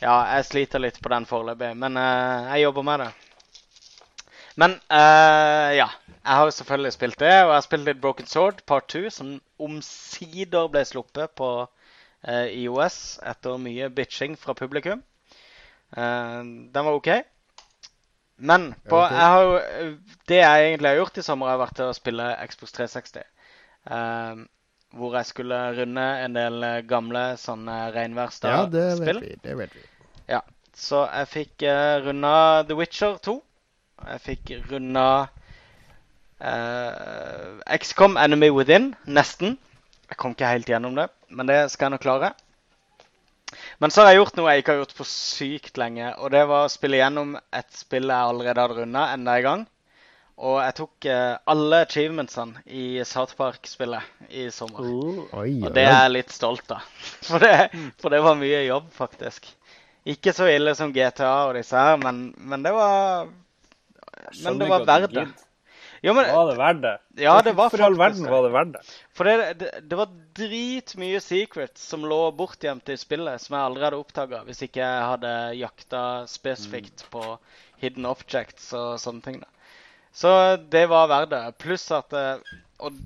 S3: Ja, jeg sliter litt på den foreløpig, men uh, jeg jobber med det. Men uh, ja. Jeg har jo selvfølgelig spilt det, og jeg har spilt litt Broken Sword Part 2, som omsider ble sluppet på uh, IOS etter mye bitching fra publikum. Uh, den var OK. Men på, okay. jeg har, det jeg egentlig har gjort i sommer, har vært å spille Xbox 360. Uh, eh, hvor jeg skulle runde en del gamle sånne Reinværstad-spill.
S1: Ja, det vet vi.
S3: Ja, Så jeg fikk uh, runda The Witcher 2. Jeg fikk runda uh, XCOM Enemy Within. Nesten. Jeg kom ikke helt gjennom det, men det skal jeg nok klare. Men så har jeg gjort noe jeg ikke har gjort på sykt lenge. Og det var å spille gjennom et spill jeg allerede hadde runda enda en gang. Og jeg tok uh, alle achievementsene i South Park-spillet i sommer. Uh, oi, og det er jeg litt stolt av. <laughs> For det, for det, var mye jobb, faktisk. Ikke så ille som GTA og disse her, men, men det var Men det var verdt det.
S2: Jo, men, var det verdt det?
S3: Ja, det var
S2: For all verden var det verdt det.
S3: For det, det, det var dritmye secrets som lå bortgjemt i spillet, som jeg aldri hadde oppdaga hvis ikke jeg hadde jakta spesifikt mm. på hidden objects og sånne ting. da. Så det var verdt det. Pluss at eh, Og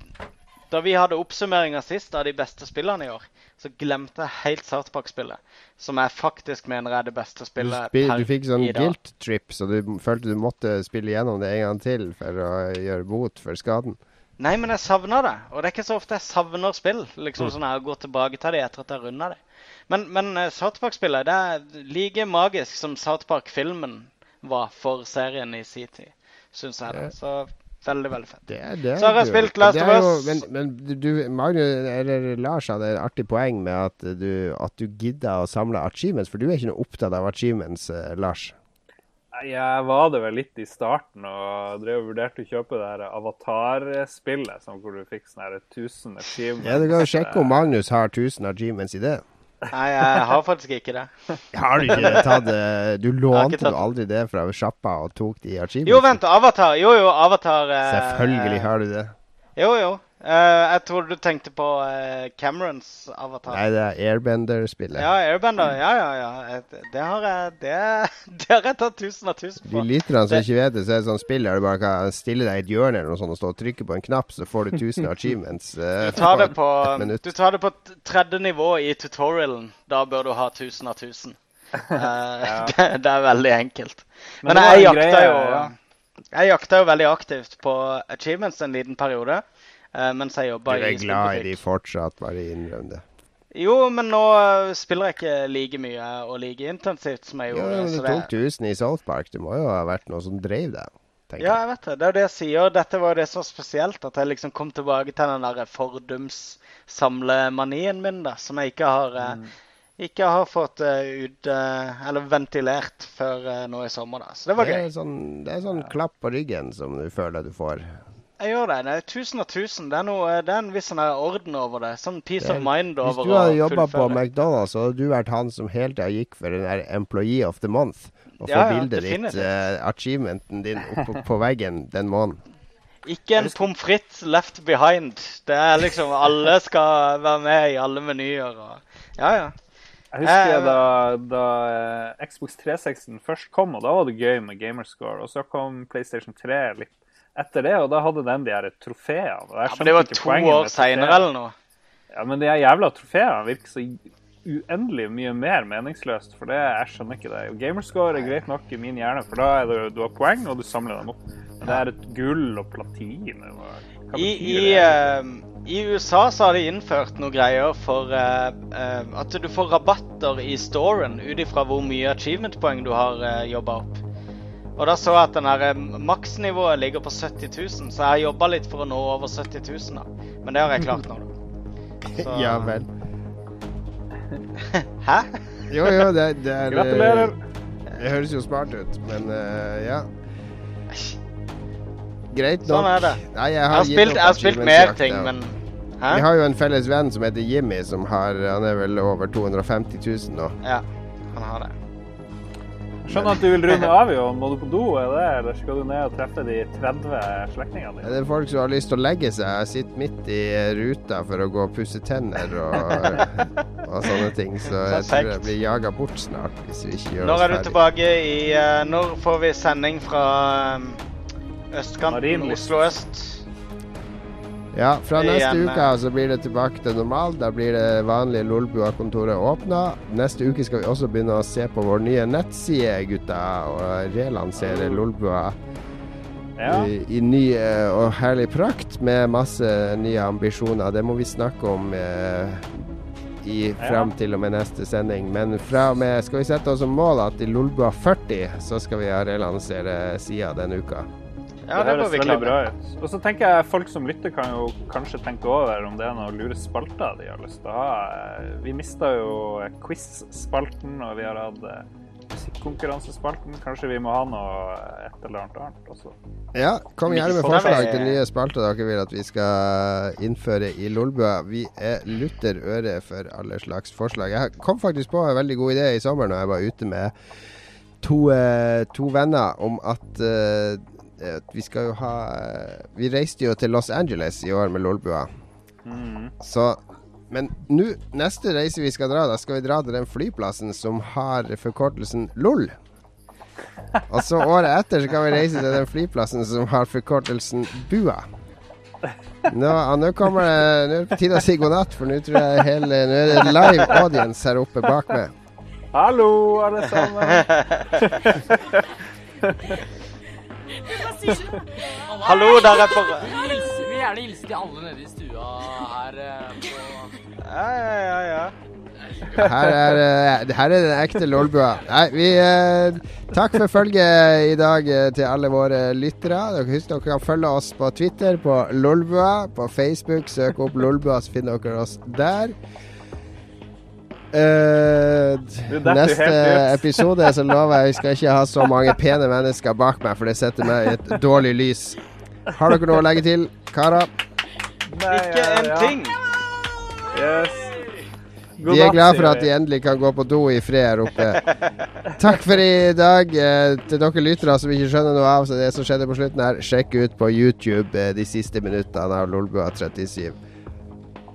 S3: da vi hadde oppsummeringa sist av de beste spillene i år, så glemte jeg helt South Park-spillet. Som jeg faktisk mener er det beste spillet
S1: du, dag. du fikk sånn guilt trip, så du følte du måtte spille gjennom det en gang til for å gjøre bot for skaden?
S3: Nei, men jeg savner det. Og det er ikke så ofte jeg savner spill. liksom mm. sånn Jeg går tilbake til det etter at jeg runda det. Men, men South Park-spillet det er like magisk som South Park-filmen var for serien i sin tid, syns jeg. det. Så Veldig, veldig fett.
S1: Det, det
S3: så har jeg spilt Last of Us.
S1: Men, men du, Magnus, eller Lars hadde et artig poeng med at du, at du gidder å samle achievements, for du er ikke noe opptatt av achievements, eh, Lars?
S2: Jeg var det vel litt i starten og drev og vurderte å kjøpe det her Avatar-spillet, hvor du fikk sånn 1000 achievements.
S1: Ja, Du kan jo sjekke om Magnus har 1000 achievements i det.
S3: Nei, jeg har faktisk ikke det. <laughs>
S1: Har du ikke tatt det? Du lånte jo aldri det fra sjappa og tok det i achievements?
S3: Jo, vent. Avatar. Jo, jo, Avatar.
S1: Eh, Selvfølgelig har du det.
S3: Jo, jo. Uh, jeg tror du tenkte på uh, Camerons avatar.
S1: Nei, det er Airbender-spillet.
S3: Ja, Airbender. Ja, ja, ja. Det har jeg, det, <laughs> det har jeg tatt tusen av tusen på.
S1: De lytterne som ikke vet det, så er det sånn spill der du bare kan stille deg i et hjørne eller noe sånt og stå og trykke på en knapp, så får du 1000 <laughs> achievements.
S3: Uh, <laughs> du, tar det på, du tar det på tredje nivå i tutorialen. Da bør du ha 1000 av 1000. ja. det, det, er veldig enkelt. Men, Men jeg jakta jo Jeg jakta jo veldig aktivt på achievements en liten periode. Eh, mens jeg
S1: Du
S3: jobba i
S1: er glad i de fortsatt, bare innrøm det.
S3: Jo, men nå eh, spiller jeg ikke like mye og like intensivt som jeg
S1: Jo,
S3: gjorde.
S1: men du
S3: det-
S1: tok tusen i South Park. Det må jo ha vært noe som drev deg.
S3: Ja,
S1: jeg.
S3: vet det. Det er jo det jeg sier. Dette var det så spesielt. At jeg liksom kom tilbake til den der fordums-samlemanien min, da. Som jeg ikke har, eh,
S1: Mm.
S3: ikke har fått ut Eller ventilert før nå i sommer, da. Så det var
S1: Det
S3: gøy.
S1: er sånn, det er sånn klapp på ryggen som du føler du får.
S3: Jeg gjør det. det er tusen og tusen. Det er, noe, det er en viss sånn orden over det. Sånn peace
S1: Det er-
S3: of mind
S1: Hvis du hadde
S3: å
S1: jobba på
S3: fullføre.
S1: McDonald's, hadde du vært han som hele tida gikk for den der Employee of the Month. Og få
S3: Ja, ja,
S1: bildet ditt, eh, achievementen din, oppe på veggen den måneden.
S3: Ikke en pommes frites left behind. Det er liksom Alle skal være med i alle menyer og Ja, ja.
S2: Jeg husker
S3: jeg,
S2: da, da eh, Xbox 360 først kom, og da var det gøy med gamerscore. Og så kom PlayStation 3 litt etter det, og da hadde den de her trofeene.
S3: ja men det var to år seinere eller noe.
S2: Ja, men de her jævla trofeene virker så uendelig mye mer meningsløst. For det, jeg skjønner ikke det. Og Gamerscore er greit nok i min hjerne, for da er det, du har poeng, og du samler dem opp. Men det er et gull og platin og
S3: I, i, eh, I USA så har de innført noe greier for uh, uh, at du får rabatter i storen ut ifra hvor mye achievement-poeng du har uh, jobba opp. Og da så jeg at den her, eh, maksnivået ligger på 70 000, så jeg har jobba litt for å nå over 70 000. da. Men det har jeg klart nå, da. <laughs> Så-
S1: Ja vel. <laughs>
S3: Hæ?
S1: Jo, jo, det, det er
S2: Gratulerer.
S1: Det høres jo smart ut, men uh, ja. Greit nok.
S3: Sånn er det.
S1: Nei, jeg
S3: Jeg
S1: har,
S3: har spilt, jeg har spilt mer ting, men Hæ?
S1: Vi har jo en felles venn som heter Jimmy, som har Han er vel over 250 000 nå.
S3: Ja, har.
S2: Skjønner at du vil runde <laughs> av, Jon. Må du på do, er det? Eller skal du ned og treffe de 30 slektningene
S1: Det er folk som har lyst til å legge seg. Jeg sitter midt i ruta for å gå og pusse tenner og, <laughs> og sånne ting. Så jeg tror jeg blir jaga bort snart hvis vi ikke gjør
S3: Når er du tilbake i eh, Når får vi sending fra um, østkanten? Oslo øst?
S1: Ja, fra neste
S3: Igjen,
S1: uke
S3: eh.
S1: så blir det tilbake til normal. Da blir det vanlige Lolbua-kontoret åpna. Neste uke skal vi også begynne å se på vår nye nettside, gutta, og relansere Lolbua
S2: Ja.
S1: i, i ny eh, og herlig prakt med masse nye ambisjoner. Det må vi snakke om eh, i, fram til og med neste sending. Men fra og med skal vi sette oss som mål at i Lolbua 40 så skal vi relansere sida denne uka.
S3: Ja, det
S2: høres veldig bra ut. Og så tenker jeg folk som lytter, kan jo kanskje tenke over om det er noen lure spalter de har lyst til å ha. Eh, Vi mista jo quiz-spalten, og vi har hatt eh, musikkonkurransespalten. Kanskje vi må ha noe et eller annet annet også.
S1: Ja, kom gjerne med forslag til nye spalter dere vil at vi skal innføre i Lolbua. Vi er lutter øre for alle slags forslag. Jeg kom faktisk på en veldig god idé i sommer når jeg var ute med to, eh, to venner om at eh, at vi skal jo ha eh, Vi reiste jo til Los Angeles i år med Lolbua.
S2: Mm.
S1: Så Men nå, neste reise vi skal dra, da skal vi dra til den flyplassen som har forkortelsen LOL. Og så året etter så kan vi reise til den flyplassen som har forkortelsen BUA. Nå, ja, nå kommer det Nå er det på tide å si god natt, for nå tror jeg hele Nå er det live audience her oppe bak meg.
S2: Hallo, alle sammen. <laughs>
S3: Hallo, der er
S4: for... Vi vil gjerne hilse til alle nede i stua her eh, på
S3: Ja, ja, ja. ja.
S1: Her er, eh, her er den ekte lolbua. Nei, vi eh, Takk for følget i dag eh, til alle våre lyttere. Dere husker dere kan følge oss på Twitter på Lolbua. På Facebook, søk opp Lolbua, så finner dere oss der. Eh,
S2: jo
S1: neste <laughs> episode så lover jeg vi skal ikke ha så mange pene mennesker bak meg, for det setter meg i et dårlig lys. Har dere noe å legge til, karer?
S3: Ikke en ting.
S2: Yes. God
S1: Vi er glad for at de endelig kan gå på do i fred her oppe. Takk for i dag. Eh, til dere lyttere som ikke skjønner noe av det som skjedde på slutten her, sjekk ut på YouTube eh, de siste minuttene av Lolbua 37.